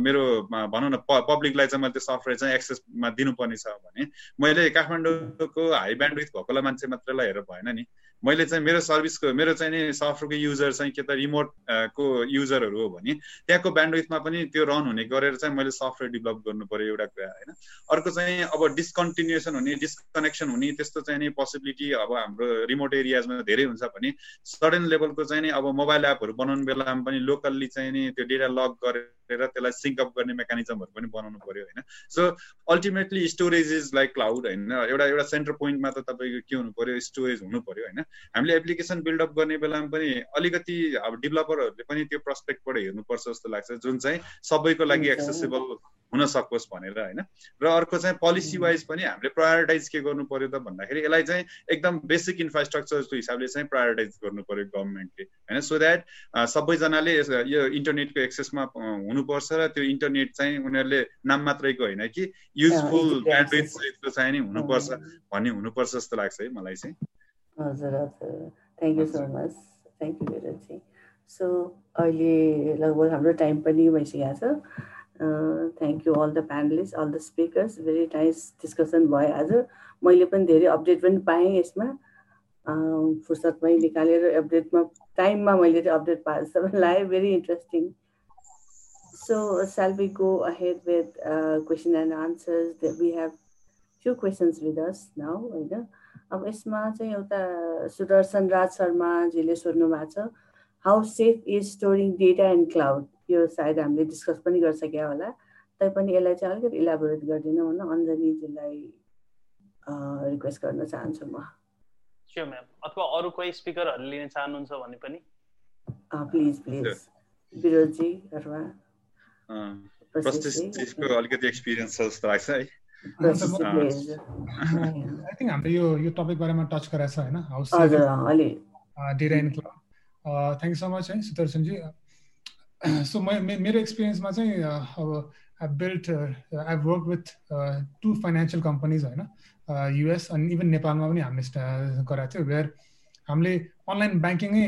मेरो भनौँ न पब्लिकलाई चाहिँ मैले त्यो सफ्टवेयर चाहिँ एक्सेसमा दिनुपर्ने छ भने मैले काठमाडौँको हाई ब्यान्डविथ भएकोलाई मान्छे मात्रैलाई हेरेर भएन नि। मैले चाहिँ मेरो सर्भिसको मेरो चाहिँ नि सफ्टवेयरको युजर चाहिँ के त रिमोट को युजरहरू हो भने त्यहाँको ब्यान्डविथमा पनि त्यो रन हुने गरेर चाहिँ मैले सफ्टवेयर डेभलप गर्नु पर्यो एउटा कुरा होइन? अर्को चाहिँ अब डिस्कन्टिन्युएसन हुने डिस्कनेक्सन हुने त्यस्तो चाहिँ नि पोसिबिलिटी अब हाम्रो रिमोट एरियाजमा धेरै हुन्छ भने सडन लेभलको चाहिँ नि अब मोबाइल एपहरू बनाउने बेलामा पनि लोकल्ली चाहिँ नि त्यो डेटा लग गरेर त्यसलाई सिङ्कअप गर्ने मेकानिजमहरू पनि बनाउनु पर्यो होइन? So ultimately storage is like cloud होइन? एउटा एउटा सेन्टर पोइन्टमा त तपाईँको के हुनु पर्यो? स्टोरेज हुनु पर्यो होइन? हामीले एप्लिकेसन बिल्डअप गर्ने बेलामा पनि अलिकति अब डेभलपरहरूले पनि त्यो प्रस्पेक्टबाट हेर्नुपर्छ जस्तो लाग्छ जुन चाहिँ सबैको लागि एक्सेसिबल हुन सकोस् भनेर होइन? र अर्को चाहिँ पोलिसी वाइज पनि हामीले प्रायोरिटाइज के गर्नु पर्यो त भन्दाखेरि यसलाई चाहिँ एकदम बेसिक इन्फ्रास्ट्रक्चरको हिसाबले चाहिँ प्रायोरिटाइज गर्नु पर्यो गभर्मेन्टले होइन? सो द्याट सबैजनाले यो इन्टरनेटको एक्सेसमा हुनुपर्छ र त्यो इन्टरनेट चाहिँ उनीहरूले नाम मात्रैको होइन कि युजफुल ब्यान्डविथ चाहिँ नि हुनुपर्छ भन्ने हुनुपर्छ जस्तो लाग्छ है मलाई चाहिँ। हजुर हजुर thank you so much thank you Virji so अहिले लगभग हाम्रो टाइम पनि भइसकेको छ thank you all the panellist all the speakers very nice discussion भयो आज। मैले पनि धेरै अपडेट पनि पाएँ यसमा। फुर्सदमै निकालेर अपडेटमा टाइममा मैले चाहिँ अपडेट पाएँ। जस्तो लाग्यो very interesting so shall we go ahead with question and answers we have few questions with us now होइन। अब यसमा चाहिँ एउटा सुदर्शन राज शर्माजीले सोध्नु भएको छ how safe is storing data and cloud यो सायद हामीले डिस्कस पनि गरिसक्यो होला। तैपनि यसलाई चाहिँ अलिकति इलाबोरेट गरिदिनु भने अञ्जनीजीलाई रिक्वेस्ट गर्न चाहन्छु म। म्याम अथवा अरू कोही स्पिकरहरू लिन चाहनुहुन्छ भने पनि? प्लिज प्लिज विरोधजी अथवा अलिकति एक्सपिरियन्स जस्तो लाग्छ है। आई थिङ्क हामीले यो यो टपिक बारेमा टच गराएको छ होइन house data in cloud thank you so much है सुदर्शनजी सो म मेरो एक्सपिरियन्समा चाहिँ अब I built I work with two financial companies होइन युएस अनि इभन नेपालमा पनि हामीले गराएको थियो वेयर हामीले अनलाइन ब्याङ्किङै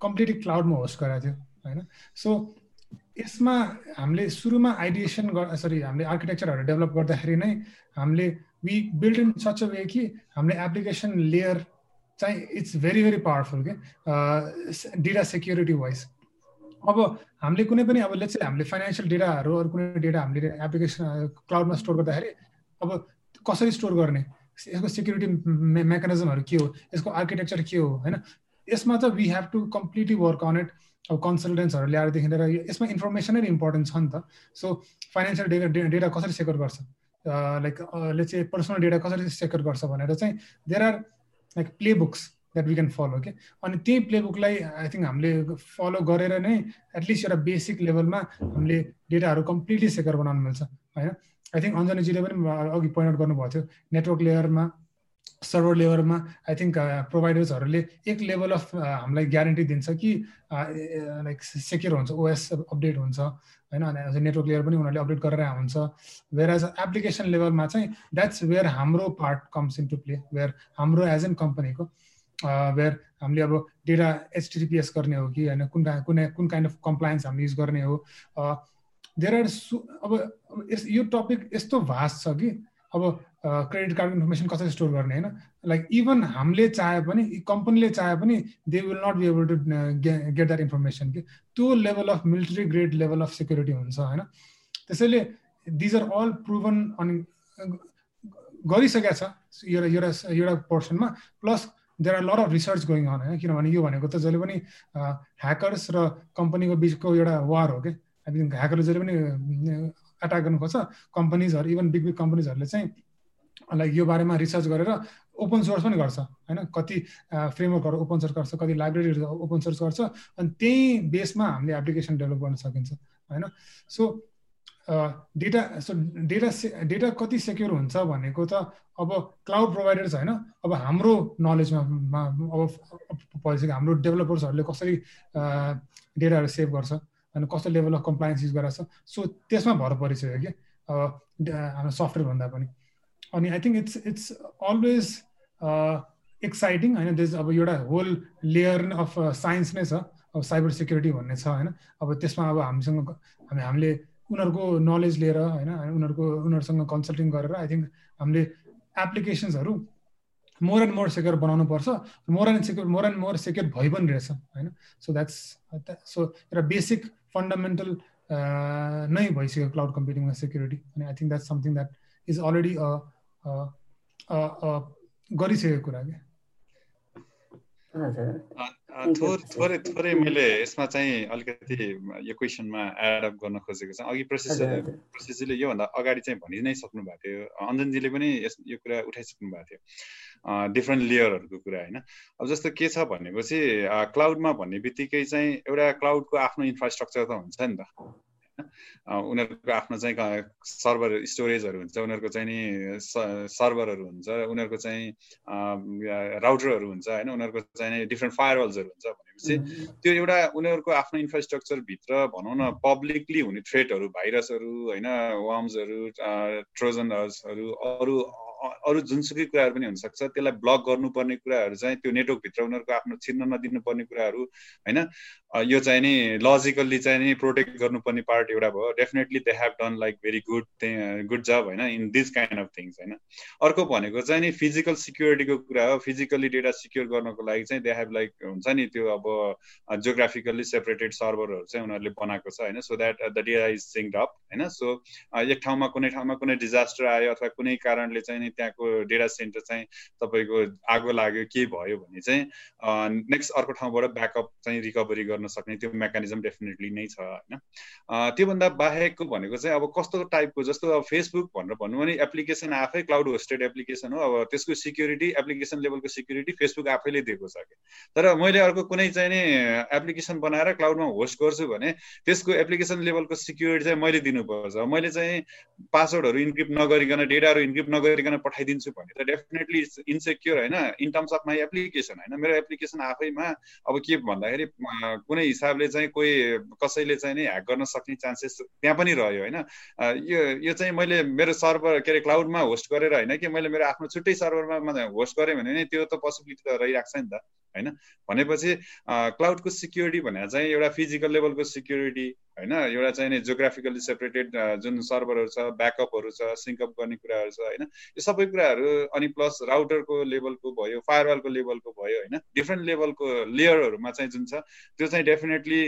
कम्प्लिटली क्लाउडमा होस्ट गराएको थियो होइन सो यसमा हामीले सुरुमा आइडिएसन सरी हामीले आर्किटेक्चरहरू डेभलप गर्दाखेरि नै हामीले we build in such a way कि हामीले एप्लिकेसन लेयर चाहिँ इट्स भेरी भेरी पावरफुल के डेटा सेक्युरिटी वाइज अब हामीले कुनै पनि अब लेट्स हामीले फाइनेन्सियल डेटाहरू अरू कुनै डेटा हामीले एप्लिकेसन क्लाउडमा स्टोर गर्दाखेरि अब कसरी स्टोर गर्ने? यसको सेक्युरिटी मेकानिजमहरू के हो? यसको आर्किटेक्चर के हो? होइन? यसमा त we have to completely work on it अब कन्सल्टेन्ट्सहरू ल्याएरदेखि लिएर यसमा इन्फर्मेसनै इम्पोर्टेन्ट छ नि त। सो फाइनेन्सियल डेटा डेटा कसरी सेक्योर गर्छ? लाइक चाहिँ पर्सनल डेटा कसरी सेक्योर गर्छ भनेर चाहिँ there are like play books that we can follow के अनि त्यही प्लेबुकलाई आई थिङ्क हामीले फलो गरेर नै एटलिस्ट एउटा बेसिक लेभलमा हामीले डेटाहरू कम्प्लिटली सेक्योर बनाउनु मिल्छ होइन? आई थिङ्क अञ्जनीजीले पनि अघि पोइन्ट आउट गर्नुभएको थियो नेटवर्क लेयरमा सर्भर लेभलमा आई थिङ्क प्रोभाइडर्सहरूले एक लेभल अफ हामीलाई ग्यारेन्टी दिन्छ कि लाइक सेक्योर हुन्छ ओएस अपडेट हुन्छ होइन अनि नेटवर्क लेयर पनि उनीहरूले अपडेट गरेर हुन्छ वेयर एज एप्लिकेसन लेभलमा चाहिँ द्याट्स वेयर हाम्रो part comes in to play where हाम्रो एज एन कम्पनीको वेयर हामीले अब डेटा एचटिपिएस गर्ने हो कि होइन कुन कुन कुन काइन्ड अफ कम्प्लायन्स हामीले युज गर्ने हो। देयर आर सु अब यो टपिक यस्तो भास्ट छ कि अब क्रेडिट कार्ड इन्फर्मेसन कसरी स्टोर गर्ने होइन? लाइक इभन हामीले चाहे पनि कम्पनीले चाहे पनि they will not be able to get that information कि त्यो level of military grade level of security हुन्छ होइन? त्यसैले दिज आर अल प्रुभन अनि गरिसकेका छ एउटा एउटा एउटा पोर्सनमा plus there are lot of research going on होइन? किनभने यो भनेको त जहिले पनि ह्याकर्स र कम्पनीको बिचको एउटा वार हो क्या आई ह्याकरले जहिले पनि एट्याक गर्नु खोज्छ कम्पनीजहरू इभन बिग बिग कम्पनीजहरूले चाहिँ लाइक यो बारेमा रिसर्च गरेर ओपन सोर्स पनि गर्छ होइन? कति फ्रेमवर्कहरू ओपन सोर्स गर्छ कति लाइब्रेरीहरू ओपन सोर्स गर्छ अनि त्यही बेसमा हामीले एप्लिकेसन डेभलप गर्न सकिन्छ होइन? So data so data data कति सेक्योर हुन्छ भनेको त अब क्लाउड प्रोभाइडर्स होइन? अब हाम्रो नलेजमा अब भइसक्यो हाम्रो डेभलपर्सहरूले कसरी डेटाहरू सेभ गर्छ होइन कस्तो लेभल अफ कम्प्लायन्स युज गरेर छ सो त्यसमा भर परिसक्यो कि हाम्रो सफ्टवेयर भन्दा पनि। अनि I think it's it's always exciting होइन त्यस अब एउटा होल लेयर अफ साइन्स नै छ अब साइबर सेक्युरिटी भन्ने छ होइन अब त्यसमा अब हामीसँग हामी हामीले उनीहरूको नलेज लिएर होइन उनीहरूको उनीहरूसँग कन्सल्टिङ गरेर आई थिङ्क हामीले एप्लिकेसन्सहरू मोर एन्ड मोर सेक्योर बनाउनु पर्छ more and secure more and more secure भइ पनि रहेछ होइन? सो द्याट्स सो एउटा बेसिक फन्डामेन्टल नै भइसक्यो क्लाउड कम्प्युटिङमा सेक्युरिटी अनि I think that's something that is already गरिसकेको कुरा क्या थोरै थोरै मैले यसमा चाहिँ अलिकति यो क्वेसनमा एडअप गर्न खोजेको छ। अघि प्रोसेस प्रोसेसजीले योभन्दा अगाडि चाहिँ भनि नै सक्नु भएको थियो अञ्जनजीले पनि यस यो कुरा उठाइसक्नु भएको थियो। डिफ्रेन्ट लेयरहरूको कुरा होइन? अब जस्तो के छ भनेपछि क्लाउडमा भन्ने बित्तिकै चाहिँ एउटा क्लाउडको आफ्नो इन्फ्रास्ट्रक्चर त हुन्छ नि त। उनीहरूको आफ्नो चाहिँ सर्भर स्टोरेजहरू हुन्छ उनीहरूको चाहिँ नि सर्भरहरू हुन्छ उनीहरूको चाहिँ राउटरहरू हुन्छ होइन? उनीहरूको चाहिँ नि डिफ्रेन्ट फायरवल्सहरू हुन्छ भनेपछि त्यो एउटा उनीहरूको आफ्नो इन्फ्रास्ट्रक्चरभित्र भनौँ न पब्लिकली हुने थ्रेटहरू भाइरसहरू होइन? वार्म्सहरू ट्रोजनर्सहरू अरू अरू जुनसुकै कुराहरू पनि हुनसक्छ। त्यसलाई ब्लक गर्नुपर्ने कुराहरू चाहिँ त्यो नेटवर्कभित्र उनीहरूको आफ्नो छिर्न नदिनुपर्ने कुराहरू होइन? यो चाहिँ नि लजिकल्ली चाहिँ नि प्रोटेक्ट गर्नुपर्ने पार्ट एउटा भयो। Definitely they have done like very good good job होइन? In this kind of things होइन? अर्को भनेको चाहिँ नि फिजिकल सिक्युरिटीको कुरा हो। फिजिकल्ली डेटा सिक्योर गर्नको लागि चाहिँ दे हेभ लाइक हुन्छ नि त्यो अब जियोग्राफिकल्ली सेपरेटेड सर्भरहरू चाहिँ उनीहरूले बनाएको छ होइन? So that the data is synced up होइन? सो एक ठाउँमा कुनै ठाउँमा कुनै डिजास्टर आयो अथवा कुनै कारणले चाहिँ नि त्यहाँको डेटा सेन्टर चाहिँ तपाईँको आगो लाग्यो के भयो भने चाहिँ नेक्स्ट अर्को ठाउँबाट ब्याकअप चाहिँ रिकभरी गर्न सक्ने त्यो मेकानिजम डेफिनेटली नै छ होइन। त्योभन्दा बाहेकको भनेको चाहिँ अब कस्तो टाइपको जस्तो अब फेसबुक भनेर भन्नु भने एप्लिकेसन आफै क्लाउड होस्टेड एप्लिकेसन हो अब त्यसको सिक्युरिटी एप्लिकेसन लेभलको सिक्युरिटी फेसबुक आफैले दिएको छ कि। तर मैले अर्को कुनै चाहिँ नि एप्लिकेसन बनाएर क्लाउडमा होस्ट गर्छु भने त्यसको एप्लिकेसन लेभलको सिक्युरिटी चाहिँ मैले दिनुपर्छ। मैले चाहिँ पासवर्डहरू इन्क्रिप्ट नगरिकन डेटाहरू इन्क्रिप्ट नगरिकन पठाइदिन्छु भने त डेफिनेटली इन्सेक्योर होइन in terms of my application होइन। मेरो एप्लिकेसन आफैमा अब के भन्दाखेरि कुनै हिसाबले चाहिँ कोही कसैले चाहिँ नि ह्याक गर्न सक्ने चान्सेस त्यहाँ पनि रह्यो होइन। यो यो चाहिँ मैले मेरो सर्भर के अरे क्लाउडमा होस्ट गरेर होइन कि मैले मेरो आफ्नो छुट्टै सर्भरमा होस्ट गरेँ भने त्यो त पोसिबिलिटी त रहिरहेको छ नि त। होइन? भनेपछि क्लाउडको सिक्युरिटी भनेर चाहिँ एउटा फिजिकल लेभलको सिक्युरिटी होइन? एउटा चाहिँ नि जोग्राफिकल्ली सेपरेटेड जुन सर्भरहरू छ ब्याकअपहरू छ सिङ्कअप गर्ने कुराहरू छ होइन? यो सबै कुराहरू अनि प्लस राउटरको लेभलको भयो फायरवालको लेभलको भयो होइन? डिफ्रेन्ट लेभलको लेयरहरूमा चाहिँ जुन छ त्यो चाहिँ डेफिनेटली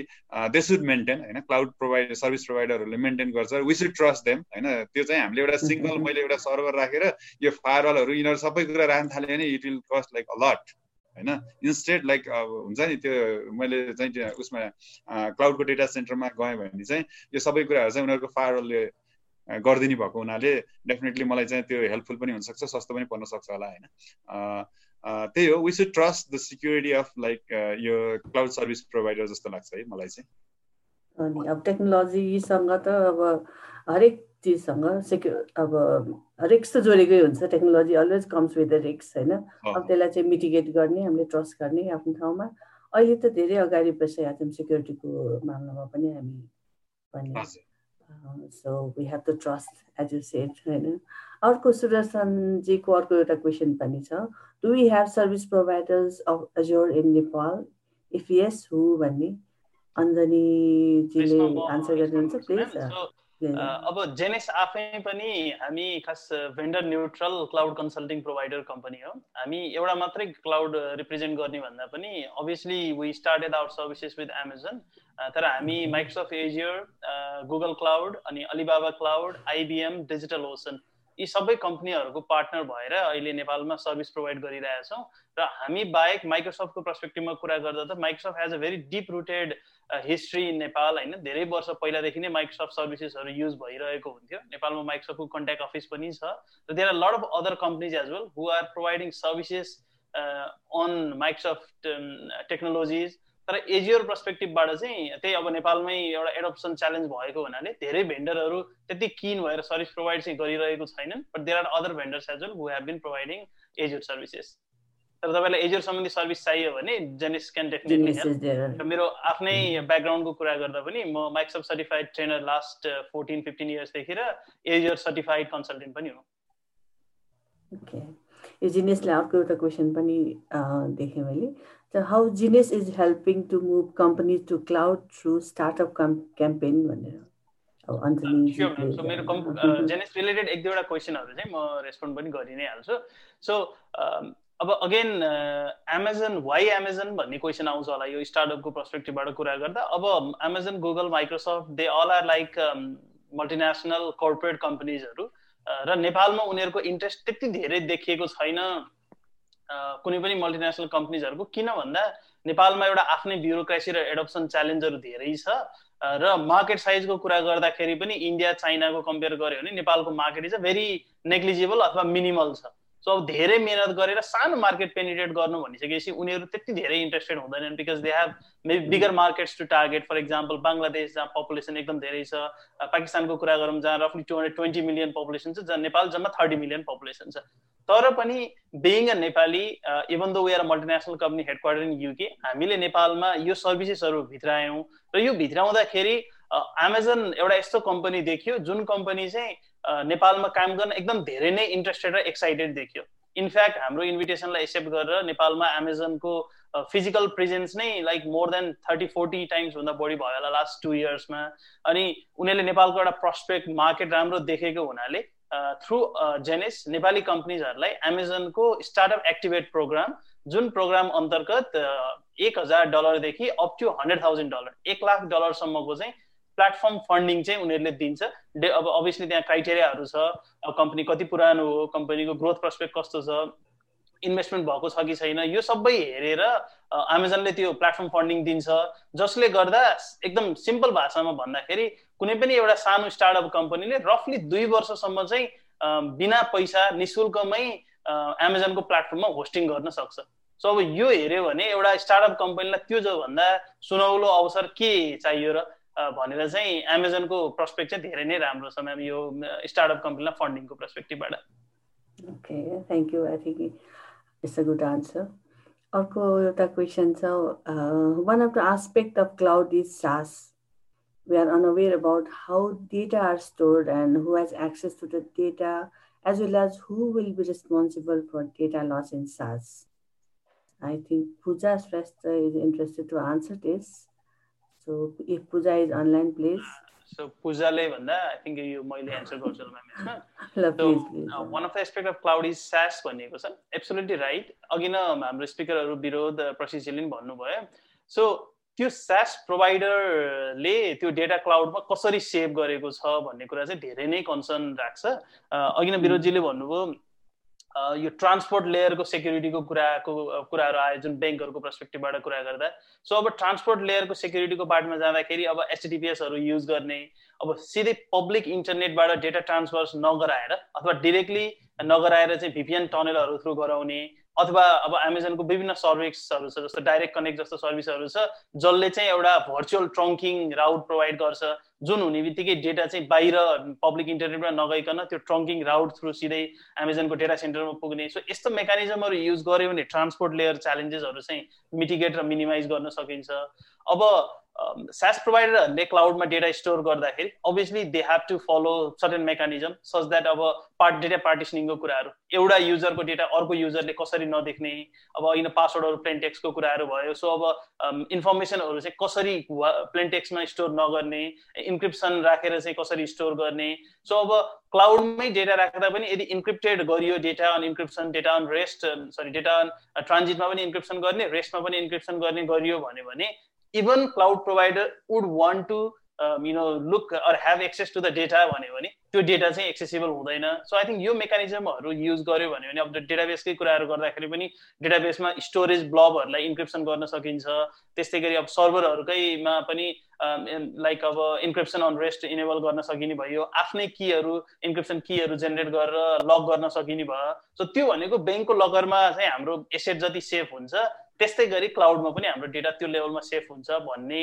दे सुड मेन्टेन होइन? क्लाउड प्रोभाइडर सर्भिस प्रोभाइडरहरूले मेन्टेन गर्छ। वी सुड ट्रस्ट देम होइन? त्यो चाहिँ हामीले एउटा सिङ्गल मैले एउटा सर्भर राखेर यो फायरवालहरू यिनीहरू सबै कुरा राख्न थाल्यो भने it will cost like a lot होइन? इन्स्टेड लाइक हुन्छ नि त्यो मैले चाहिँ उसमा क्लाउडको डेटा सेन्टरमा गएँ भने चाहिँ यो सबै कुराहरू चाहिँ उनीहरूको फायरवलले गरिदिने भएको हुनाले डेफिनेटली मलाई चाहिँ त्यो हेल्पफुल पनि हुनसक्छ सस्तो पनि पर्न सक्छ होला होइन? त्यही हो। We should trust the security of like यो क्लाउड सर्भिस प्रोभाइडर जस्तो लाग्छ है मलाई चाहिँ। अनि अब टेक्नोलोजीसँग त अब हरेक चिजसँग सेक्युर अब रिक्स त जोडेकै हुन्छ technology always comes with the risks होइन? अब त्यसलाई चाहिँ मिटिगेट गर्ने हामीले ट्रस्ट गर्ने आफ्नो ठाउँमा। अहिले त धेरै अगाडि बसिरहेको छौँ सेक्युरिटीको मामलामा पनि हामी भन्ने so we have to trust as you said होइन? अर्को सुदर्शनजीको अर्को एउटा क्वेसन पनि छ। Do we have service providers of Azure in Nepal if yes who भन्ने? अञ्जनीजीले आन्सर गरिदिनुहुन्छ प्लिज अब जेनेस आफै पनि हामी खास vendor neutral cloud consulting provider company हो। हामी एउटा मात्रै क्लाउड रिप्रेजेन्ट गर्ने भन्दा पनि obviously we started our services with Amazon तर हामी माइक्रोसफ्ट एजियर गुगल क्लाउड अनि Alibaba cloud IBM Digital Ocean यी सबै कम्पनीहरूको पार्टनर भएर अहिले नेपालमा सर्भिस प्रोभाइड गरिरहेछौँ। र हामी बाहेक माइक्रोसफ्टको पर्सपेक्टिभमा कुरा गर्दा त Microsoft has a very deep rooted history in Nepal होइन धेरै वर्ष पहिलादेखि नै माइक्रोसफ्ट सर्भिसेसहरू युज भइरहेको हुन्थ्यो। नेपालमा माइक्रोसफ्टको कन्ट्याक्ट अफिस पनि छ। र there are lot of other companies as well who are providing services on Microsoft technologies तर एजियोर पर्सपेक्टिभबाट चाहिँ त्यही अब नेपालमै एउटा एडप्सन च्यालेन्ज भएको हुनाले धेरै भेन्डरहरू त्यति किन भएर सर्भिस प्रोभाइड चाहिँ गरिरहेको छैनन्। But there are other vendors as well who have been providing Azure services तर तपाईँलाई एजियोर सम्बन्धी सर्भिस चाहियो भने जेनिस क्यान डेफिनेटली हेल्प मेरो आफ्नै ब्याकग्राउन्डको कुरा गर्दा पनि म Microsoft certified trainer last fourteen fifteen इयर्सदेखि र एजियोर सर्टिफाइड कन्सल्टेन्ट पनि हो। यो जिनिसलाई अर्को एउटा क्वेसन पनि देखेँ मैले। How Genius is helping to move companies to cloud through startup campaign भनेर। सो मेरो जेनेस रिलेटेड एक दुईवटा क्वेसनहरू चाहिँ म रेस्पोन्ड पनि गरि नै हाल्छु सो अब अगेन एमाजोन वाइ एमाजोन भन्ने क्वेसन आउँछ होला। यो स्टार्टअपको पर्सपेक्टिभबाट कुरा गर्दा अब Amazon Google Microsoft they all are like multinational corporate कम्पनीजहरू र नेपालमा उनीहरूको इन्ट्रेस्ट त्यति धेरै देखिएको छैन कुनै पनि मल्टिनेसनल कम्पनीजहरूको किन भन्दा नेपालमा एउटा आफ्नै ब्युरोक्रेसी र एडप्सन च्यालेन्जहरू धेरै छ। र मार्केट साइजको कुरा गर्दाखेरि पनि इन्डिया चाइनाको कम्पेयर गर्यो भने नेपालको market is a very negligible अथवा मिनिमल छ। सो अब धेरै मिहिनेत गरेर सानो मार्केट पेनिट्रेट गर्नु भनिसकेपछि उनीहरू त्यति धेरै इन्ट्रेस्टेड हुँदैनन् because they have maybe bigger markets to target for example Bangladesh जहाँ पपुलेसन एकदम धेरै छ पाकिस्तानको कुरा गरौँ जहाँ रफली two hundred twenty million population छ जहाँ नेपाल जम्मा थर्टी मिलियन पपुलेसन छ। तर पनि being a Nepali even though we are multinational company headquarter in UK हामीले नेपालमा यो सर्भिसेसहरू भित्रायौँ र यो भित्राउँदाखेरि एमाजोन एउटा यस्तो कम्पनी देखियो जुन कम्पनी चाहिँ नेपालमा काम गर्न एकदम धेरै नै इन्ट्रेस्टेड र एक्साइटेड देखियो। इनफ्याक्ट हाम्रो इन्भिटेसनलाई एक्सेप्ट गरेर नेपालमा एमाजोनको फिजिकल प्रेजेन्स नै like more than thirty forty times भन्दा बढी भयो होला लास्ट टु इयर्समा अनि उनीहरूले नेपालको एउटा प्रस्पेक्ट मार्केट राम्रो देखेको हुनाले थ्रु जेनेस नेपाली कम्पनीजहरूलाई एमाजोनको स्टार्टअप एक्टिभेट प्रोग्राम जुन प्रोग्राम अन्तर्गत एक हजार डलरदेखि up to hundred thousand dollar एक लाख डलरसम्मको चाहिँ प्लेटफर्म फन्डिङ चाहिँ उनीहरूले दिन्छ। डे अब अभियसली त्यहाँ क्राइटेरियाहरू छ। अब कम्पनी कति पुरानो हो कम्पनीको ग्रोथ प्रस्पेक्ट कस्तो छ इन्भेस्टमेन्ट भएको छ कि छैन यो सबै हेरेर एमाजोनले त्यो प्लेटफर्म फन्डिङ दिन्छ। जसले गर्दा एकदम सिम्पल भाषामा भन्दाखेरि कुनै पनि एउटा सानो स्टार्टअप कम्पनीले रफली दुई वर्षसम्म चाहिँ बिना पैसा नि शुल्कमै एमाजोनको प्लेटफर्ममा होस्टिङ गर्न सक्छ। सो अब यो हेऱ्यो भने एउटा स्टार्टअप कम्पनीलाई त्यो जो भन्दा सुनौलो अवसर के चाहियो र भनेर चाहिँ एमाजोनको पर्सपेक्ट चाहिँ धेरै नै राम्रो छ म्याम यो स्टार्टअप कम्पनीलाई फन्डिङको पर्सपेक्टिभबाट okay thank you I think it's a good answer अर्को एउटा क्वेसन छ one of the aspect of cloud is SaaS we are unaware about how data are stored and who has access to the data, as well as who will be responsible for data loss in SaaS. I think Pooja Shrestha is interested to answer this. So if Pooja is online, please. So पूजाले भन्दा I think यो मैले answer गर्छु ma'am one of the aspect of cloud is SaaS भनिएको छ। Absolutely right अघि न हाम्रो स्पिकरहरू विरोध प्रशिक्षणले पनि भन्नुभयो। सो त्यो स्यास प्रोभाइडरले त्यो डेटा क्लाउडमा कसरी सेभ गरेको छ भन्ने कुरा चाहिँ धेरै नै कन्सर्न राख्छ। अघि न विरोधजीले भन्नुभयो यो ट्रान्सपोर्ट लेयरको सेक्युरिटीको कुराको कुराहरू आयो जुन ब्याङ्कहरूको पर्सपेक्टिभबाट कुरा गर्दा। सो अब ट्रान्सपोर्ट लेयरको सेक्युरिटीको बाटोमा जाँदाखेरि अब एचडिपिएसहरू युज गर्ने अब सिधै पब्लिक इन्टरनेटबाट डेटा ट्रान्सफर नगराएर अथवा डिरेक्टली नगराएर चाहिँ भिपिएन टनेलहरू थ्रु गराउने अथवा अब एमाजोनको विभिन्न सर्भिसहरू छ जस्तो डाइरेक्ट कनेक्ट जस्तो सर्भिसहरू छ जसले चाहिँ एउटा भर्चुअल ट्रङ्किङ राउट प्रोभाइड गर्छ। जुन हुने बित्तिकै डेटा चाहिँ बाहिर पब्लिक इन्टरनेटमा नगइकन त्यो ट्रङ्किङ राउट थ्रु सिधै एमाजोनको डेटा सेन्टरमा पुग्ने। सो यस्तो मेकानिजमहरू युज गऱ्यो भने ट्रान्सपोर्ट लेयर च्यालेन्जेसहरू चाहिँ मिटिगेट र मिनिमाइज गर्न सकिन्छ। अब सास प्रोभाइडरहरूले क्लाउडमा डेटा स्टोर गर्दाखेरि obviously they have to follow certain mechanism such that अब पार्ट डेटा पार्टिसनिङको कुराहरू एउटा युजरको डेटा अर्को युजरले कसरी नदेख्ने अब होइन पासवर्डहरू प्लेनटेक्सको कुराहरू भयो सो अब इन्फर्मेसनहरू चाहिँ कसरी प्लेनटेक्समा स्टोर नगर्ने इन्क्रिप्सन राखेर चाहिँ कसरी स्टोर गर्ने सो अब क्लाउडमै डेटा राख्दा पनि यदि इन्क्रिप्टेड गरियो data on encryption data on rest sorry data on ट्रान्जिटमा पनि इन्क्रिप्सन गर्ने रेस्टमा पनि इन्क्रिप्सन गर्ने गरियो भने provider would want to um, you know look or have access to the data भन्यो भने त्यो डेटा चाहिँ एक्सेसिबल हुँदैन. सो आई थिङ्क यो मेकानिजमहरू युज गर्यो भने अब डेटाबेसकै कुराहरू गर्दाखेरि पनि डेटाबेसमा स्टोरेज ब्लबहरूलाई इन्क्रिप्सन गर्न सकिन्छ। त्यस्तै गरी अब सर्भरहरूकैमा पनि लाइक अब इन्क्रिप्सन अन रेस्ट इनेबल गर्न सकिने भयो। आफ्नै किहरू इन्क्रिप्सन किहरू जेनेरेट गरेर लक गर्न सकिने भयो। सो त्यो भनेको ब्याङ्कको लकरमा चाहिँ हाम्रो एसेट जति सेफ हुन्छ त्यस्तै गरी क्लाउडमा पनि हाम्रो डेटा त्यो लेभलमा सेफ हुन्छ भन्ने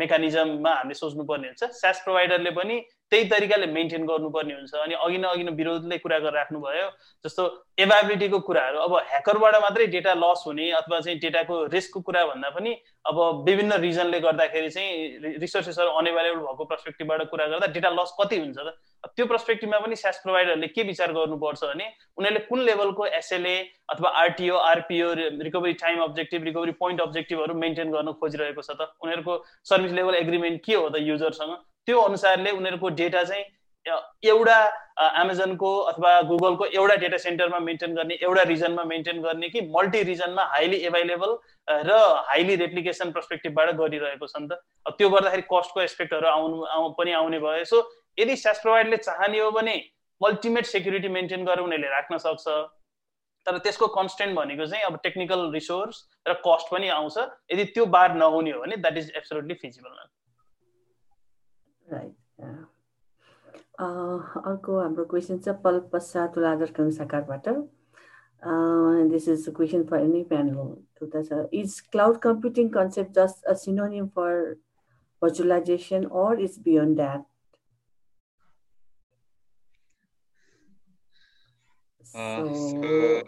मेकानिजममा हामीले सोच्नुपर्ने हुन्छ। स्यास प्रोभाइडरले पनि त्यही तरिकाले मेन्टेन गर्नुपर्ने हुन्छ। अनि अघि न अघि न विरोधले कुरा गरेर राख्नुभयो जस्तो एभाबिलिटीको कुराहरू। अब ह्याकरबाट मात्रै डेटा लस हुने अथवा चाहिँ डेटाको रिस्कको कुरा भन्दा पनि अब विभिन्न रिजनले गर्दाखेरि चाहिँ रिसोर्सेसहरू अनएभाइलेबल भएको पर्सपेक्टिभबाट कुरा गर्दा डेटा लस कति हुन्छ त? त्यो पर्सपेक्टिभमा पनि स्यास प्रोभाइडरले के विचार गर्नुपर्छ भने उनीहरूले कुन लेभलको एसएलए अथवा RTO RPO recovery time objective recovery point अब्जेक्टिभहरू maintain गर्न खोजिरहेको छ त? उनीहरूको सर्भिस लेभल एग्रिमेन्ट के हो त युजरसँग त्यो अनुसारले उनीहरूको डेटा चाहिँ एउटा एमाजोनको अथवा गुगलको एउटा डेटा सेन्टरमा मेन्टेन गर्ने एउटा रिजनमा मेन्टेन गर्ने कि मल्टी रिजनमा हाइली एभाइलेबल र हाइली रेप्लिकेसन पर्सपेक्टिभबाट गरिरहेको छ नि त। त्यो गर्दाखेरि कस्टको एस्पेक्टहरू आउनु आउ पनि आउने भयो। सो यदि स्यास प्रोभाइडले चाहने हो भने अल्टिमेट सेक्युरिटी मेन्टेन गरेर उनीहरूले राख्न सक्छ। तर त्यसको कन्सटेन्ट भनेको चाहिँ अब टेक्निकल रिसोर्स र कस्ट पनि आउँछ। यदि त्यो बार नहुने हो भने that is absolutely feasible right अर्को हाम्रो क्वेसन छ पल पश्चात Tuladhar कंसाकारबाट this is question for any panel एउटा छ is cloud computing concept just a synonym for virtualization or it's beyond that? Uh, so,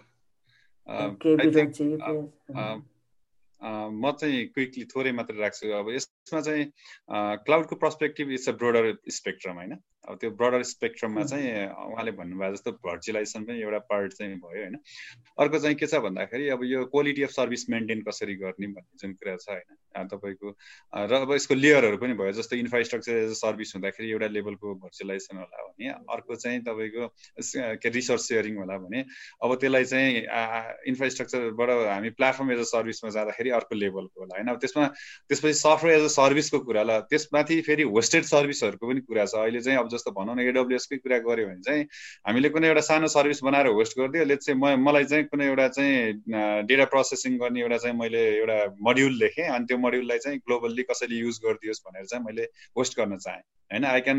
uh, okay, I think, uh, uh, म चाहिँ quickly थोरै मात्र राख्छु। अब यसमा चाहिँ क्लाउडको perspective it's a broader spectrum होइन? अब त्यो ब्रडर स्पेक्ट्रममा चाहिँ उहाँले भन्नुभयो जस्तो भर्चुलाइजेसन पनि एउटा पार्ट चाहिँ भयो होइन? अर्को चाहिँ के छ भन्दाखेरि अब यो क्वालिटी अफ सर्भिस मेन्टेन कसरी गर्ने भन्ने जुन कुरा छ होइन? तपाईँको र अब यसको लेयरहरू पनि भयो जस्तो इन्फ्रास्ट्रक्चर एज अ सर्भिस हुँदाखेरि एउटा लेभलको भर्चुलाइजेसन होला भने अर्को चाहिँ तपाईँको के रिसोर्स सेयरिङ होला भने अब त्यसलाई चाहिँ इन्फ्रास्ट्रक्चरबाट हामी प्लेटफर्म एज अ सर्भिसमा जाँदाखेरि अर्को लेभलको होला होइन? अब त्यसमा त्यसपछि सफ्टवेयर एज अ सर्भिसको कुरा होला त्यसमाथि फेरि होस्टेड सर्भिसहरूको पनि कुरा छ। अहिले चाहिँ अब जस्तो भनौँ न एडब्लुएसकै कुरा गऱ्यो भने चाहिँ हामीले कुनै एउटा सानो सर्भिस बनाएर होस्ट गरिदियो लेट चाहिँ म मलाई चाहिँ कुनै एउटा चाहिँ डेटा प्रोसेसिङ गर्ने एउटा चाहिँ मैले एउटा मड्युल लेखेँ अनि त्यो मड्युललाई चाहिँ ग्लोबल्ली कसैले युज गरिदियोस् भनेर चाहिँ मैले होस्ट गर्न चाहेँ। होइन I can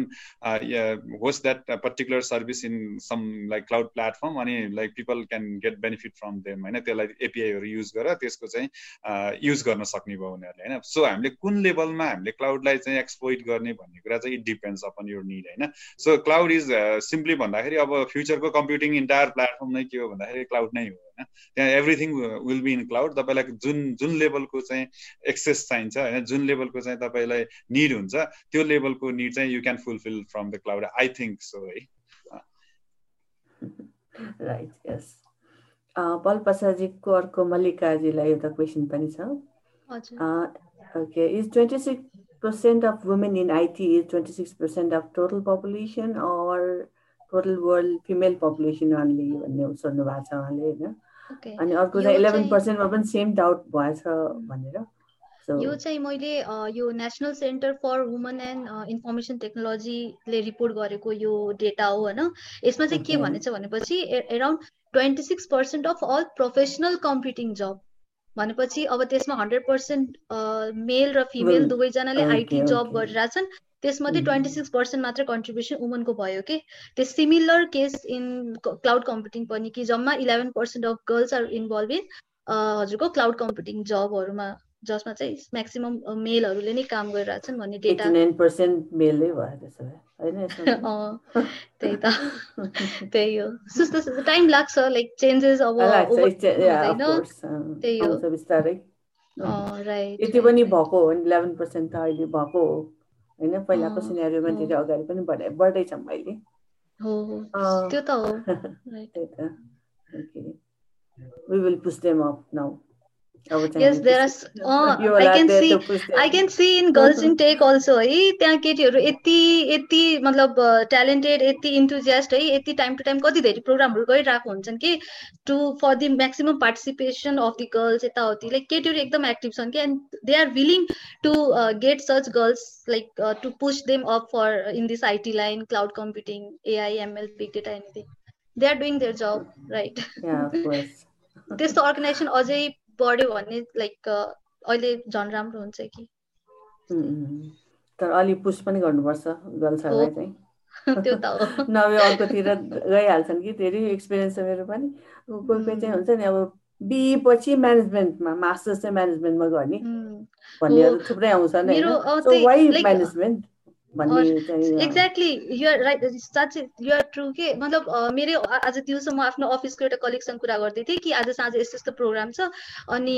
host that particular service in some like cloud platform अनि like people can get benefit from them होइन त्यसलाई एपिआईहरू युज गरेर त्यसको चाहिँ युज गर्न सक्ने भयो उनीहरूले होइन। सो हामीले कुन लेभलमा हामीले क्लाउडलाई चाहिँ एक्सप्लोइट गर्ने भन्ने कुरा चाहिँ इट डिपेन्ड्स अपन यो निड होइन। सो क्लाउड इज सिम्पली भन्दाखेरि अब फ्युचरको कम्प्युटिङ इन्टायर प्लेटफर्म नै के हो भन्दाखेरि क्लाउड नै हो। होइन। त्यहाँ everything will be in cloud तपाईँलाई जुन जुन लेभलको चाहिँ एक्सेस चाहिन्छ होइन जुन लेभलको चाहिँ तपाईँलाई निड हुन्छ त्यो लेभलको निड चाहिँ you can fulfil from the cloud I think so है। राइट यस पल प्रसादजीको अर्को मल्लिकाजीलाई एउटा क्वेसन पनि छ। Okay is twenty six percent of women in IT is 26% of total population or total world female population only भन्ने सोध्नु भएको छ उहाँले होइन? अनि अर्को चाहिँ इलेभेन पर्सेन्टमा पनि सेम डाउट भएछ भनेर। यो चाहिँ मैले यो national centre for woman and information टेक्नोलोजीले रिपोर्ट गरेको यो डेटा हो होइन? यसमा चाहिँ के भनेछ भनेपछि around twenty six percent of all professional computing job भनेपछि अब त्यसमा हन्ड्रेड पर्सेन्ट मेल र फिमेल दुवैजनाले आइटी जब गरिरहेछन्। त्यसमध्ये ट्वेन्टी सिक्स पर्सेन्ट मात्रै कन्ट्रिब्युसन वुमनको भयो कि? त्यो similar case in cloud computing पनि कि जम्मा eleven percent of girls are involve in हजुरको क्लाउड कम्प्युटिङ जबहरूमा जसमा चाहिँ म्याक्सिमम् मेलहरूले नै काम गरिरहेछन् भन्ने डेटा त्यही त त्यही हो। सुस्तो टाइम लाग्छ लाइक चेन्जेस अब त्यही हो। बिस्तारै। यति पनि भएको हो इलेभेन पर्सेन्ट त अहिले भएको हो। होइन? पहिलाको सिनेरीमा धेरै अगाडि पनि बढाइ बढ्दैछ हो त्यो त हो। we will push them up now. Yes there are uh, i can see i can see in girls intake also है त्यहाँ केटीहरू यति यति मतलब ट्यालेन्टेड यति इन्थुजियास्ट है यति टाइम टु टाइम कति धेरै प्रोग्रामहरू गरिरहेको हुन्छन् कि to for the maximum participation of the girls यताउति लाइक केटीहरू एकदम एक्टिभ छन् कि and they are willing to get such girls like to push them up for in this IT line cloud computing AI ML big data anything they are doing there job right त्यस्तो organisation अझै बढ्यो भने like अहिले झन् राम्रो हुन्छ कि? तर अलि पुस पनि गर्नुपर्छ गर्ल्सहरूलाई चाहिँ। नभए अर्कोतिर गइहाल्छन् कि धेरै एक्सपिरियन्स छ मेरो पनि। कोही कोही चाहिँ हुन्छ नि अब बिई पछि म्यानेजमेन्टमा मास्टर्स चाहिँ म्यानेजमेन्टमा गर्ने। भन्नेहरू थुप्रै आउँछ नि म्यानेजमेन्ट एक्ज्याक्टली युआर राइट साँच्चै युआर ट्रु के मतलब मेरै आज दिउँसो म आफ्नो अफिसको एउटा कलेक्सन कुरा गर्दै थिएँ कि आज साँझ यस्तो यस्तो प्रोग्राम छ अनि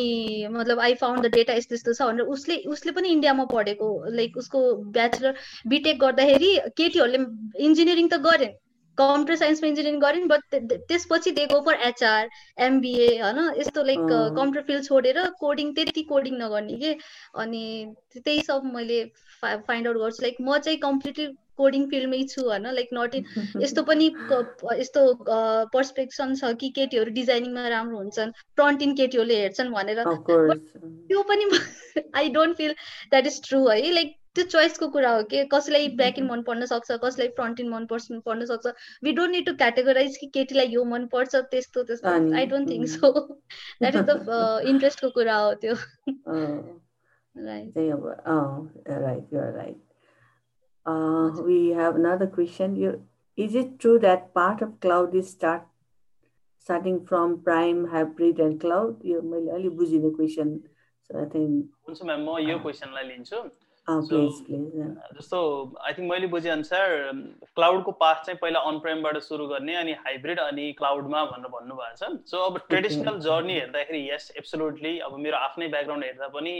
मतलब आई फाउन्ड द डेटा यस्तो यस्तो छ भनेर उसले उसले पनि इन्डियामा पढेको लाइक उसको ब्याचलर बिटेक गर्दाखेरि केटीहरूले इन्जिनियरिङ त गरेन। कम्प्युटर साइन्समा इन्जिनियरिङ गरेँ बट त्यसपछि they go for HR MBA होइन? यस्तो लाइक कम्प्युटर फिल्ड छोडेर कोडिङ त्यति कोडिङ नगर्ने के? अनि त्यही सब मैले फाइन्ड आउट गर्छु। लाइक म चाहिँ कम्प्लिटली कोडिङ फिल्डमै छु होइन? लाइक नट इन यस्तो पनि यस्तो पर्सपेक्सन छ कि केटीहरू डिजाइनिङमा राम्रो हुन्छन् फ्रन्ट इन केटीहरूले हेर्छन् भनेर। त्यो पनि I don't feel that is true है। लाइक त्यो चोइसको कुरा हो कि? कसैलाई ब्ल्याक इन मन पर्न सक्छ कसैलाई फ्रन्ट इन मन पर्छ पर्न सक्छ we don't need to categorise कि केटीलाई यो मन पर्छ त्यस्तो। त्यस्तो I don't think so that is the इन्ट्रेस्टको कुरा हो त्यो। right. Uh, we have another question. You, is it true that part of cloud is start starting from prime, hybrid, and cloud? यो मैले अलिक बुझिनँ क्वेसन सो आई थिङ्क हुन्छ ma'am म यो क्वेसनलाई लिन्छु। जस्तो आई थिङ्क मैले बुझेअनुसार क्लाउडको पाथ चाहिँ पहिला अन प्रेमबाट सुरु गर्ने अनि हाइब्रिड अनि क्लाउडमा भनेर भन्नुभएको छ। सो अब ट्रेडिसनल जर्नी हेर्दाखेरि यस एब्सोल्युटली अब मेरो आफ्नै ब्याकग्राउन्ड हेर्दा पनि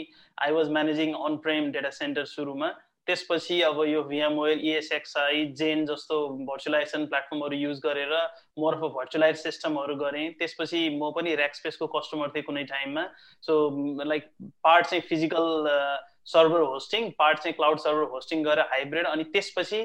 I was managing on prem data centre सुरुमा। त्यसपछि अब यो भिएमओएल इएसएक्सआई जेन जस्तो भर्चुलाइजेसन प्लेटफर्महरू युज गरेर मोर अफ भर्चुलाइज सिस्टमहरू गरेँ। त्यसपछि म पनि ऱ्याक स्पेसको कस्टमर थिएँ कुनै टाइममा सो लाइक पार्ट चाहिँ फिजिकल सर्भर होस्टिङ पार्ट चाहिँ क्लाउड सर्भर होस्टिङ गरेर हाइब्रिड अनि त्यसपछि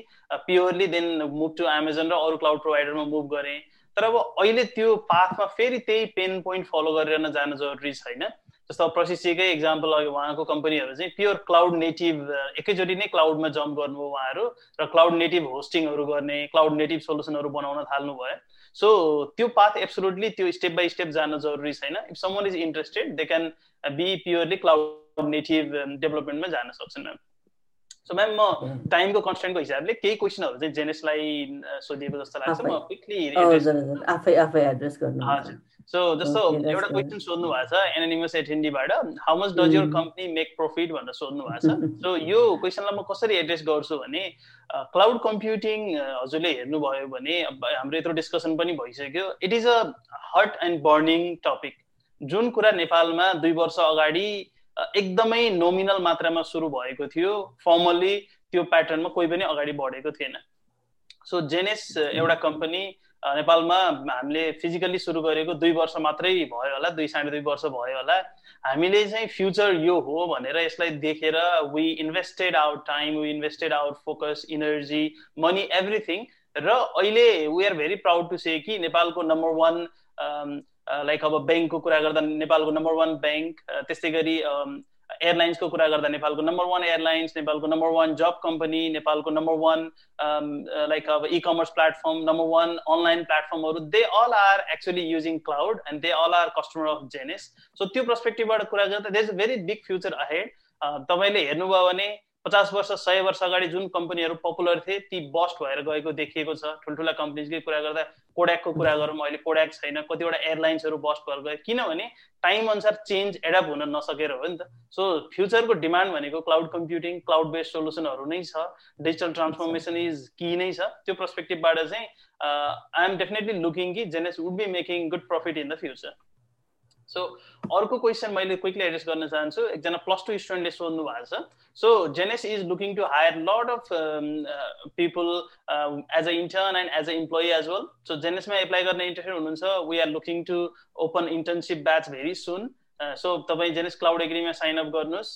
purely then move to Amazon र अरू क्लाउड प्रोभाइडरमा मुभ गरेँ। तर अब अहिले त्यो पाथमा फेरि त्यही पेन पोइन्ट फलो गरेर जान जरुरी छैन। जस्तो प्रशिक्षकै इक्जाम्पल अघि उहाँको कम्पनीहरू चाहिँ प्योर क्लाउड नेटिभ एकैचोटि नै क्लाउडमा जम्प गर्नुभयो उहाँहरू र क्लाउड नेटिभ होस्टिङहरू गर्ने क्लाउड नेटिभ सोल्युसनहरू बनाउन थाल्नु भयो सो त्यो पाथ एब्सोल्युटली त्यो स्टेप बाई स्टेप जान जरुरी छैन। If someone is interested they can be purely cloud native डेभलपमेन्टमा जान सक्छन् म्याम। सो म्याम म टाइमको कन्सटेन्टको हिसाबले केही क्वेसनहरू चाहिँ जेनेसलाई सोधिएको जस्तो लाग्छ। म क्विकली आफै आफै एड्रेस गर्नु हजुर। सो जस्तो एउटा क्वेसन सोध्नु भएको छ anonymous एटेन्डीबाट how much does your company make profit भनेर सोध्नु भएको छ। सो यो क्वेसनलाई म कसरी एड्रेस गर्छु भने क्लाउड कम्प्युटिङ हजुरले हेर्नुभयो भने हाम्रो यत्रो डिस्कसन पनि भइसक्यो। It is a hot and burning topic जुन कुरा नेपालमा दुई वर्ष अगाडि एकदमै नोमिनल मात्रामा सुरु भएको थियो। फर्मल्ली त्यो प्याटर्नमा कोही पनि अगाडि बढेको थिएन। सो जेनेस एउटा कम्पनी नेपालमा हामीले फिजिकल्ली सुरु गरेको दुई वर्ष मात्रै भयो होला दुई साढे दुई वर्ष भयो होला। हामीले चाहिँ फ्युचर यो हो भनेर यसलाई देखेर we invested our time we invested our focus energy money everything र अहिले we are very proud to say कि नेपालको नम्बर वान लाइक अब ब्याङ्कको कुरा गर्दा नेपालको नम्बर वान ब्याङ्क त्यस्तै गरी एयरलाइन्सको कुरा गर्दा नेपालको नम्बर वान एयरलाइन्स नेपालको नम्बर वान जब कम्पनी नेपालको नम्बर वान लाइक अब e commerce platform number one online प्लेटफर्महरू they all are actually using cloud and they all are customer of Genese so त्यो पर्सपेक्टिभबाट कुरा गर्दा there is very big future ahead तपाईँले हेर्नुभयो भने पचास वर्ष सय वर्ष अगाडि जुन कम्पनीहरू पपुलर थिए ती बस्ट भएर गएको देखिएको छ। ठुल्ठुला कम्पनीजकै कुरा गर्दा कोड्याकको कुरा गरौँ अहिले कोड्याक छैन कतिवटा एयरलाइन्सहरू बस्ट भएर गयो किनभने टाइम अनुसार चेन्ज एडप्ट हुन नसकेर हो नि त। सो फ्युचरको डिमान्ड भनेको क्लाउड कम्प्युटिङ क्लाउड बेस्ड सोल्युसनहरू नै छ। डिजिटल ट्रान्सफर्मेसन इज कि नै छ। त्यो पर्सपेक्टिभबाट चाहिँ आई एम डेफिनेटली लुकिङ कि Genese would be making good profit in the future so अर्को क्वेसन मैले क्विकली एड्रेस गर्न चाहन्छु। एकजना प्लस टू स्टुडेन्टले सोध्नु भएको छ। So Genese is looking to hire lot of people as a intern and as a employee as well so जेनेसमा apply गर्ने इन्ट्रेस्टेड हुनुहुन्छ। We are looking to open internship batch very soon so तपाईँ Genese cloud एग्रीमा sign up गर्नुहोस्.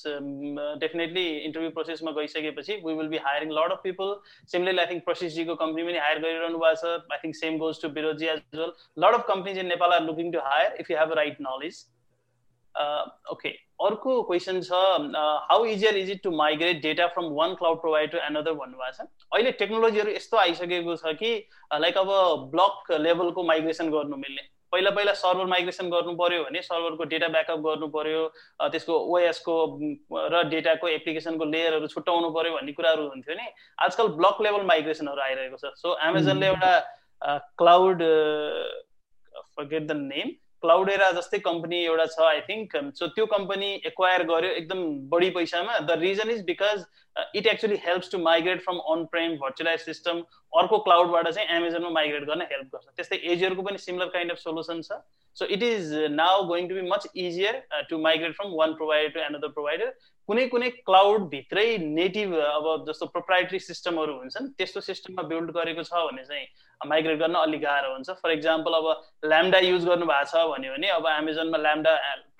Definitely interview प्रोसेसमा गइसकेपछि we will be hiring lot of people similarly I think प्रशिषजीको company पनि hire गरिरहनु भएको छ. I think same goes to बिरोजी as well lot of companies in Nepal are looking to hire if you have right knowledge okay अर्को question छ how easier is it to migrate data from one cloud provide to another भन्नुभएको छ? अहिले टेक्नोलोजीहरू यस्तो आइसकेको छ कि लाइक अब ब्लक लेभलको माइग्रेसन गर्नु मिल्ने। पहिला पहिला सर्भर माइग्रेसन गर्नु पर्यो भने सर्भरको डेटा ब्याकअप गर्नु पर्यो त्यसको ओएसको र डेटाको एप्लिकेसनको लेयरहरू छुट्याउनु पर्यो भन्ने कुराहरू हुन्थ्यो नि। आजकल ब्लक लेभल माइग्रेसनहरू आइरहेको छ। सो एमाजोनले एउटा cloud forget the name Cloudera जस्तै कम्पनी एउटा छ आई थिङ्क सो त्यो कम्पनी एक्वायर गर्यो एकदम बढी पैसामा. The reason is because it actually helps to migrate from on prem virtualise system अर्को क्लाउडबाट चाहिँ एमाजोनमा माइग्रेट गर्न हेल्प गर्छ. त्यस्तै एजियरको पनि सिमिलर काइन्ड अफ सोल्युसन छ. So it is now going to be much easier to migrate from one provider to another provider कुनै कुनै क्लाउडभित्रै नेटिभ अब जस्तो प्रोप्राइटरी सिस्टमहरू हुन्छन् त्यस्तो सिस्टममा बिल्ड गरेको छ भने चाहिँ माइग्रेट गर्न अलिक गाह्रो हुन्छ। फर इक्जाम्पल अब ल्याम्डा युज गर्नु भएको छ भन्यो भने अब एमाजोनमा ल्याम्डा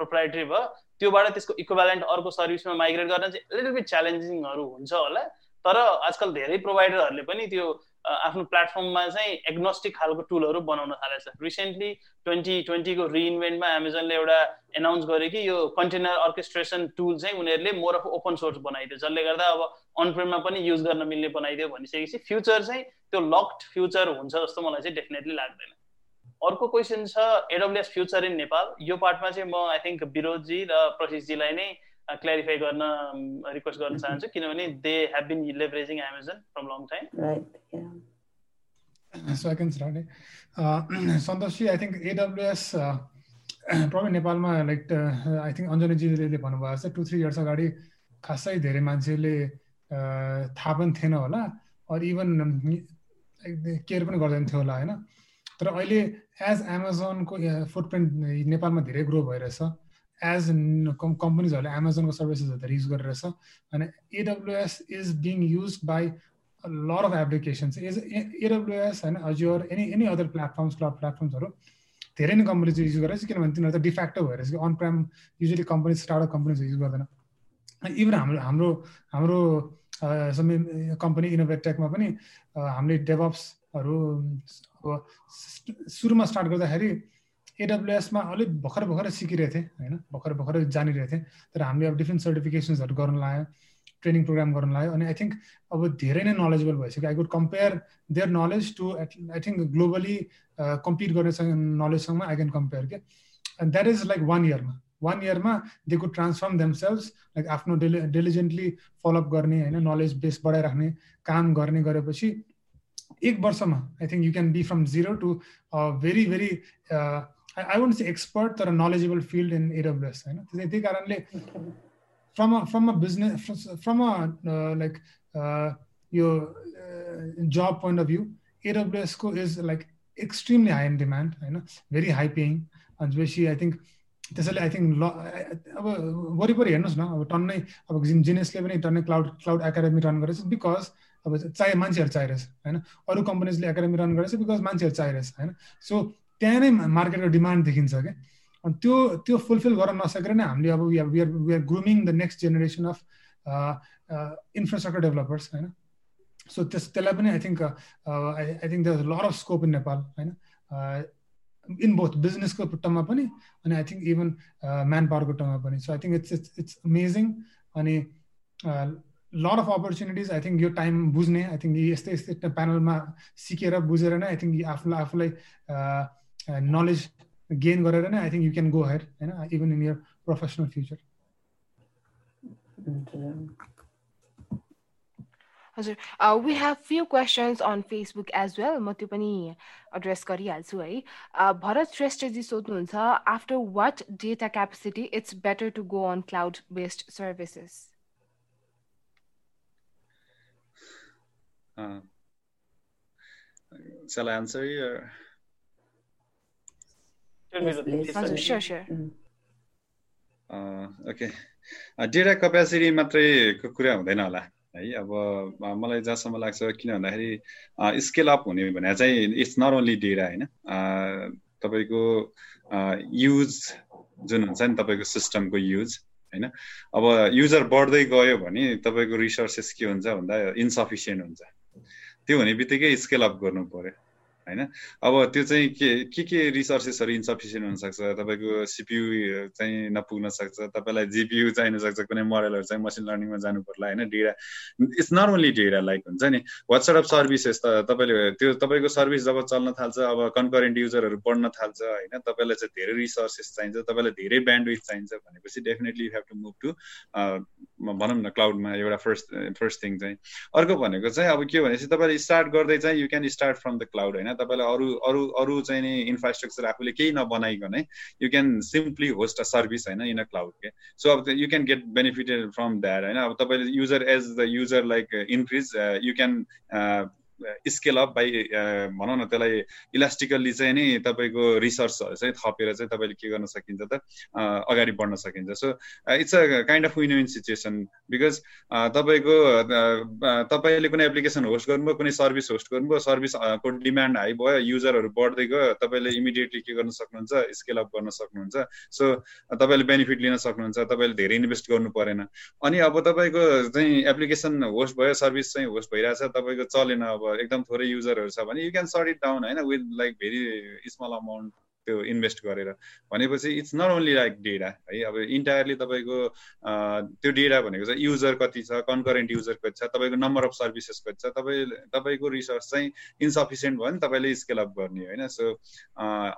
प्रोप्राइटरी भयो त्योबाट त्यसको इक्वेलेन्ट अर्को सर्भिसमा माइग्रेट गर्न चाहिँ बिट च्यालेन्जिङहरू हुन्छ होला। तर आजकल धेरै प्रोभाइडरहरूले पनि त्यो आफ्नो प्लेटफर्ममा चाहिँ एग्नोस्टिक खालको टुलहरू बनाउन थालेछ रिसेन्टली ट्वेन्टी ट्वेन्टीको रिइन्भेन्टमा एमाजोनले एउटा एनाउन्स गर्यो कि यो कन्टेनर अर्केस्ट्रेसन टुल चाहिँ उनीहरूले मोर अफ ओपन सोर्स बनाइदियो जसले गर्दा अब अनप्रेममा पनि युज गर्न मिल्ने बनाइदियो भनिसकेपछि फ्युचर चाहिँ त्यो लक्ड फ्युचर हुन्छ जस्तो मलाई चाहिँ डेफिनेटली लाग्दैन। अर्को क्वेसन छ एडब्लुएस फ्युचर इन नेपाल यो पार्टमा चाहिँ म आई थिङ्क विरोधजी र प्रशिषजीलाई नै क्ल्यारिफाई गर्न रिक्वेस्ट गर्न चाहन्छु किनभने they have been leveraging Amazon from long time So I can start. Uh, Santoshji, I think AWS problem नेपालमा लाइक आई थिङ्क अञ्जलीजीले भन्नुभएको छ टु थ्री इयर्स अगाडि खासै धेरै मान्छेले थाहा पनि थिएन होला अरू इभन केयर पनि गर्दैन थियो होला होइन? तर अहिले एज एमाजोनको फुटप्रिन्ट नेपालमा धेरै ग्रो भइरहेछ एज कम्पनीजहरूले एमाजोनको सर्भिसेसहरू धेरै युज गरेर छ अनि AWS is being use by lot of applications is AWS होइन Azure any any other platforms cloud प्लेटफर्म्सहरू धेरै नै कम्पनीज युज गरेर छ किनभने तिनीहरू त डिफ्याक्टो भएर कि on prime usually company startup companies use गर्दैन इभन हाम्रो हाम्रो हाम्रो कम्पनी इनोभेटेकमा पनि हामीले डेभप्सहरू अब सुरुमा स्टार्ट गर्दाखेरि एडब्लुएसमा अलिक भर्खर भर्खर सिकिरहेको थिएँ होइन? भर्खर भर्खर जानिरहेको थिएँ। तर हामीले अब डिफ्रेन्ट सर्टिफिकेसन्सहरू गर्न लाग्यो ट्रेनिङ प्रोग्राम गर्न लाग्यो अनि आई थिङ्क अब धेरै नै नलेजेबल भइसक्यो। I good compare their knowledge to I think globally compete गर्ने नलेजसँग आई क्यान कम्पेयर के and that is like one इयरमा वान इयरमा they could transform themselves like आफ्नो डेलि डेलिजेन्टली फलोअप गर्ने होइन? नलेज बेस बढाइराख्ने काम गर्ने गरेपछि एक वर्षमा I think you can be from zero to very very I want say expert तर नलेजेबल फिल्ड इन एडब्लुएस होइन त्यही कारणले from a from a business from a like यो जब point of view एडब्लुएसको is like extremely high in demand होइन very high paying अनि बेसी I think त्यसैले I think ल अब वरिपरि हेर्नुहोस् न अब टन्नै अब जिनेसले पनि टन्नै क्लाउड क्लाउड एकाडेमी रन गरेछ बिकज अब चाहे मान्छेहरू चाहिरहेछ होइन अरू कम्पनीजले एकाडेमी रन गरेछ बिकज मान्छेहरू चाहिरहेछ होइन सो त्यहाँ नै मार्केटको डिमान्ड देखिन्छ क्या। अनि त्यो त्यो फुलफिल गर्न नसकेर नै हामीले अब we are we are grooming the next generation of infrastructure developers होइन। सो त्यस त्यसलाई पनि I think I think the lot of scope in Nepal होइन। इन बोथ बिजनेसको टर्ममा पनि अनि आई थिङ्क इभन म्यान पावरको टर्ममा पनि। So I think it's it's it's amazing अनि lot of opportunities I think यो टाइम बुझ्ने। आई थिङ्क यस्तै यस्तै प्यानलमा सिकेर बुझेर नै आई थिङ्क आफूलाई आफूलाई नलेज गेन गरेर नै I think you can go here होइन even in your professional future हजुर we have few questions on Facebook as well म त्यो पनि एड्रेस गरिहाल्छु है। भरत श्रेष्ठजी सोध्नुहुन्छ after what data capacity it's better to go on cloud based services Shall I answer you? Okay data capacity मात्रैको कुरा हुँदैन होला है? अब मलाई जहाँसम्म लाग्छ किन भन्दाखेरि स्केल अप हुने भने चाहिँ इट्स नट ओन्ली डेटा होइन? तपाईँको युज जुन हुन्छ नि तपाईँको सिस्टमको युज होइन? अब युजर बढ्दै गयो भने तपाईँको रिसोर्सेस के हुन्छ भन्दा इन्सफिसियन्ट हुन्छ। त्यो हुने बित्तिकै स्केल अप गर्नु पर्यो। होइन? अब त्यो चाहिँ के के के रिसोर्सेसहरू इन्सफिसियन्ट हुनसक्छ? तपाईँको सिपियु चाहिँ नपुग्न सक्छ तपाईँलाई जिपियु चाहिन सक्छ कुनै मोडलहरू चाहिँ मसिन लर्निङमा जानु पर्ला होइन? Data it's only data like हुन्छ नि? वाट्सएप अफ सर्भिसेस त तपाईँले त्यो तपाईँको सर्भिस जब चल्न थाल्छ अब कन्करेन्ट युजरहरू बढ्न थाल्छ होइन? तपाईँलाई चाहिँ धेरै रिसोर्सेस चाहिन्छ तपाईँलाई धेरै ब्यान्डविथ चाहिन्छ भनेपछि definitely you have to move to भनौँ न क्लाउडमा एउटा फर्स्ट फर्स्ट थिङ चाहिँ। अर्को भनेको चाहिँ अब के भनेपछि तपाईँले स्टार्ट गर्दै चाहिँ you can start from the cloud होइन? तपाईँलाई अरू अरू अरू चाहिँ नि इन्फ्रास्ट्रक्चर आफूले केही नबनाइकन you can simply host a service होइन इन अ क्लाउड के सो अब you can get benefited from that होइन? अब तपाईँले user as the user like increase you can scale up by भनौँ न त्यसलाई इलास्टिकल्ली चाहिँ नि तपाईँको रिसर्चहरू चाहिँ थपेर चाहिँ तपाईँले के गर्न सकिन्छ त अगाडि बढ्न सकिन्छ। So it's a kind of win situation because तपाईँको तपाईँले कुनै एप्लिकेसन होस्ट गर्नुभयो कुनै सर्भिस होस्ट गर्नुभयो सर्भिसको डिमान्ड हाई भयो युजरहरू बढ्दै गयो तपाईँले इमिडिएटली के गर्न सक्नुहुन्छ स्केल अप गर्न सक्नुहुन्छ। सो तपाईँले बेनिफिट लिन सक्नुहुन्छ तपाईँले धेरै इन्भेस्ट गर्नु परेन। अनि अब तपाईँको चाहिँ एप्लिकेसन होस्ट भयो सर्भिस चाहिँ होस्ट भइरहेछ तपाईँको चलेन अब एकदम थोरै युजरहरू छ भने you can short it down होइन? With like very small amount त्यो इन्भेस्ट गरेर। भनेपछि it's not only like data है अब इन्टायरली तपाईँको त्यो डेटा भनेको चाहिँ युजर कति छ कन्करेन्ट युजर कति छ तपाईँको नम्बर अफ सर्भिसेस कति छ तपाईँ तपाईँको रिसोर्स चाहिँ इन्सफिसियन्ट भयो भने तपाईँले स्केल अप गर्ने होइन? सो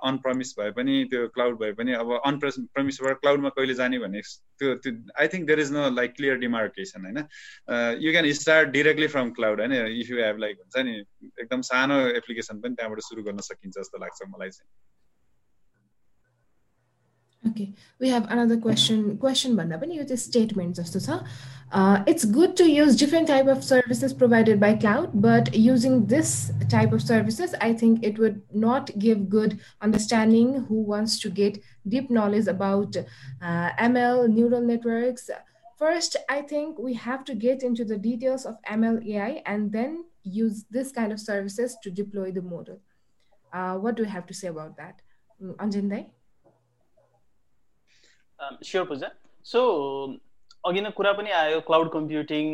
अनप्रमिस भए पनि त्यो क्लाउड भए पनि अब अनप्रमिसबाट क्लाउडमा कहिले जाने भने त्यो त्यो I think there is no like clear demarcation होइन? You can start directly from cloud होइन? इफ यु हेभ लाइक हुन्छ नि एकदम सानो एप्लिकेसन पनि त्यहाँबाट सुरु गर्न सकिन्छ जस्तो लाग्छ मलाई चाहिँ। Okay, we have another question. Question one, when you use statements of Susa, uh, it's good to use different type of services provided by cloud, but using this type of services, I think it would not give good understanding who wants to get deep knowledge about uh, ML, neural networks. First, I think we have to get into the details of ML AI and then use this kind of services to deploy the model. Uh, what do you have to say about that? Mm, Anjindai? Sure Puja. So अघि नै कुरा पनि आयो cloud computing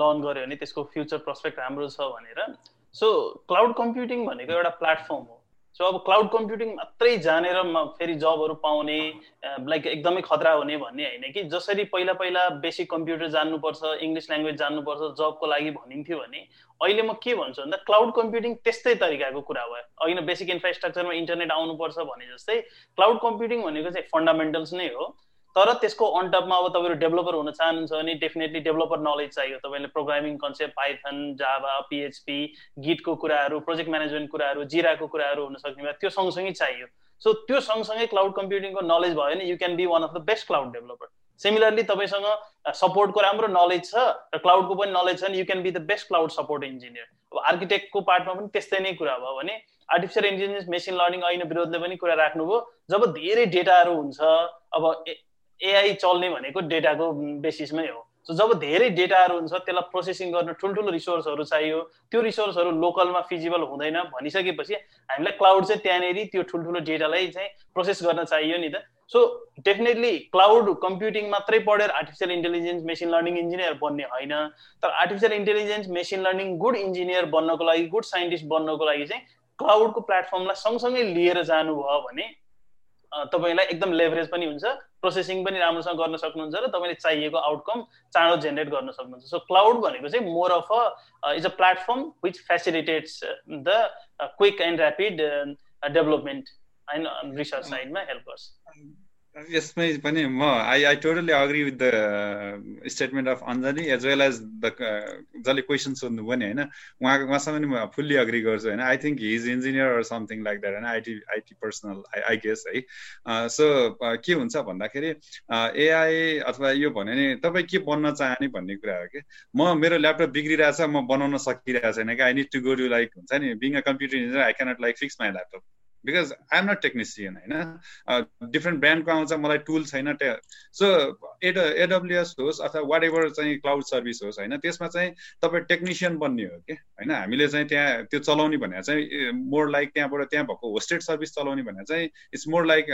learn गऱ्यो भने त्यसको future prospect राम्रो छ भनेर। सो क्लाउड कम्प्युटिङ भनेको एउटा प्लेटफर्म हो। सो अब क्लाउड कम्प्युटिङ मात्रै जानेर फेरि जबहरू पाउने लाइक एकदमै खतरा हुने भन्ने होइन कि। जसरी पहिला पहिला बेसिक कम्प्युटर जान्नुपर्छ इङ्ग्लिस ल्याङ्ग्वेज जान्नुपर्छ जबको लागि भनिन्थ्यो भने अहिले म के भन्छु भन्दा क्लाउड कम्प्युटिङ त्यस्तै तरिकाको कुरा भयो। अघि बेसिक इन्फ्रास्ट्रक्चरमा इन्टरनेट आउनुपर्छ भने जस्तै क्लाउड कम्प्युटिङ भनेको चाहिँ फन्डामेन्टल्स नै हो। तर त्यसको अनटपमा अब तपाईँहरू डेभलपर हुन चाहनुहुन्छ भने डेफिनेटली डेभलपर नलेज चाहियो। तपाईँले programming concept Python Java PHP गिटको कुराहरू प्रोजेक्ट म्यानेजमेन्ट कुराहरू जिराको कुराहरू हुन सक्ने भए त्यो सँगसँगै चाहियो। सो त्यो सँगसँगै क्लाउड कम्प्युटिङको नलेज भयो भने you can be one of the best cloud developer similarly तपाईँसँग सपोर्टको राम्रो नलेज छ र क्लाउडको पनि नलेज छ भने you can be the best cloud support engineer अब आर्किटेक्टको पार्टमा पनि त्यस्तै नै कुरा भयो भने आर्टिफिसियल इन्टेलिजेन्स मेसिन लर्निङ ऐन विरोधले पनि कुरा राख्नुभयो। जब धेरै डेटाहरू हुन्छ अब एआई चल्ने भनेको डेटाको बेसिसमै हो। सो जब धेरै डेटाहरू हुन्छ त्यसलाई प्रोसेसिङ गर्न ठुल्ठुलो रिसोर्सहरू चाहियो। त्यो रिसोर्सहरू लोकलमा फिजिबल हुँदैन भनिसकेपछि हामीलाई क्लाउड चाहिँ त्यहाँनिर त्यो ठुल्ठुलो डेटालाई चाहिँ प्रोसेस गर्न चाहियो नि त। सो डेफिनेटली क्लाउड कम्प्युटिङ मात्रै पढेर artificial intelligence machine learning engineer बन्ने होइन। तर artificial intelligence machine learning good engineer बन्नको लागि गुड साइन्टिस्ट बन्नको लागि चाहिँ क्लाउडको प्लेटफर्मलाई सँगसँगै लिएर जानुभयो भने तपाईँलाई एकदम लेभरेज पनि हुन्छ प्रोसेसिङ पनि राम्रोसँग गर्न सक्नुहुन्छ र तपाईँले चाहिएको आउटकम चाँडो जेनेरेट गर्न सक्नुहुन्छ. सो क्लाउड भनेको चाहिँ more of a is a platform which facilitates the quick and rapid development होइन रिसर्च साइडमा हेल्प गर्छ यसमै पनि म I I totally agree with the statement of Anjani as well as the जसले क्वेसन सोध्नु पनि होइन उहाँको उहाँसँग पनि म फुल्ली अग्री गर्छु होइन। I think his engineer or something like that होइन IT IT personal I I guess है। सो के हुन्छ भन्दाखेरि एआई अथवा यो भन्यो भने तपाईँ के बन्न चाहने भन्ने कुरा हो कि? म मेरो ल्यापटप बिग्रिरहेछ म बनाउन सकिरहेको छैन कि? I need to go to like हुन्छ नि being a computer engineer I cannot like fix my laptop because I'm not technician होइन डिफ्रेन्ट ब्रान्डको आउँछ मलाई टुल छैन टे सो एड एडब्लुएस होस् अथवा वाट एभर चाहिँ क्लाउड सर्भिस होस् होइन त्यसमा चाहिँ तपाईँ टेक्निसियन बन्ने हो कि होइन हामीले चाहिँ त्यहाँ त्यो चलाउने भने चाहिँ मोर लाइक त्यहाँबाट त्यहाँ भएको होस्टेड सर्भिस चलाउने भने चाहिँ इट्स मोर लाइक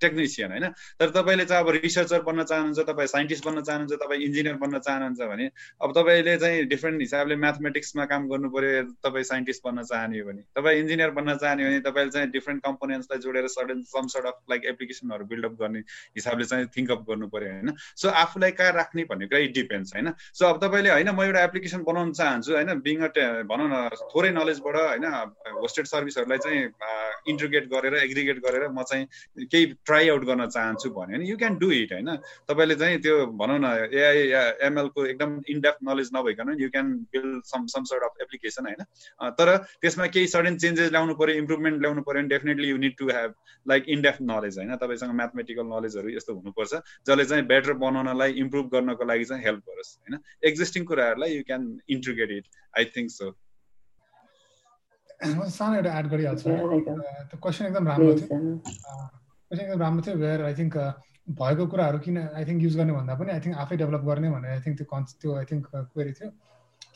टेक्निसियन होइन तर तपाईँले चाहिँ अब रिसर्चर बन्न चाहनुहुन्छ तपाईँ साइन्टिस्ट बन्न चाहनुहुन्छ तपाईँ इन्जिनियर बन्न चाहनुहुन्छ भने अब तपाईँले चाहिँ डिफ्रेन्ट हिसाबले म्याथमेटिक्समा काम गर्नु पऱ्यो तपाईँ साइन्टिस्ट बन्न चाहने हो भने तपाईँ इन्जिनियर बन्न चाहने भने तपाईँले चाहिँ डिफ्रेन्ट कम्पोनेन्ट्सलाई जोडेर sudden some sort of like एप्लिकेसनहरू build up गर्ने हिसाबले चाहिँ थिङ्कअप गर्नु पऱ्यो होइन? सो आफूलाई कहाँ राख्ने भन्ने कुरा इट डिपेन्ड्स होइन? सो अब तपाईँले होइन म एउटा एप्लिकेसन बनाउन चाहन्छु होइन? बिङ अ भनौँ न थोरै नलेजबाट होइन होस्टेड सर्भिसहरूलाई चाहिँ इन्टिग्रेट गरेर एग्रिगेट गरेर म चाहिँ केही ट्राई आउट गर्न चाहन्छु भने यु क्यान डु इट होइन? तपाईँले चाहिँ त्यो भनौँ न एआई एमएलको एकदम इनडेप्थ नलेज नभइकन you can build some some sort of application होइन? तर त्यसमा केही सडन चेन्जेस ल्याउनु पऱ्यो इम्प्रुभमेन्ट ल्याउनु पऱ्यो भने definitely you need to have like in depth knowledge होइन? तपाईँसँग म्याथमेटिकल नलेजहरू यस्तो हुनुपर्छ जसले चाहिँ बेटर बनाउनलाई इम्प्रुभ गर्नको लागि चाहिँ हेल्प गरोस् होइन? एक्जिस्टिङ कुराहरूलाई you can integrate it I think so सानो एउटा एड गरिहाल्छु। त्यो क्वेसन एकदम राम्रो थियो। क्वेसन एकदम राम्रो थियो वेयर आई थिङ्क भएको कुराहरू किन आई थिङ्क युज गर्ने भन्दा पनि आई थिङ्क आफै डेभलप गर्ने भनेर आई थिङ्क त्यो कन्स त्यो आई थिङ्क क्वेरी थियो।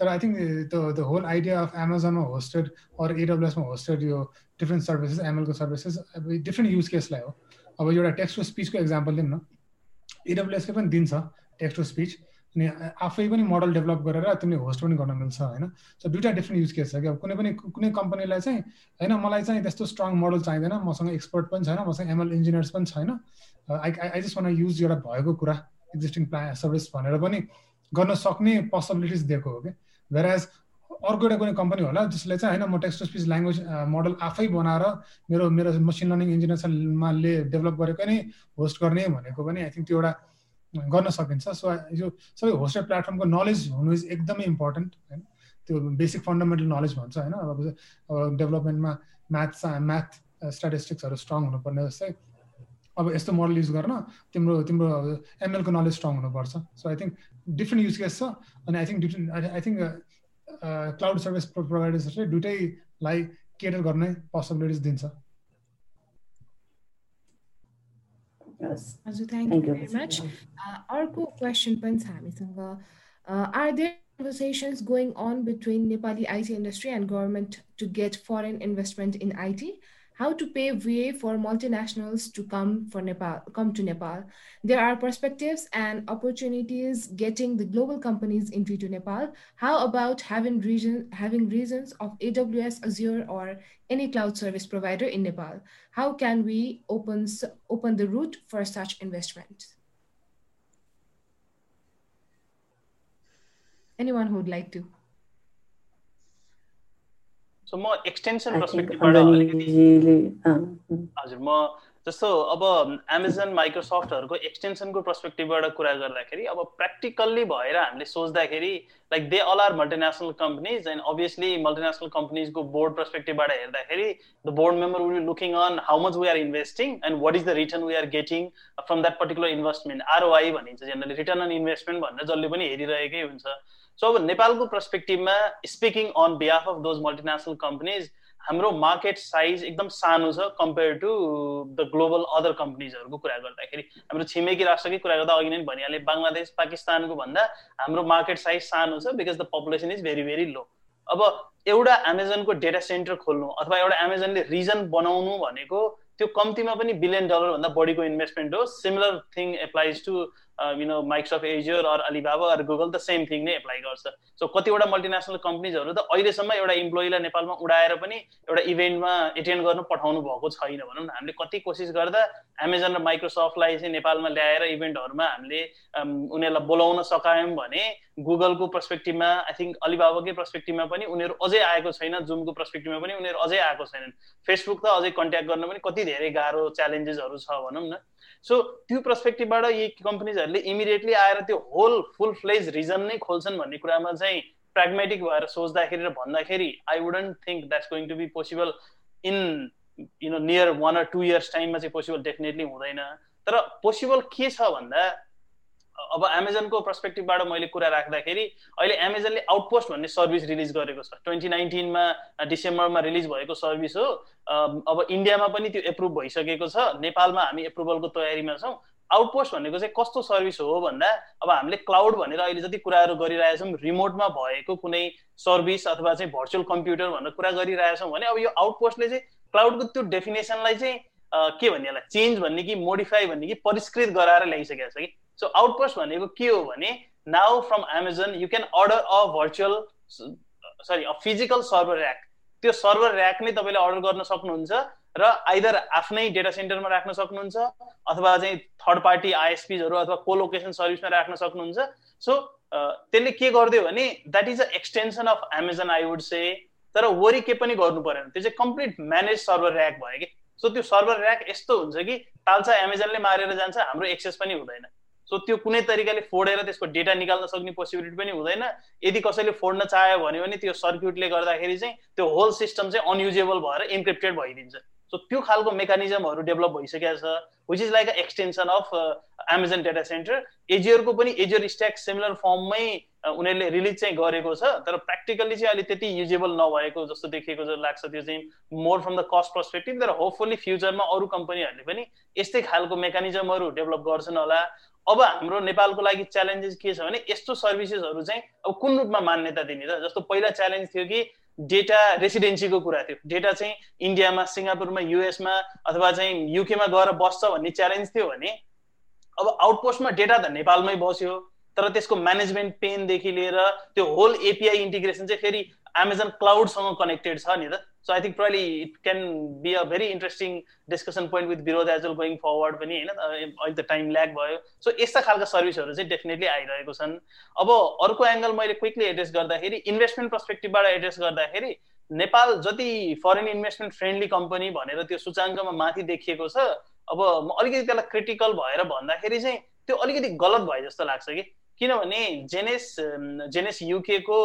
तर I think the the whole idea of एमाजोनमा होस्टेड अर एडब्लुएसमा होस्टेड यो डिफ्रेन्ट सर्भिसेस एमएलको सर्भिसेस अब डिफ्रेन्ट युज केसलाई हो अब एउटा टेक्स्ट टु स्पिचको इक्जाम्पल लिउँ न। एडब्लुएसकै पनि दिन्छ टेक्स्ट टु स्पिच अनि आफै पनि मोडल डेभलप गरेर तिमीले होस्ट पनि गर्न मिल्छ होइन? सो दुइटा डिफ्रेन्ट युज केस छ कि अब कुनै पनि कुनै कम्पनीलाई चाहिँ होइन मलाई चाहिँ त्यस्तो स्ट्रङ मोडल चाहिँदैन मसँग एक्सपर्ट पनि छैन मसँग एमएल इन्जिनियर्स पनि छैन। I I just one use एउटा भएको कुरा एक्जिस्टिङ प्ला सर्भिस भनेर पनि गर्न सक्ने पोसिबिलिटिज दिएको हो कि वेराज अर्को एउटा कुनै कम्पनी होला जसले चाहिँ होइन म टेक्स्ट स्पिच ल्याङ्ग्वेज मोडल आफै बनाएर मेरो मेरो मसिन लर्निङ इन्जिनियर्समा ले डेभलप गरेको नै होस्ट गर्ने भनेको पनि आई थिङ्क त्यो एउटा गर्न सकिन्छ। सो यो सबै होस्टेड प्लेटफर्मको नलेज हुनु इज एकदमै इम्पोर्टेन्ट होइन। त्यो बेसिक फन्डामेन्टल नलेज भन्छ होइन। अब डेभलपमेन्टमा म्याथ म्याथ स्ट्याटिस्टिक्सहरू स्ट्रङ हुनुपर्ने जस्तै। अब यस्तो मोडल युज गर्न तिम्रो तिम्रो एमएलको नलेज स्ट्रङ हुनुपर्छ। So I think different use case छ अनि I think different I think cloud service प्रोभाइडर्सहरूले दुइटैलाई cater गर्ने पोसिबिलिटिज दिन्छ हजुर थ्याङ्क यू भेरी मच अर्को क्वेसन पनि छ हामीसँग are there conversations going on between Nepali IT industry and government to get foreign investment in IT? How to pave way for multinationals to come for Nepal, come to Nepal. There are perspectives and opportunities getting the global companies into Nepal. How about having region, having reasons of AWS, Azure, or any cloud service provider in Nepal? How can we open open the route for such investment? Anyone who would like to? So म extension पर्सपेक्टिभबाट अलिकति हजुर म जस्तो अब Amazon माइक्रोसफ्टहरूको एक्सटेन्सनको पर्सपेक्टिभबाट कुरा गर्दाखेरि अब प्र्याक्टिकल्ली भएर हामीले सोच्दाखेरि like they all are multinational companies and obviously multinational कम्पनीजको board पर्सपेक्टिभबाट हेर्दाखेरि the board member will looking on how much we are investing and what is the return we are getting from that particular investment ROI भनिन्छ generally return on investment भनेर जसले पनि हेरिरहेकै हुन्छ। So अब नेपालको पर्सपेक्टिभमा speaking on behalf of those multinational companies हाम्रो market size एकदम सानो छ compare to the global other कम्पनीजहरूको कुरा गर्दाखेरि। हाम्रो छिमेकी राष्ट्रकै कुरा गर्दा अघि नै भनिहालेँ बङ्गलादेश पाकिस्तानको भन्दा हाम्रो मार्केट साइज सानो छ because the population is very very low अब एउटा एमाजोनको डेटा सेन्टर खोल्नु अथवा एउटा एमाजोनले रिजन बनाउनु भनेको त्यो कम्तीमा पनि बिलियन डलरभन्दा बढीको इन्भेस्टमेन्ट हो। Similar thing applies to you know Microsoft Azure or Alibaba or Google त सेम थिङ नै एप्लाई गर्छ. सो कतिवटा मल्टिनेसनल कम्पनीजहरू त अहिलेसम्म एउटा इम्प्लोइलाई नेपालमा उडाएर पनि एउटा इभेन्टमा एटेन्ड गर्नु पठाउनु भएको छैन भनौँ न। हामीले कति कोसिस गर्दा एमाजोन र माइक्रोसफ्टलाई चाहिँ नेपालमा ल्याएर इभेन्टहरूमा हामीले उनीहरूलाई बोलाउन सकायौँ भने गुगलको पर्सपेक्टिभमा आई थिङ्क अलिबाबाकै पर्सपेक्टिभमा पनि उनीहरू अझै आएको छैन जुमको पर्सपेक्टिभमा पनि उनीहरू अझै आएको छैनन्। फेसबुक त अझै कन्ट्याक्ट गर्न पनि कति धेरै गाह्रो च्यालेन्जेसहरू छ भनौँ न। सो त्यो पर्सपेक्टिभबाट यी कम्पनीजहरूले इमिडिएटली आएर त्यो होल फुल फ्लेज रिजन नै खोल्छन् भन्ने कुरामा चाहिँ प्राग्मेटिक भएर सोच्दाखेरि र भन्दाखेरि I wouldn't think that's going to be possible in you know near one or two years टाइममा चाहिँ पोसिबल डेफिनेटली हुँदैन। तर पोसिबल के छ भन्दा अब एमाजोनको पर्सपेक्टिभबाट मैले कुरा राख्दाखेरि अहिले एमाजोनले आउटपोस्ट भन्ने सर्भिस रिलिज गरेको छ। ट्वेन्टी नाइन्टिनमा डिसेम्बरमा रिलिज भएको सर्भिस हो। अब इन्डियामा पनि त्यो एप्रुभ भइसकेको छ। नेपालमा हामी एप्रुभलको तयारीमा छौँ। आउटपोस्ट भनेको चाहिँ कस्तो सर्भिस हो भन्दा अब हामीले क्लाउड भनेर अहिले जति कुराहरू गरिरहेछौँ रिमोटमा भएको कुनै सर्भिस अथवा चाहिँ भर्चुअल कम्प्युटर भनेर कुरा गरिरहेछौँ भने अब यो आउटपोस्टले चाहिँ क्लाउडको त्यो डेफिनेसनलाई चाहिँ के भन्ने यसलाई चेन्ज भन्ने कि मोडिफाई भन्ने कि परिष्कृत गराएर ल्याइसकेको छ कि? सो आउटपोस्ट भनेको के हो भने now from Amazon you can order a virtual sorry a physical server rack त्यो सर्भर ऱ्याक नै तपाईँले अर्डर गर्न सक्नुहुन्छ र आइदर आफ्नै डेटा सेन्टरमा राख्न सक्नुहुन्छ अथवा चाहिँ थर्ड पार्टी आइएसपिजहरू अथवा कोलोकेसन सर्भिसमा राख्न सक्नुहुन्छ। सो त्यसले के गरिदियो भने that is a extension of Amazon I would say तर वरि के पनि गर्नु परेन। त्यो चाहिँ कम्प्लिट म्यानेज सर्भर ऱ्याक भयो कि। सो त्यो सर्भर ऱ्याक यस्तो हुन्छ कि ताल्छ एमाजोनले मारेर जान्छ हाम्रो एक्सेस पनि हुँदैन। सो त्यो कुनै तरिकाले फोडेर त्यसको डेटा निकाल्न सक्ने पोसिबिलिटी पनि हुँदैन। यदि कसैले फोड्न चाह्यो भने पनि त्यो सर्क्युटले गर्दाखेरि चाहिँ त्यो होल सिस्टम चाहिँ अनयुजेबल भएर इन्क्रिप्टेड भइदिन्छ। सो त्यो खालको मेकानिजमहरू डेभलप भइसकेको छ which is like a extension of Amazon data centre एजियरको पनि एजियर स्ट्याक सिमिलर फर्ममै उनीहरूले रिलिज चाहिँ गरेको छ तर प्र्याक्टिकल्ली चाहिँ अहिले त्यति युजेबल नभएको जस्तो देखिएको जस्तो लाग्छ त्यो चाहिँ more from the cost perspective तर होपफुल्ली फ्युचरमा अरू कम्पनीहरूले पनि यस्तै खालको मेकानिजमहरू डेभलप गर्छन् होला। अब हाम्रो नेपालको लागि च्यालेन्जेस के छ भने यस्तो सर्भिसेसहरू चाहिँ अब कुन रूपमा मान्यता दिने त? जस्तो पहिला च्यालेन्ज थियो कि डेटा रेसिडेन्सीको कुरा थियो। डेटा चाहिँ इन्डियामा सिङ्गापुरमा युएसमा अथवा चाहिँ युकेमा गएर बस्छ भन्ने च्यालेन्ज थियो भने अब आउटपोस्टमा डेटा त नेपालमै बस्यो। तर त्यसको म्यानेजमेन्ट पेनदेखि लिएर त्यो होल एपिआई इन्टिग्रेसन चाहिँ फेरि एमाजोन क्लाउडसँग कनेक्टेड छ नि त। So I think probably it can be a very interesting discussion point with Birodh as well going forward पनि होइन अहिले त टाइम ल्याक भयो. सो यस्ता खालका सर्भिसहरू चाहिँ डेफिनेटली आइरहेको छन्। अब अर्को एङ्गल मैले क्विकली एड्रेस गर्दाखेरि इन्भेस्टमेन्ट पर्सपेक्टिभबाट एड्रेस गर्दाखेरि नेपाल जति फरेन इन्भेस्टमेन्ट फ्रेन्डली कम्पनी भनेर त्यो सूचाङ्कमा माथि देखिएको छ अब म अलिकति त्यसलाई क्रिटिकल भएर भन्दाखेरि चाहिँ त्यो अलिकति गलत भयो जस्तो लाग्छ कि। किनभने Jannes Jannes युकेको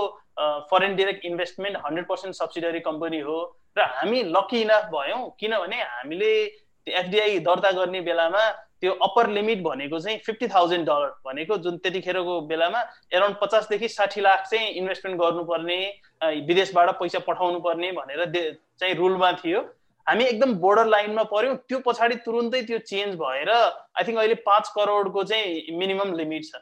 foreign direct investment hundred percent subsidiary company हो र हामी लकी इनफ भयौँ किनभने हामीले एफडिआई दर्ता गर्ने बेलामा त्यो अप्पर लिमिट भनेको चाहिँ फिफ्टी थाउजन्ड डलर भनेको जुन त्यतिखेरको बेलामा एराउन्ड पचासदेखि साठी लाख चाहिँ इन्भेस्टमेन्ट गर्नुपर्ने विदेशबाट पैसा पठाउनु पर्ने भनेर चाहिँ रुलमा थियो। हामी एकदम बोर्डर लाइनमा पऱ्यौँ त्यो पछाडि तुरुन्तै त्यो चेन्ज भएर आई थिङ्क अहिले पाँच करोडको चाहिँ मिनिमम लिमिट छ।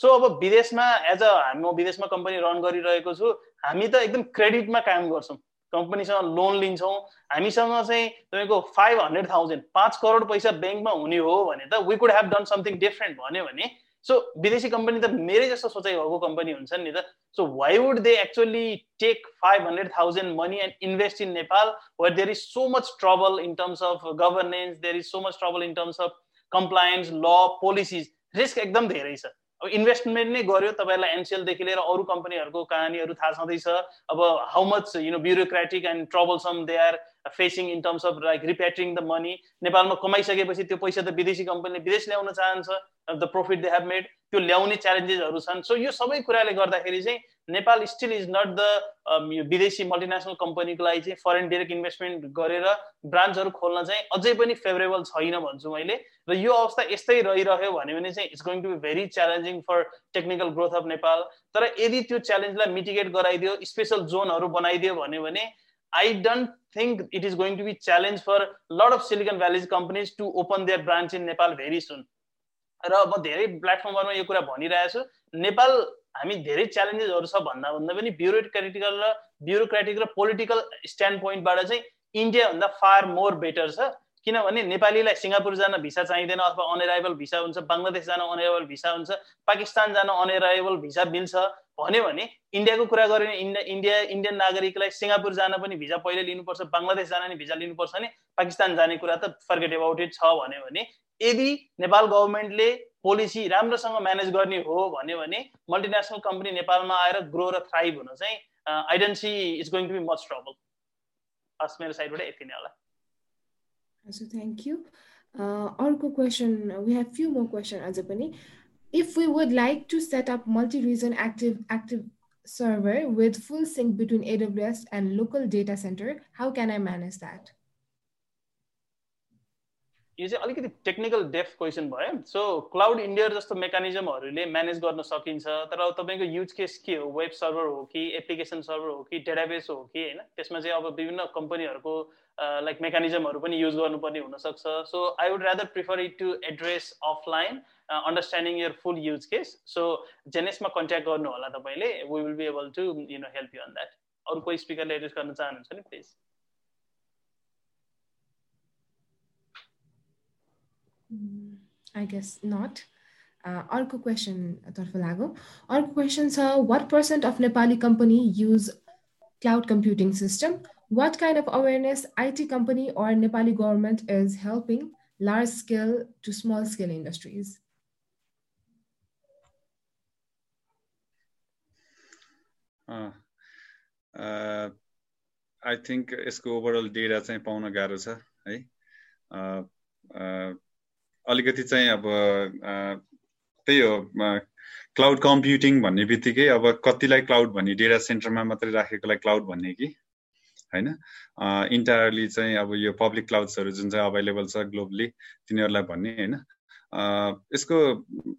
सो अब विदेशमा एज अ म विदेशमा कम्पनी रन गरिरहेको छु हामी त एकदम क्रेडिटमा काम गर्छौँ। कम्पनीसँग लोन लिन्छौँ। हामीसँग चाहिँ तपाईँको फाइभ हन्ड्रेड थाउजन्ड पाँच करोड पैसा ब्याङ्कमा हुने हो भने त we could have done something different भन्यो भने सो विदेशी कम्पनी त मेरै जस्तो सोचाइ भएको कम्पनी हुन्छ नि त। So why would they actually take five hundred thousand money and invest in Nepal where there is so much trouble in terms of governance there is so much trouble in terms of compliance law policies risk एकदम धेरै छ। अब investment नै गर्यो तपाईँलाई एनसिएलदेखि लिएर अरू कम्पनीहरूको कहानीहरू थाहा छँदैछ। अब how much you know bureaucratic and troublesome they are facing in terms of like repatriating the money नेपालमा कमाइसकेपछि त्यो पैसा त विदेशी कम्पनीले विदेश ल्याउन चाहन्छ the profit they have made त्यो ल्याउने च्यालेन्जेसहरू छन्। सो यो सबै कुराले गर्दाखेरि चाहिँ Nepal still is not the विदेशी मल्टिनेसनल कम्पनीको लागि चाहिँ फरेन डिरेक्ट इन्भेस्टमेन्ट गरेर ब्रान्चहरू खोल्न चाहिँ अझै पनि फेभरेबल छैन भन्छु मैले। र यो अवस्था यस्तै रहिरह्यो भने चाहिँ it's going to be very challenging for technical growth of Nepal. तर यदि त्यो च्यालेन्जलाई मिटिगेट गराइदियो स्पेसल जोनहरू बनाइदियो भन्यो भने I don't think it is going to be challenge for lot of Silicon Valleys companies to open their branch in Nepal very soon र म धेरै प्लेटफर्महरूमा यो कुरा भनिरहेको छु नेपाल हामी धेरै च्यालेन्जेसहरू छ भन्दा भन्दा पनि ब्युरोक्रेटिकल र ब्युरोक्रेटिक र पोलिटिकल स्ट्यान्ड पोइन्टबाट चाहिँ इन्डियाभन्दा फार मोर बेटर छ। किनभने नेपालीलाई सिङ्गापुर जान भिसा चाहिँदैन अथवा अनएराइबल भिसा हुन्छ बङ्गलादेश जान अनएराइबल भिसा हुन्छ पाकिस्तान जान अनएराइबल भिसा मिल्छ। भन्यो भने इन्डियाको कुरा गऱ्यो भने इन्डिया इन्डिया इन्डियन नागरिकलाई सिङ्गापुर जान पनि भिजा पहिले लिनुपर्छ बङ्गलादेश जान पनि भिजा लिनुपर्छ भने पाकिस्तान जाने कुरा त फर्गेट एबाउट इट छ। भन्यो भने यदि नेपाल गभर्मेन्टले पोलिसी राम्रोसँग म्यानेज गर्ने हो भन्यो भने मल्टिनेसनल कम्पनी नेपालमा आएर ग्रो र थ्राइभ हुन चाहिँ I don't see is going to be much trouble हस् मेरो साइडबाट यति नै होला thank you. Uh, अर्को question, we have few more question अझ पनि. If we would like to set up multi-region active active server with full sync between AWS and local data center, how can I manage that? यो चाहिँ अलिकति technical डेफ question भयो। So cloud India जस्तो मेकानिजमहरूले manage गर्न सकिन्छ। तर तपाईँको युज केस के हो? वेब सर्भर हो कि एप्लिकेसन सर्भर हो कि डेटाबेस हो कि होइन? त्यसमा चाहिँ अब विभिन्न कम्पनीहरूको लाइक मेकानिजमहरू पनि युज गर्नुपर्ने हुनसक्छ। So I would rather prefer it to address offline understanding your full use case so जेनेसमा contact गर्नु होला तपाईँले। We will be able to you know help you on that अरू कोही स्पिकरले एड्रेस गर्न चाहनुहुन्छ नि please I guess not. Uh, अर्को क्वेसनतर्फ लागौँ अर्को क्वेसन छ what percent of Nepali company use cloud computing system what kind of awareness IT company or Nepali government is helping large scale to small scale industries I think यसको overall data चाहिँ पाउन गाह्रो छ है? अलिकति चाहिँ अब त्यही हो क्लाउड कम्प्युटिङ भन्ने बित्तिकै अब कतिलाई क्लाउड भन्ने डेटा सेन्टरमा मात्रै राखेकोलाई क्लाउड भन्ने कि? होइन? इन्टायरली चाहिँ अब यो पब्लिक क्लाउड्सहरू जुन चाहिँ अभाइलेबल छ ग्लोबली तिनीहरूलाई भन्ने होइन? यसको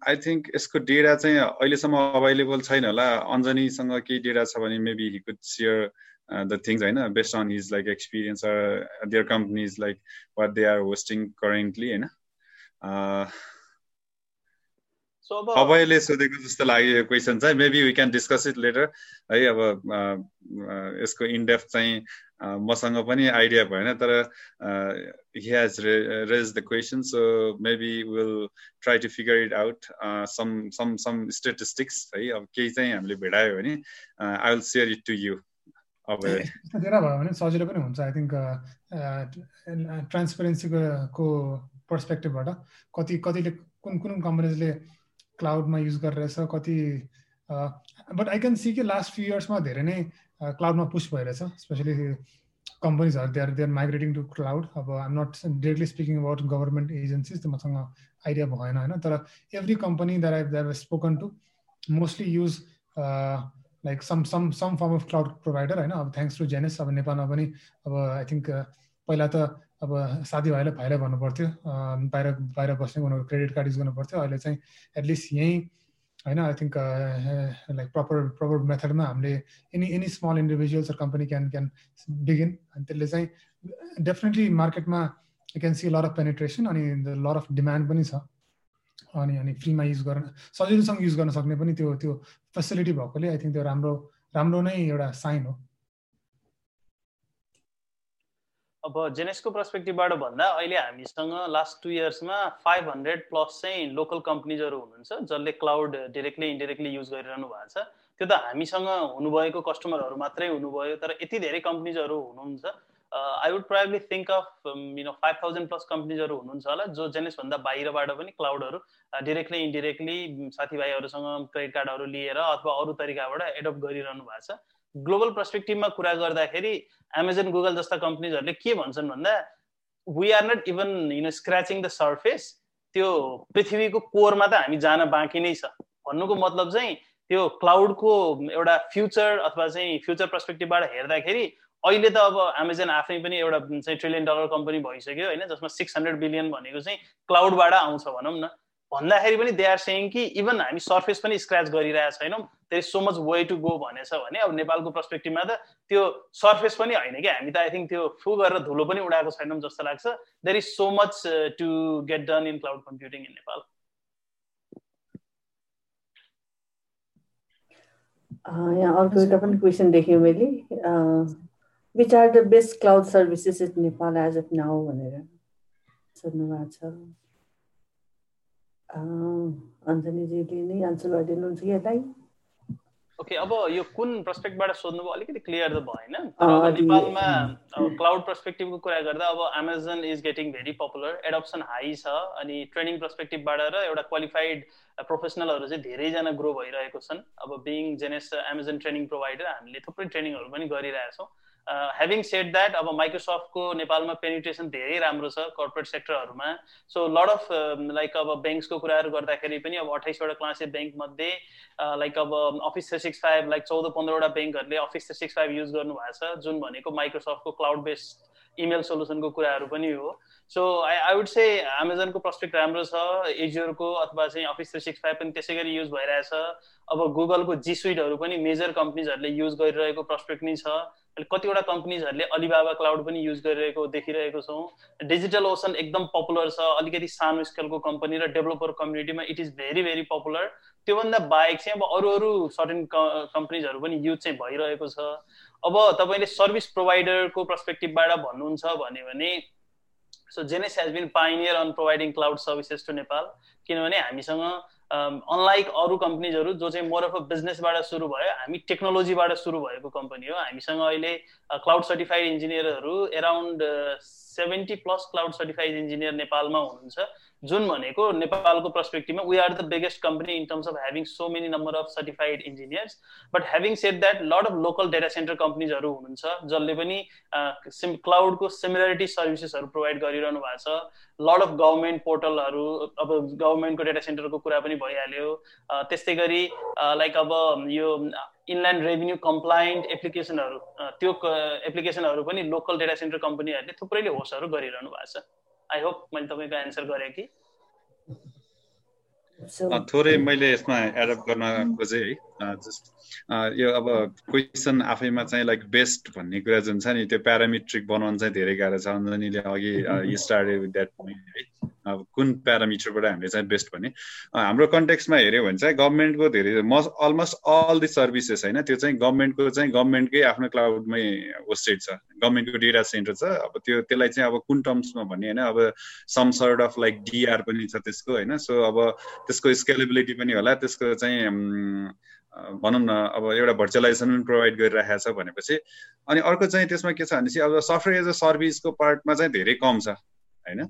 आई थिङ्क यसको डेटा चाहिँ अहिलेसम्म अभाइलेबल छैन होला। अञ्जनीसँग केही डेटा छ भने maybe he could share the things होइन? Best on his like experience their companies like what they are hosting currently होइन? तपाईँले सोधेको जस्तो लाग्यो यो क्वेसन चाहिँ। Maybe we can discuss it later है अब यसको इनडेप्थ चाहिँ मसँग पनि आइडिया भएन तर he has raise the question so maybe will try to figure it out some some some statistics है अब केही चाहिँ हामीले भेटायो भने I will share it to you अब धेरै भयो भने सजिलो पनि हुन्छ आई थिङ्क ट्रान्सपेरेन्सीको पर्सपेक्टिभबाट कति कतिले कुन कुन कम्पनीजले क्लाउडमा युज गरिरहेछ कति बट आई क्यान सी कि लास्ट फ्यु इयर्समा धेरै नै क्लाउडमा पुस भइरहेछ specially कम्पनीजहरू there there migrating to cloud अब I'm not directly speaking about government agencies त्यो मसँग आइडिया भएन होइन? तर every company that I that spoken to mostly use like some some some firm of cloud provider होइन? अब thanks to Jannes अब नेपालमा पनि अब आई थिङ्क पहिला त अब साथीभाइलाई भाइलाई भन्नु पर्थ्यो बाहिर बाहिर बस्ने उनीहरू क्रेडिट कार्ड युज गर्नु पर्थ्यो अहिले चाहिँ एटलिस्ट यहीँ होइन I think like proper proper मेथडमा हामीले any any small individuals company can can begin अनि त्यसले चाहिँ डेफिनेटली मार्केटमा you can see lot of penetration अनि लर अफ डिमान्ड पनि छ। अनि अनि फ्रीमा युज गर्न सजिलोसँग युज गर्न सक्ने पनि त्यो त्यो फेसिलिटी भएकोले आई थिङ्क त्यो राम्रो राम्रो नै एउटा साइन हो। अब जेनेसको पर्सपेक्टिभबाट भन्दा अहिले हामीसँग लास्ट टु इयर्समा फाइभ हन्ड्रेड प्लस चाहिँ लोकल कम्पनीजहरू हुनुहुन्छ जसले क्लाउड डिरेक्टली इन्डिरेक्टली युज गरिरहनु भएको छ। त्यो त हामीसँग हुनुभएको कस्टमरहरू मात्रै हुनुभयो तर यति धेरै कम्पनीजहरू हुनुहुन्छ। I would probably think of no five thousand plus कम्पनीजहरू हुनुहुन्छ होला जो जेनेसभन्दा बाहिरबाट पनि क्लाउडहरू डिरेक्टली इन्डिरेक्टली साथीभाइहरूसँग क्रेडिट कार्डहरू लिएर अथवा अरू तरिकाबाट एडप्ट गरिरहनु भएको छ। ग्लोबल पर्सपेक्टिभमा कुरा गर्दाखेरि एमाजोन गुगल जस्ता कम्पनीजहरूले के भन्छन् भन्दा we are not even you know scratching the surface त्यो पृथ्वीको कोरमा त हामी जान बाँकी नै छ। भन्नुको मतलब चाहिँ त्यो क्लाउडको एउटा फ्युचर अथवा चाहिँ फ्युचर पर्सपेक्टिभबाट हेर्दाखेरि अहिले त अब एमाजोन आफै पनि एउटा चाहिँ ट्रिलियन डलर कम्पनी भइसक्यो होइन जसमा सिक्स हन्ड्रेड बिलियन भनेको चाहिँ क्लाउडबाट आउँछ भनौँ न। भन्दाखेरि पनि दे आर सेङ कि इभन हामी सर्फेस पनि स्क्र्याच गरिरहेको छैनौँ। त्यही so much way to go भनेछ भने अब नेपालको पर्सपेक्टिभमा त त्यो सर्फेस पनि होइन कि हामी त आई थिङ्क त्यो फु गरेर धुलो पनि उडाएको छैनौँ जस्तो लाग्छ। There is so much to get done in cloud computing in Nepal यहाँ अर्को एउटा पनि क्वेसन देखेँ मैले। Which are the best cloud services in Nepal as of now भनेर। सोध्नु भएको छ। अञ्जनीजीले नै आन्सर गरिदिनुहुन्छ कि यसलाई ओके अब यो कुन पर्सपेक्टबाट सोध्नुभयो अलिकति क्लियर त भएन नेपालमा क्लाउड पर्सपेक्टिभको कुरा गर्दा अब Amazon is getting very popular adoption high छ अनि ट्रेनिङ पर्सपेक्टिभबाट र एउटा क्वालिफाइड प्रोफेसनलहरू चाहिँ धेरैजना ग्रो भइरहेको छन्। अब being Genese Amazon training provider हामीले थुप्रै ट्रेनिङहरू पनि गरिरहेछौँ। ह्याभिङ सेड द्याट अब माइक्रोसफ्टको नेपालमा पेनिट्रेसन धेरै राम्रो छ कर्पोरेट सेक्टरहरूमा सो लड अफ लाइक अब ब्याङ्क्सको कुराहरू गर्दाखेरि पनि अब अठाइसवटा क्लासे ब्याङ्क मध्ये लाइक अब office three six five like चौध पन्ध्रवटा ब्याङ्कहरूले office three six five use गर्नुभएको छ जुन भनेको माइक्रोसफ्टको क्लाउड बेस्ड इमेल सोल्युसनको कुराहरू पनि हो. So I I would say एमाजोनको प्रस्पेक्ट राम्रो छ एजियोरको अथवा चाहिँ अफिस थ्री सिक्स फाइभ पनि त्यसै गरी युज भइरहेछ. अब गुगलको जी स्विटहरू पनि मेजर कम्पनीजहरूले युज गरिरहेको प्रस्पेक्ट नै छ. कतिवटा कम्पनीजहरूले अलिबाबा क्लाउड पनि युज गरिरहेको देखिरहेको छौँ। डिजिटल ओसन एकदम पपुलर छ अलिकति सानो स्केलको कम्पनी र developer कम्युनिटीमा it is very very popular. त्योभन्दा बाहेक चाहिँ अब अरू अरू सर्टेन कम्पनीजहरू पनि युज चाहिँ भइरहेको छ। अब तपाईँले सर्भिस प्रोभाइडरको पर्सपेक्टिभबाट भन्नुहुन्छ भने so Genese has been pioneer on providing cloud services to Nepal किनभने हामीसँग अनलाइक um, अरू कम्पनीजहरू जो चाहिँ मोर अफ अ बिजनेसबाट सुरु भयो हामी टेक्नोलोजीबाट सुरु भएको कम्पनी हो। हामीसँग अहिले cloud certified इन्जिनियरहरू around seventy plus cloud certified engineer नेपालमा हुनुहुन्छ। जुन भनेको नेपालको पर्सपेक्टिभमा we are the biggest company in terms of having so many number of certified engineers but having said that lot of local data center कम्पनीजहरू हुनुहुन्छ जसले पनि SIM क्लाउडको similarity सर्भिसेसहरू प्रोभाइड गरिरहनु भएको छ। लड अफ गभर्मेन्ट पोर्टलहरू अब गभर्मेन्टको डेटा सेन्टरको कुरा पनि भइहाल्यो। त्यस्तै गरी लाइक अब यो इनल्यान्ड रेभिन्यू कम्प्लाइन्ट एप्लिकेसनहरू त्यो एप्लिकेसनहरू पनि लोकल डेटा सेन्टर कम्पनीहरूले थुप्रैले होस्टहरू गरिरहनु भएको छ। आई होप मैले तपाईँको एन्सर गरेँ कि। थोरै मैले यसमा एडप्ट गर्न खोजेँ है। जस्ट यो अब क्वेसन आफैमा चाहिँ लाइक बेस्ट भन्ने कुरा जुन छ नि त्यो प्यारामिट्रिक बनाउनु चाहिँ धेरै गाह्रो छ। अञ्जनीले अघि विथ द्याट पोइन्ट है अब कुन प्यारामिटरबाट हामीले चाहिँ बेस्ट भने हाम्रो कन्टेक्समा हेऱ्यो भने चाहिँ गभर्मेन्टको धेरै must almost all the services होइन त्यो चाहिँ गभर्मेन्टको चाहिँ गभर्मेन्टकै आफ्नो क्लाउडमै होस्टेड छ। गभर्मेन्टको डेटा सेन्टर छ। अब त्यो त्यसलाई चाहिँ अब कुन टर्म्समा भन्ने होइन अब some sort of like DR पनि छ त्यसको होइन। सो अब त्यसको स्केलेबिलिटी पनि होला। त्यसको चाहिँ भनौँ न अब एउटा भर्चुअलाइजेसन पनि प्रोभाइड गरिरहेको छ भनेपछि अनि अर्को चाहिँ त्यसमा के छ भनेपछि अब सफ्टवेयर एज अ सर्भिसको पार्टमा चाहिँ धेरै कम छ होइन?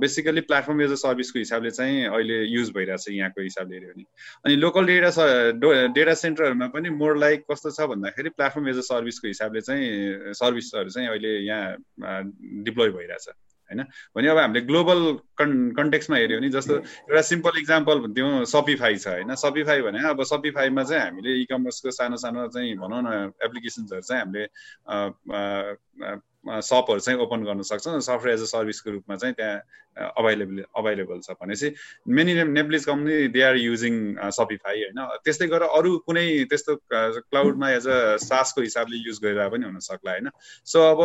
बेसिकली प्लेटफर्म एज अ सर्भिसको हिसाबले चाहिँ अहिले युज भइरहेछ यहाँको हिसाबले हेऱ्यो भने। अनि लोकल डेटा डेटा सेन्टरहरूमा पनि मोर लाइक कस्तो छ भन्दाखेरि प्लेटफर्म एज अ सर्भिसको हिसाबले चाहिँ सर्भिसहरू चाहिँ अहिले यहाँ डिप्लोय भइरहेछ होइन? भने अब हामीले ग्लोबल कन् कन्टेक्समा हेऱ्यो भने जस्तो एउटा सिम्पल इक्जाम्पल दिउँ सपिफाई छ होइन? सपिफाई भने अब सपिफाईमा चाहिँ हामीले इ कमर्सको सानो सानो चाहिँ भनौँ न एप्लिकेसन्सहरू चाहिँ हामीले सपहरू चाहिँ ओपन गर्न सक्छौँ। सफ्टवेयर एज अ सर्भिसको रूपमा चाहिँ त्यहाँ अभाइलेबल अभाइलेबल छ भनेपछि many Nepalese company they are using Shopify होइन? त्यस्तै गरेर अरू कुनै त्यस्तो क्लाउडमा एज अ सासको हिसाबले युज गरेर पनि हुनसक्ला होइन? सो अब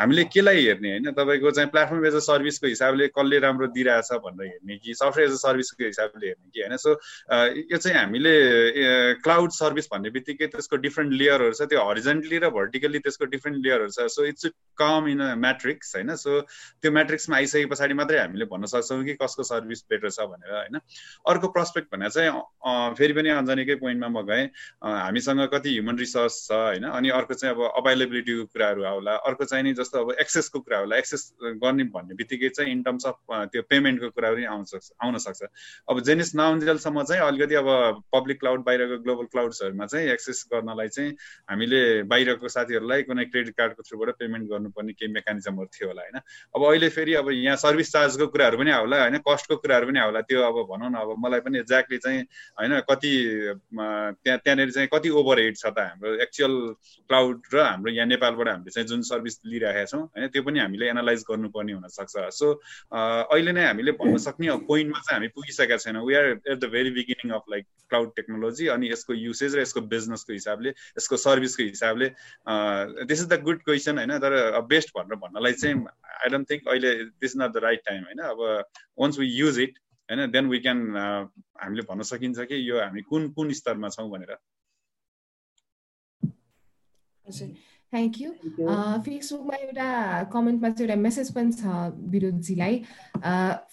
हामीले केलाई हेर्ने होइन? तपाईँको चाहिँ प्लेटफर्म एज अ सर्भिसको हिसाबले कसले राम्रो दिइरहेछ भनेर हेर्ने कि सफ्टवेयर एज अ सर्भिसको हिसाबले हेर्ने कि होइन? सो यो चाहिँ हामीले क्लाउड सर्भिस भन्ने बित्तिकै त्यसको डिफ्रेन्ट लेयरहरू छ। त्यो हरिजेन्टली र भर्टिकली त्यसको डिफ्रेन्ट लेयरहरू छ। So it's come in a matrix होइन? सो त्यो म्याट्रिक्समा आइसके पछाडि मात्रै हामीले भन्न सक्छौँ कि कसको सर्भिस बेटर छ भनेर होइन? अर्को प्रस्पेक्ट भने चाहिँ फेरि पनि अञ्जनीकै पोइन्टमा म गएँ। हामीसँग कति ह्युमन रिसोर्स छ होइन? अनि अर्को चाहिँ अब अभाइलेबिलिटीको कुराहरू आउला। अर्को चाहिँ नि जस्तो अब एक्सेसको कुरा होला एक्सेस गर्ने भन्ने बित्तिकै चाहिँ इन टर्म्स अफ त्यो पेमेन्टको कुरा पनि आउन सक्छ आउन सक्छ। अब जेनिस नआउन्जेलसम्म चाहिँ अलिकति अब पब्लिक क्लाउड बाहिरको ग्लोबल क्लाउड्सहरूमा चाहिँ एक्सेस गर्नलाई चाहिँ हामीले बाहिरको साथीहरूलाई कुनै क्रेडिट कार्डको थ्रुबाट पेमेन्ट गर्नुपर्ने केही मेकानिजमहरू थियो होला होइन? अब अहिले फेरि अब यहाँ सर्भिस चार्जको कुराहरू पनि आउला होइन? कस्टको कुराहरू पनि आउला। त्यो अब भनौँ न अब मलाई पनि एक्ज्याक्टली चाहिँ होइन? कति त्यहाँ त्यहाँनिर चाहिँ कति ओभर हेड छ त हाम्रो एक्चुअल क्लाउड र हाम्रो यहाँ नेपालबाट हामीले चाहिँ जुन सर्भिस लिइरहेका छौँ होइन? त्यो पनि हामीले एनालाइज गर्नुपर्ने हुनसक्छ। सो अहिले नै हामीले भन्न सक्ने पोइन्टमा चाहिँ हामी पुगिसकेका छैनौँ। We are at the very beginning of like cloud technology अनि यसको युसेज र यसको बिजनेसको हिसाबले यसको सर्भिसको हिसाबले this is the good question होइन? तर बेस्ट भनेर भन्नलाई चाहिँ आई डोन्ट थिङ्क अहिले this not the right time होइन? अब वन्स वी युज इट होइन देन वी क्यान हामीले भन्न सकिन्छ कि यो हामी कुन कुन स्तरमा छौँ भनेर। थ्याङ्क यू फेसबुकमा एउटा कमेन्टमा चाहिँ एउटा मेसेज पनि छ विरोधजीलाई।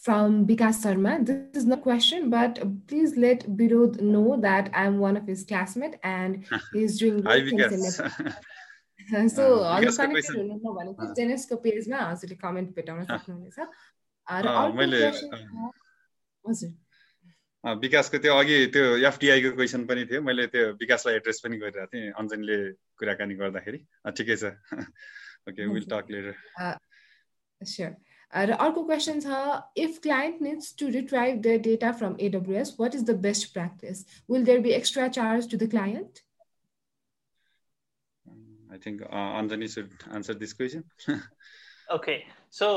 From Vikas Sharma this is not question but please let Virodh know that I am one of his classmate and is doing so हजुर कनेक्टेड हुनुहुन्छ भने चाहिँ जेनेसको पेजमा हजुरले कमेन्ट भेटाउन सक्नुहुनेछ र अर्को हजुर विकासको त्यो अघि त्यो एफडिआईको क्वेसन पनि थियो. मैले त्यो विकासलाई एड्रेस पनि गरिरहेको थिएँ अञ्जनले कुराकानी गर्दाखेरि। ठिकै छ। Okay will talk later sure र अर्को क्वेसन छ if client needs to retrieve the data from AWS what is the best practice will there be extra charge to the client I think uh, Anjani should answer this question. Okay so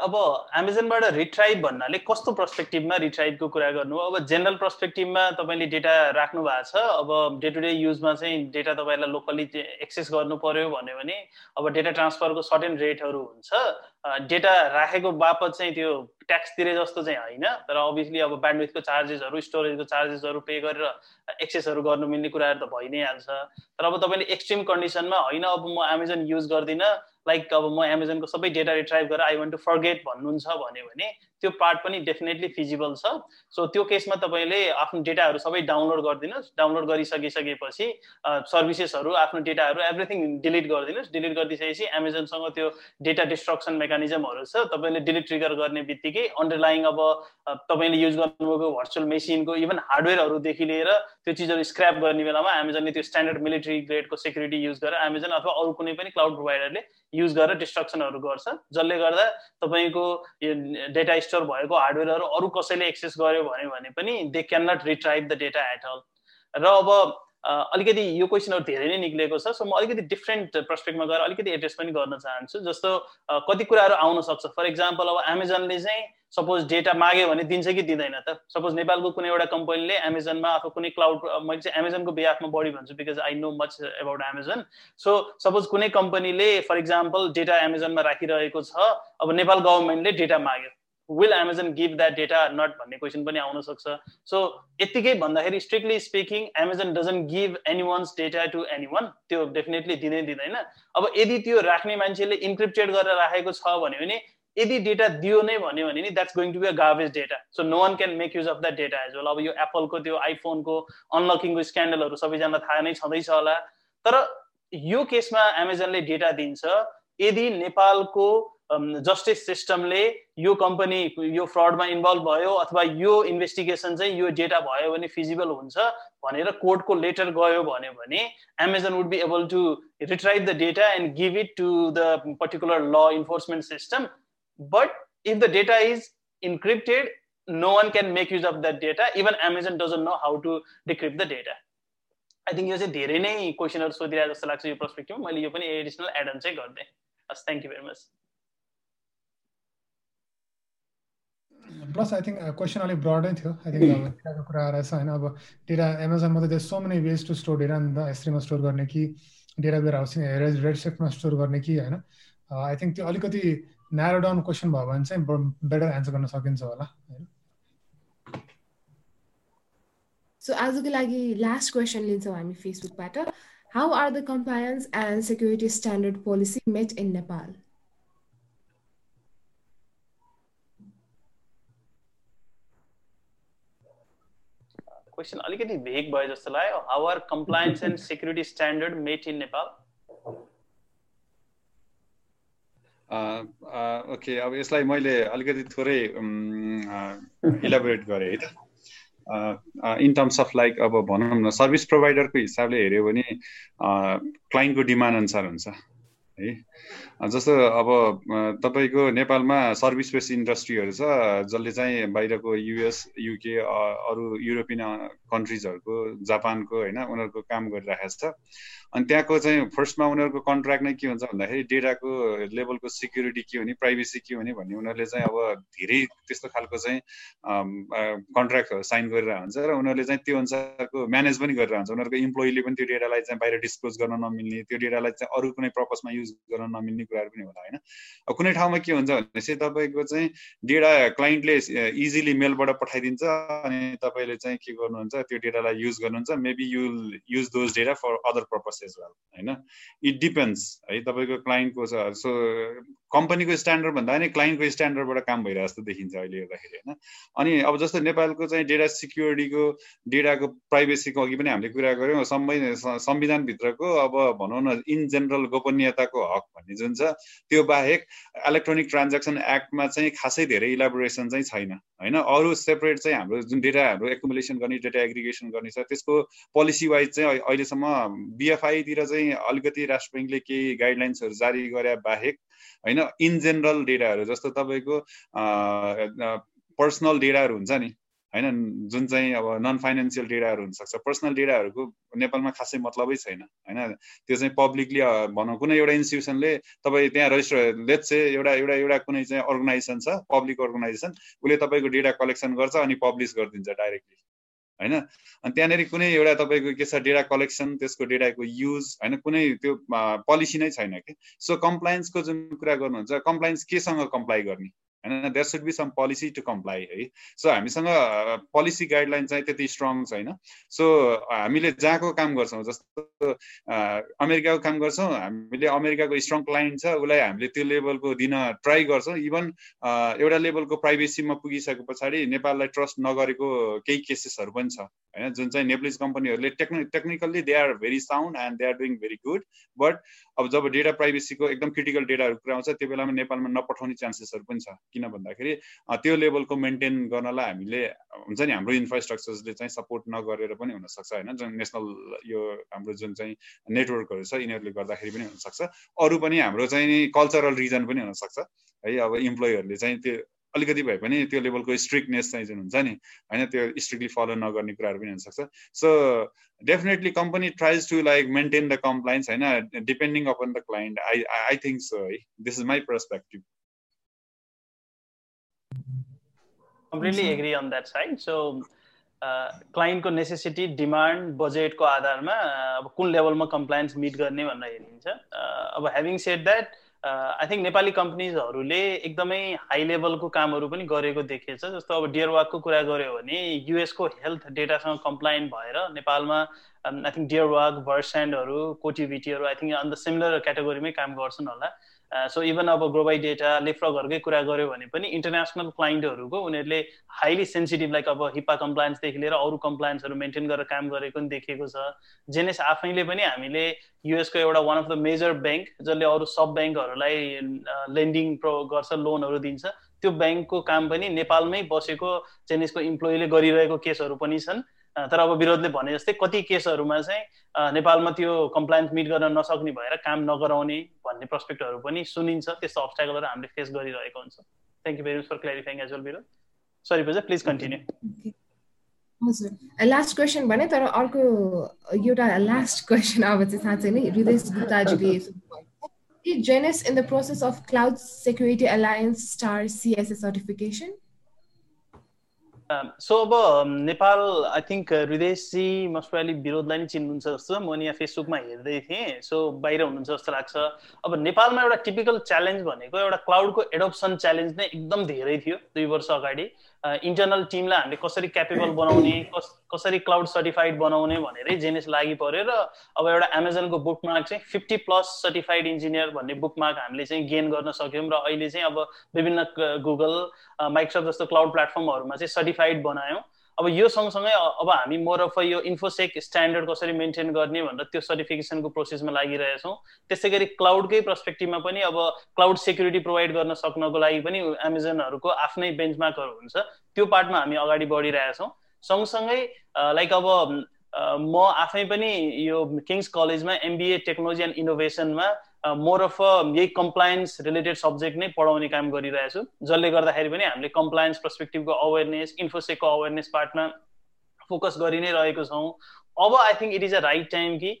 अब एमाजोनबाट retrieve भन्नाले कस्तो पर्सपेक्टिभमा रिट्राइभको कुरा गर्नु? अब general पर्सपेक्टिभमा तपाईँले data राख्नु भएको छ। अब डे टु डे युजमा चाहिँ डेटा तपाईँलाई लोकल्ली एक्सेस गर्नु पर्यो भन्यो भने अब डेटा ट्रान्सफरको सर्टेन रेटहरू हुन्छ। डेटा राखेको बापत चाहिँ त्यो ट्याक्स तिरे जस्तो चाहिँ होइन। तर अभियसली अब ब्यान्डविथको चार्जेसहरू स्टोरेजको चार्जेसहरू पे गरेर एक्सेसहरू गर्नु मिल्ने कुराहरू त भइ नै हाल्छ। तर अब तपाईँले एक्सट्रिम कन्डिसनमा होइन अब म एमाजोन युज गर्दिनँ। लाइक अब म एमाजोनको सबै डेटा रिट्राइभ गरेर आई वान्ट टु फर्गेट भन्नुहुन्छ भन्यो भने त्यो पार्ट पनि डेफिनेटली फिजिबल छ. सो त्यो केसमा तपाईँले आफ्नो डेटाहरू सबै डाउनलोड गरिदिनुहोस्। डाउनलोड गरिसकिसकेपछि सर्भिसेसहरू आफ्नो डेटाहरू एभ्रिथिङ डिलिट गरिदिनुहोस्। डिलिट गरिदिइसकेपछि एमाजोनसँग त्यो डेटा डिस्ट्रक्सन मेकानिजमहरू छ। तपाईँले डिलिट ट्रिगर गर्ने बित्तिकै अन्डरलाइङ अब तपाईँले युज गर्नुभएको भर्चुअल मेसिनको इभन हार्डवेयरहरूदेखि लिएर त्यो चिजहरू स्क्रैप गर्ने बेलामा एमाजोनले त्यो स्ट्यान्डर्ड मिलिट्री ग्रेडको सेक्युरिटी युज गरेर एमाजोन अथवा अरू कुनै पनि क्लाउड प्रोभाइडरले युज गरेर डिस्ट्रक्सनहरू गर्छ। जसले गर्दा तपाईँको डेटा स्टोर भएको हार्डवेयरहरू अरू कसैले एक्सेस गर्यो भन्यो भने पनि they can not retrieve the data at all र अब अलिकति यो क्वेसनहरू धेरै नै निक्लेको छ सो म अलिकति डिफ्रेन्ट पर्सपेक्टमा गएर अलिकति एड्रेस पनि गर्न चाहन्छु जस्तो कति कुराहरू आउन सक्छ। फर इक्जाम्पल अब एमाजोनले चाहिँ सपोज डेटा माग्यो भने दिन्छ कि दिँदैन त? सपोज नेपालको कुनै एउटा कम्पनीले एमाजोनमा अथवा कुनै क्लाउड मैले चाहिँ एमाजोनको बिहाफमा बढी भन्छु because I know much about Amazon so suppose कुनै कम्पनीले फर इक्जाम्पल डेटा एमाजोनमा राखिरहेको छ अब नेपाल गभर्मेन्टले डेटा माग्यो। Will Amazon give that data not भन्ने क्वेसन पनि आउन सक्छ। सो यत्तिकै भन्दाखेरि strictly speaking Amazon doesn't give anyone's data to anyone त्यो डेफिनेटली दिँदै दिँदैन। अब यदि त्यो राख्ने मान्छेले इन्क्रिप्टेड गरेर राखेको छ भन्यो भने यदि डेटा दियो नै भन्यो भने नि that's going to be a garbage data so no one can make use of that data as well अब यो एप्पलको त्यो आइफोनको अनलकिङको स्क्यान्डलहरू सबैजना थाहा नै छँदैछ होला। तर यो केसमा एमाजोनले डेटा दिन्छ। यदि नेपालको जस्टिस सिस्टमले यो कम्पनी यो फ्रडमा इन्भल्भ भयो अथवा यो इन्भेस्टिगेसन चाहिँ यो डेटा भयो भने फिजिबल हुन्छ भनेर कोर्टको लेटर गयो भन्यो भने Amazon would be able to retrieve the data and give it to the particular law enforcement system but if the data is encrypted no one can make use of that data even Amazon doesn't know how to decrypt the data I think यो चाहिँ धेरै नै क्वेसनहरू सोधिरहेको जस्तो लाग्छ यो पर्सपेक्टिभमा मैले यो पनि एडिसनल एडन चाहिँ गरिदिएँ। हस् thank you very much plus I think question अलिक ब्रडै थियो आई थिङ्क अब डेटाको कुरा रहेछ होइन अब डेटा एमाजोनमा त so many ways to store data नि त एसरीमा स्टोर गर्ने कि data warehousing red red सेक्टमा स्टोर गर्ने कि होइन आई थिङ्क त्यो अलिकति न्यारो डाउन क्वेसन भयो भने चाहिँ बेटर एन्सर गर्न सकिन्छ होला होइन सो आजको लागि लास्ट क्वेसन लिन्छौँ हामी फेसबुकबाट how are the compliance and security standard policy met in Nepal question अलिकति भेग भयो जस्तो लाग्यो। How are compliance and security standard met in Nepal okay अब यसलाई मैले अलिकति थोरै इलाबोरेट गरेँ है त? इन टर्म्स अफ लाइक अब भनौँ न सर्भिस प्रोभाइडरको हिसाबले हेऱ्यो भने क्लाइन्टको डिमान्ड अनुसार हुन्छ। है। जस्तो अब तपाईँको नेपालमा सर्भिस बेस इन्डस्ट्रीहरू छ जसले चाहिँ बाहिरको युएस युके अरू युरोपियन कन्ट्रिजहरूको जापानको होइन उनीहरूको काम गरिरहेको छ। अनि त्यहाँको चाहिँ फर्स्टमा उनीहरूको कन्ट्र्याक्ट नै के हुन्छ भन्दाखेरि डेटाको लेभलको सिक्युरिटी के हो नि प्राइभेसी के हो नि भन्ने उनीहरूले चाहिँ अब धेरै त्यस्तो खालको चाहिँ कन्ट्र्याक्टहरू साइन गरेर हुन्छ र उनीहरूले चाहिँ त्यो अनुसारको म्यानेज पनि गरेर हुन्छ। उनीहरूको इम्प्लोइले पनि त्यो डेटालाई चाहिँ बाहिर डिस्क्लोज गर्न नमिल्ने त्यो डेटालाई चाहिँ अरू कुनै पर्पजमा युज गर्न नमिल्ने कुराहरू पनि होला होइन? कुनै ठाउँमा के हुन्छ भनेपछि तपाईँको चाहिँ डेटा क्लाइन्टले इजिली मेलबाट पठाइदिन्छ अनि तपाईँले चाहिँ के गर्नुहुन्छ त्यो डेटालाई युज गर्नुहुन्छ। Maybe you use those data for other purpose as well होइन? इट डिपेन्ड्स है तपाईँको क्लाइन्टको छ सो कम्पनीको स्ट्यान्डर्ड भन्दा पनि क्लाइन्टको स्ट्यान्डर्डबाट काम भइरहेको जस्तो देखिन्छ अहिले हेर्दाखेरि होइन? अनि अब जस्तो नेपालको चाहिँ डेटा सिक्योरिटीको डेटाको प्राइभेसीको अघि पनि हामीले कुरा गऱ्यौँ संविधानभित्रको अब भनौँ न इन जेनरल गोपनीयताको हक भन्ने जुन छ त्यो बाहेक इलेक्ट्रोनिक ट्रान्ज्याक्सन एक्टमा चाहिँ खासै धेरै इलाबोरेसन चाहिँ छैन होइन? अरू सेपरेट चाहिँ हाम्रो जुन डेटा हाम्रो एकुमुलेसन गर्ने डेटा एग्रिगेसन गर्ने छ त्यसको पोलिसी वाइज चाहिँ अहिलेसम्म बिएफआईतिर चाहिँ अलिकति राष्ट्र ब्याङ्कले केही गाइडलाइन्सहरू जारी गरे बाहेक होइन इन जेनरल डेटाहरू जस्तो तपाईँको पर्सनल डेटाहरू हुन्छ नि होइन जुन चाहिँ अब नन फाइनेन्सियल डेटाहरू हुनसक्छ। पर्सनल डेटाहरूको नेपालमा खासै मतलबै छैन होइन। त्यो चाहिँ पब्लिकली भनौँ कुनै एउटा इन्स्टिट्युसनले तपाईँ त्यहाँ रजिस्टर लेट चाहिँ एउटा एउटा एउटा कुनै चाहिँ अर्गनाइजेसन छ पब्लिक अर्गनाइजेसन उसले तपाईँको डेटा कलेक्सन गर्छ अनि पब्लिस गरिदिन्छ डाइरेक्टली होइन? अनि त्यहाँनिर कुनै एउटा तपाईँको के छ डेटा कलेक्सन त्यसको डेटाको युज होइन? कुनै त्यो पोलिसी नै छैन कि? सो कम्प्लायन्सको जुन कुरा गर्नुहुन्छ कम्प्लायन्स केसँग कम्प्लाई गर्ने? होइन there should be some policy to comply है सो हामीसँग पोलिसी गाइडलाइन चाहिँ त्यति स्ट्रङ छैन। सो हामीले जहाँको काम गर्छौँ जस्तो अमेरिकाको काम गर्छौँ हामीले अमेरिकाको स्ट्रङ क्लाइन्ट छ उसलाई हामीले त्यो लेभलको दिन ट्राई गर्छौँ। इभन एउटा लेभलको प्राइभेसीमा पुगिसके पछाडि नेपाललाई ट्रस्ट नगरेको केही केसेसहरू पनि छ होइन? जुन चाहिँ नेप्लिज कम्पनीहरूले टेक्नि technically they are very sound and they are doing very good but अब जब डेटा प्राइभेसीको एकदम क्रिटिकल डेटाहरू कुरा आउँछ त्यो बेलामा नेपालमा नपठाउने चान्सेसहरू पनि छ। किन भन्दाखेरि त्यो लेभलको मेन्टेन गर्नलाई हामीले हुन्छ नि हाम्रो इन्फ्रास्ट्रक्चर्सले चाहिँ सपोर्ट नगरेर पनि हुनसक्छ होइन? जुन नेसनल यो हाम्रो जुन चाहिँ नेटवर्कहरू छ यिनीहरूले गर्दाखेरि पनि हुनसक्छ। अरू पनि हाम्रो चाहिँ कल्चरल रिजन पनि हुनसक्छ। है अब इम्प्लोइहरूले चाहिँ त्यो अलिकति भए पनि त्यो लेभलको स्ट्रिक्टनेस चाहिँ जुन हुन्छ नि होइन त्यो स्ट्रिक्टली फलो नगर्ने कुराहरू पनि हुनसक्छ। So definitely company tries to like maintain the compliance होइन? Depending upon the client I I think so है? This is my perspective. Completely agree on that side so क्लाइन्टको necessity demand बजेटको आधारमा अब कुन लेभलमा कम्प्लायन्स मिट गर्ने भनेर हेरिन्छ। अब having said that I think Nepali कम्पनीजहरूले एकदमै हाई लेभलको कामहरू पनि गरेको देखिएछ। जस्तो अब डियरवाकको कुरा गऱ्यो भने युएसको हेल्थ डेटासँग कम्प्लाइन्ट भएर नेपालमा आई थिङ्क डियरवाक भर्सेन्डहरू कोटिभिटीहरू आई थिङ्क अन्त सिमिलर क्याटेगोरीमै काम गर्छन् होला। सो इभन अब ग्रोबाई डेटा लेफ्रगहरूकै कुरा गऱ्यो भने पनि इन्टरनेसनल क्लाइन्टहरूको उनीहरूले हाइली सेन्सिटिभ लाइक अब हिप्पा कम्प्लायन्सदेखि लिएर अरू कम्प्लायन्सहरू मेन्टेन गरेर काम गरेको पनि देखिएको छ। जेनेस आफैले पनि हामीले युएसको एउटा one of the major bank जसले अरू सब ब्याङ्कहरूलाई लेन्डिङ प्रो गर्छ लोनहरू दिन्छ त्यो ब्याङ्कको काम पनि नेपालमै बसेको जेनेसको इम्प्लोइले गरिरहेको केसहरू पनि छन्। तर अब विरोधले भने जस्तै कति केसहरूमा चाहिँ नेपालमा त्यो कम्प्लायन्स मिट गर्न नसक्ने भएर काम नगराउने भन्ने प्रस्पेक्टहरू पनि सुनिन्छ। त्यस्तो अब्सटाकलहरू हामीले फेस गरिरहेको हुन्छ। Thank you very much for clarifying as well Virodh sorry Puja please continue हजुर लास्ट क्वेसन भने तर अर्को एउटा लास्ट क्वेसन अब चाहिँ साँच्चै नै हृदय गुप्ताजीले Genese in the process of cloud security alliance star CSA certification so um, अब नेपाल आई थिङ्क हृदयजी मोस्ट प्रली विरोधलाई नै चिन्नुहुन्छ जस्तो म यहाँ फेसबुकमा हेर्दै थिएँ सो बाहिर हुनुहुन्छ जस्तो लाग्छ। अब नेपालमा एउटा टिपिकल च्यालेन्ज भनेको एउटा क्लाउडको एडप्सन च्यालेन्ज नै एकदम धेरै थियो दुई वर्ष अगाडि। इन्टरनल टिमलाई हामीले कसरी क्यापेबल बनाउने कस कसरी क्लाउड सर्टिफाइड बनाउने भनेरै जेनेस लागि पऱ्यो र अब एउटा एमाजोनको बुकमार्क चाहिँ फिफ्टी प्लस सर्टिफाइड इन्जिनियर भन्ने बुकमार्क हामीले चाहिँ गेन गर्न सक्यौँ र अहिले चाहिँ अब विभिन्न गुगल माइक्रोसफ्ट जस्तो क्लाउड प्लेटफर्महरूमा चाहिँ सर्टिफाइड बनायौँ। अब यो सँगसँगै अब हामी मोर अफ यो इन्फोसेक स्ट्यान्डर्ड कसरी मेन्टेन गर्ने भनेर त्यो सर्टिफिकेसनको प्रोसेसमा लागिरहेछौँ। त्यसै गरी क्लाउडकै पर्सपेक्टिभमा पनि अब क्लाउड सेक्युरिटी प्रोभाइड गर्न सक्नको लागि पनि एमाजोनहरूको आफ्नै बेन्चमार्कहरू हुन्छ। त्यो पार्टमा हामी अगाडि बढिरहेछौँ। सँगसँगै लाइक अब म आफै पनि यो किङ्स कलेजमा एमबिए टेक्नोलोजी एन्ड इनोभेसनमा मोर अफ यही कम्प्लायन्स रिलेटेड सब्जेक्ट नै पढाउने काम गरिरहेछु जसले गर्दाखेरि पनि हामीले कम्प्लायन्स पर्सपेक्टिभको अवेरनेस इन्फोसेकको अवेरनेस पार्टमा फोकस गरि नै रहेको छौँ। अब I think it is a right time कि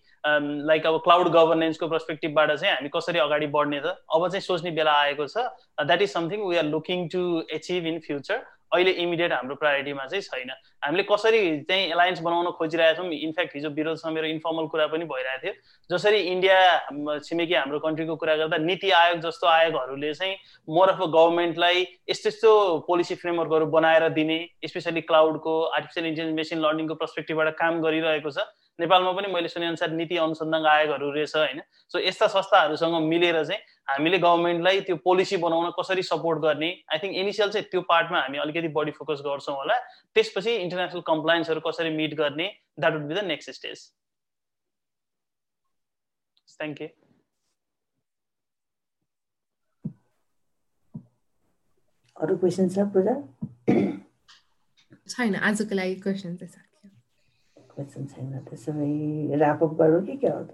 लाइक अब क्लाउड गभर्नेन्सको पर्सपेक्टिभबाट चाहिँ हामी कसरी अगाडि बढ्ने त अब चाहिँ सोच्ने बेला आएको छ। That is something we are looking to achieve in future अहिले इमिडिएट हाम्रो प्रायोरिटीमा चाहिँ छैन। हामीले कसरी चाहिँ एलायन्स बनाउन खोजिरहेको छौँ इनफ्याक्ट हिजो विरोधसँग मेरो इन्फर्मल कुरा पनि भइरहेको थियो। जसरी इन्डिया छिमेकी हाम्रो कन्ट्रीको कुरा गर्दा नीति आयोग जस्तो आयोगहरूले चाहिँ मोर अफ अ गभर्मेन्टलाई यस्तो यस्तो पोलिसी फ्रेमवर्कहरू बनाएर दिने स्पेसली क्लाउडको आर्टिफिसियल इन्टेलिजेन्स मेसिन लर्निङको पर्सपेक्टिभबाट काम गरिरहेको छ। नेपालमा पनि मैले सुनेअनुसार नीति अनुसन्धान आयोगहरू रहेछ होइन? सो यस्ता संस्थाहरूसँग मिलेर चाहिँ हामीले गभर्मेन्टलाई त्यो पोलिसी बनाउन कसरी सपोर्ट गर्ने आई थिङ्क इनिसियल चाहिँ त्यो पार्टमा हामी अलिकति बढी फोकस गर्छौँ होला। त्यसपछि इन्टरनेसनल कम्प्लायन्सहरू कसरी मिट गर्ने that would be the next stage thank you अरू क्वेसन छ पूजा? छैन आजको लागि क्वेसन चाहिँ सक्यो क्वेसन छैन त्यसो भए ऱ्यापअप गरौँ कि क्या हो त?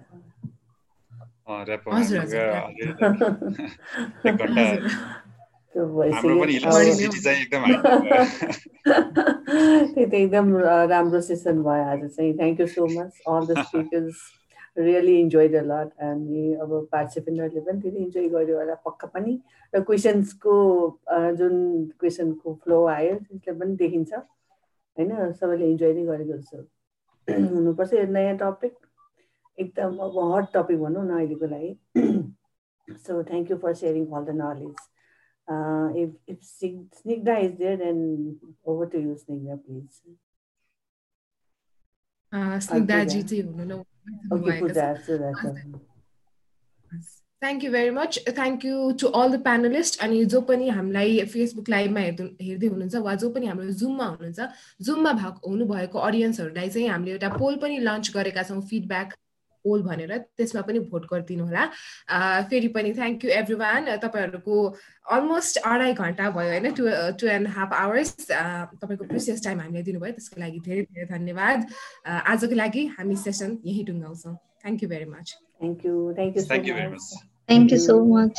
त्यही त एकदम राम्रो सेसन भयो आज चाहिँ। Thank you so much all the speakers really enjoy the lot अनि अब पार्टिसिपेन्टहरूले पनि धेरै इन्जोय गर्यो होला पक्का पनि। र क्वेसन्सको जुन क्वेसनको फ्लो आयो त्यसले पनि देखिन्छ। होइन सबैले इन्जोय नै गरेको जस्तो। हुनुपर्छ। यो नयाँ टपिक एकदम अब हट टपिक भनौँ न अहिलेको लागि। So thank you for sharing all the knowledge if if Snigdha is there and over to you Snigdha please स्निग्धाजी चाहिँ हुनु thank you very much thank you to all the panelist अनि जो पनि हामीलाई फेसबुक लाइभमा हेर्नु हेर्दै हुनुहुन्छ वा जो पनि हाम्रो जुममा हुनुहुन्छ जुममा भएको हुनुभएको अडियन्सहरूलाई चाहिँ हामीले एउटा पोल पनि लन्च गरेका छौँ फिडब्याक पोल भनेर। त्यसमा पनि भोट गरिदिनु होला। फेरि पनि थ्याङ्क यू एभ्री वान तपाईँहरूको अलमोस्ट अढाई घन्टा भयो होइन? Two two and half hours तपाईँको प्रिसियस टाइम हामीले दिनुभयो। त्यसको लागि धेरै धेरै धन्यवाद। आजको लागि हामी सेसन यहीँ टुङ्गाउँछौँ। Thank you very much thank you thank you thank you so much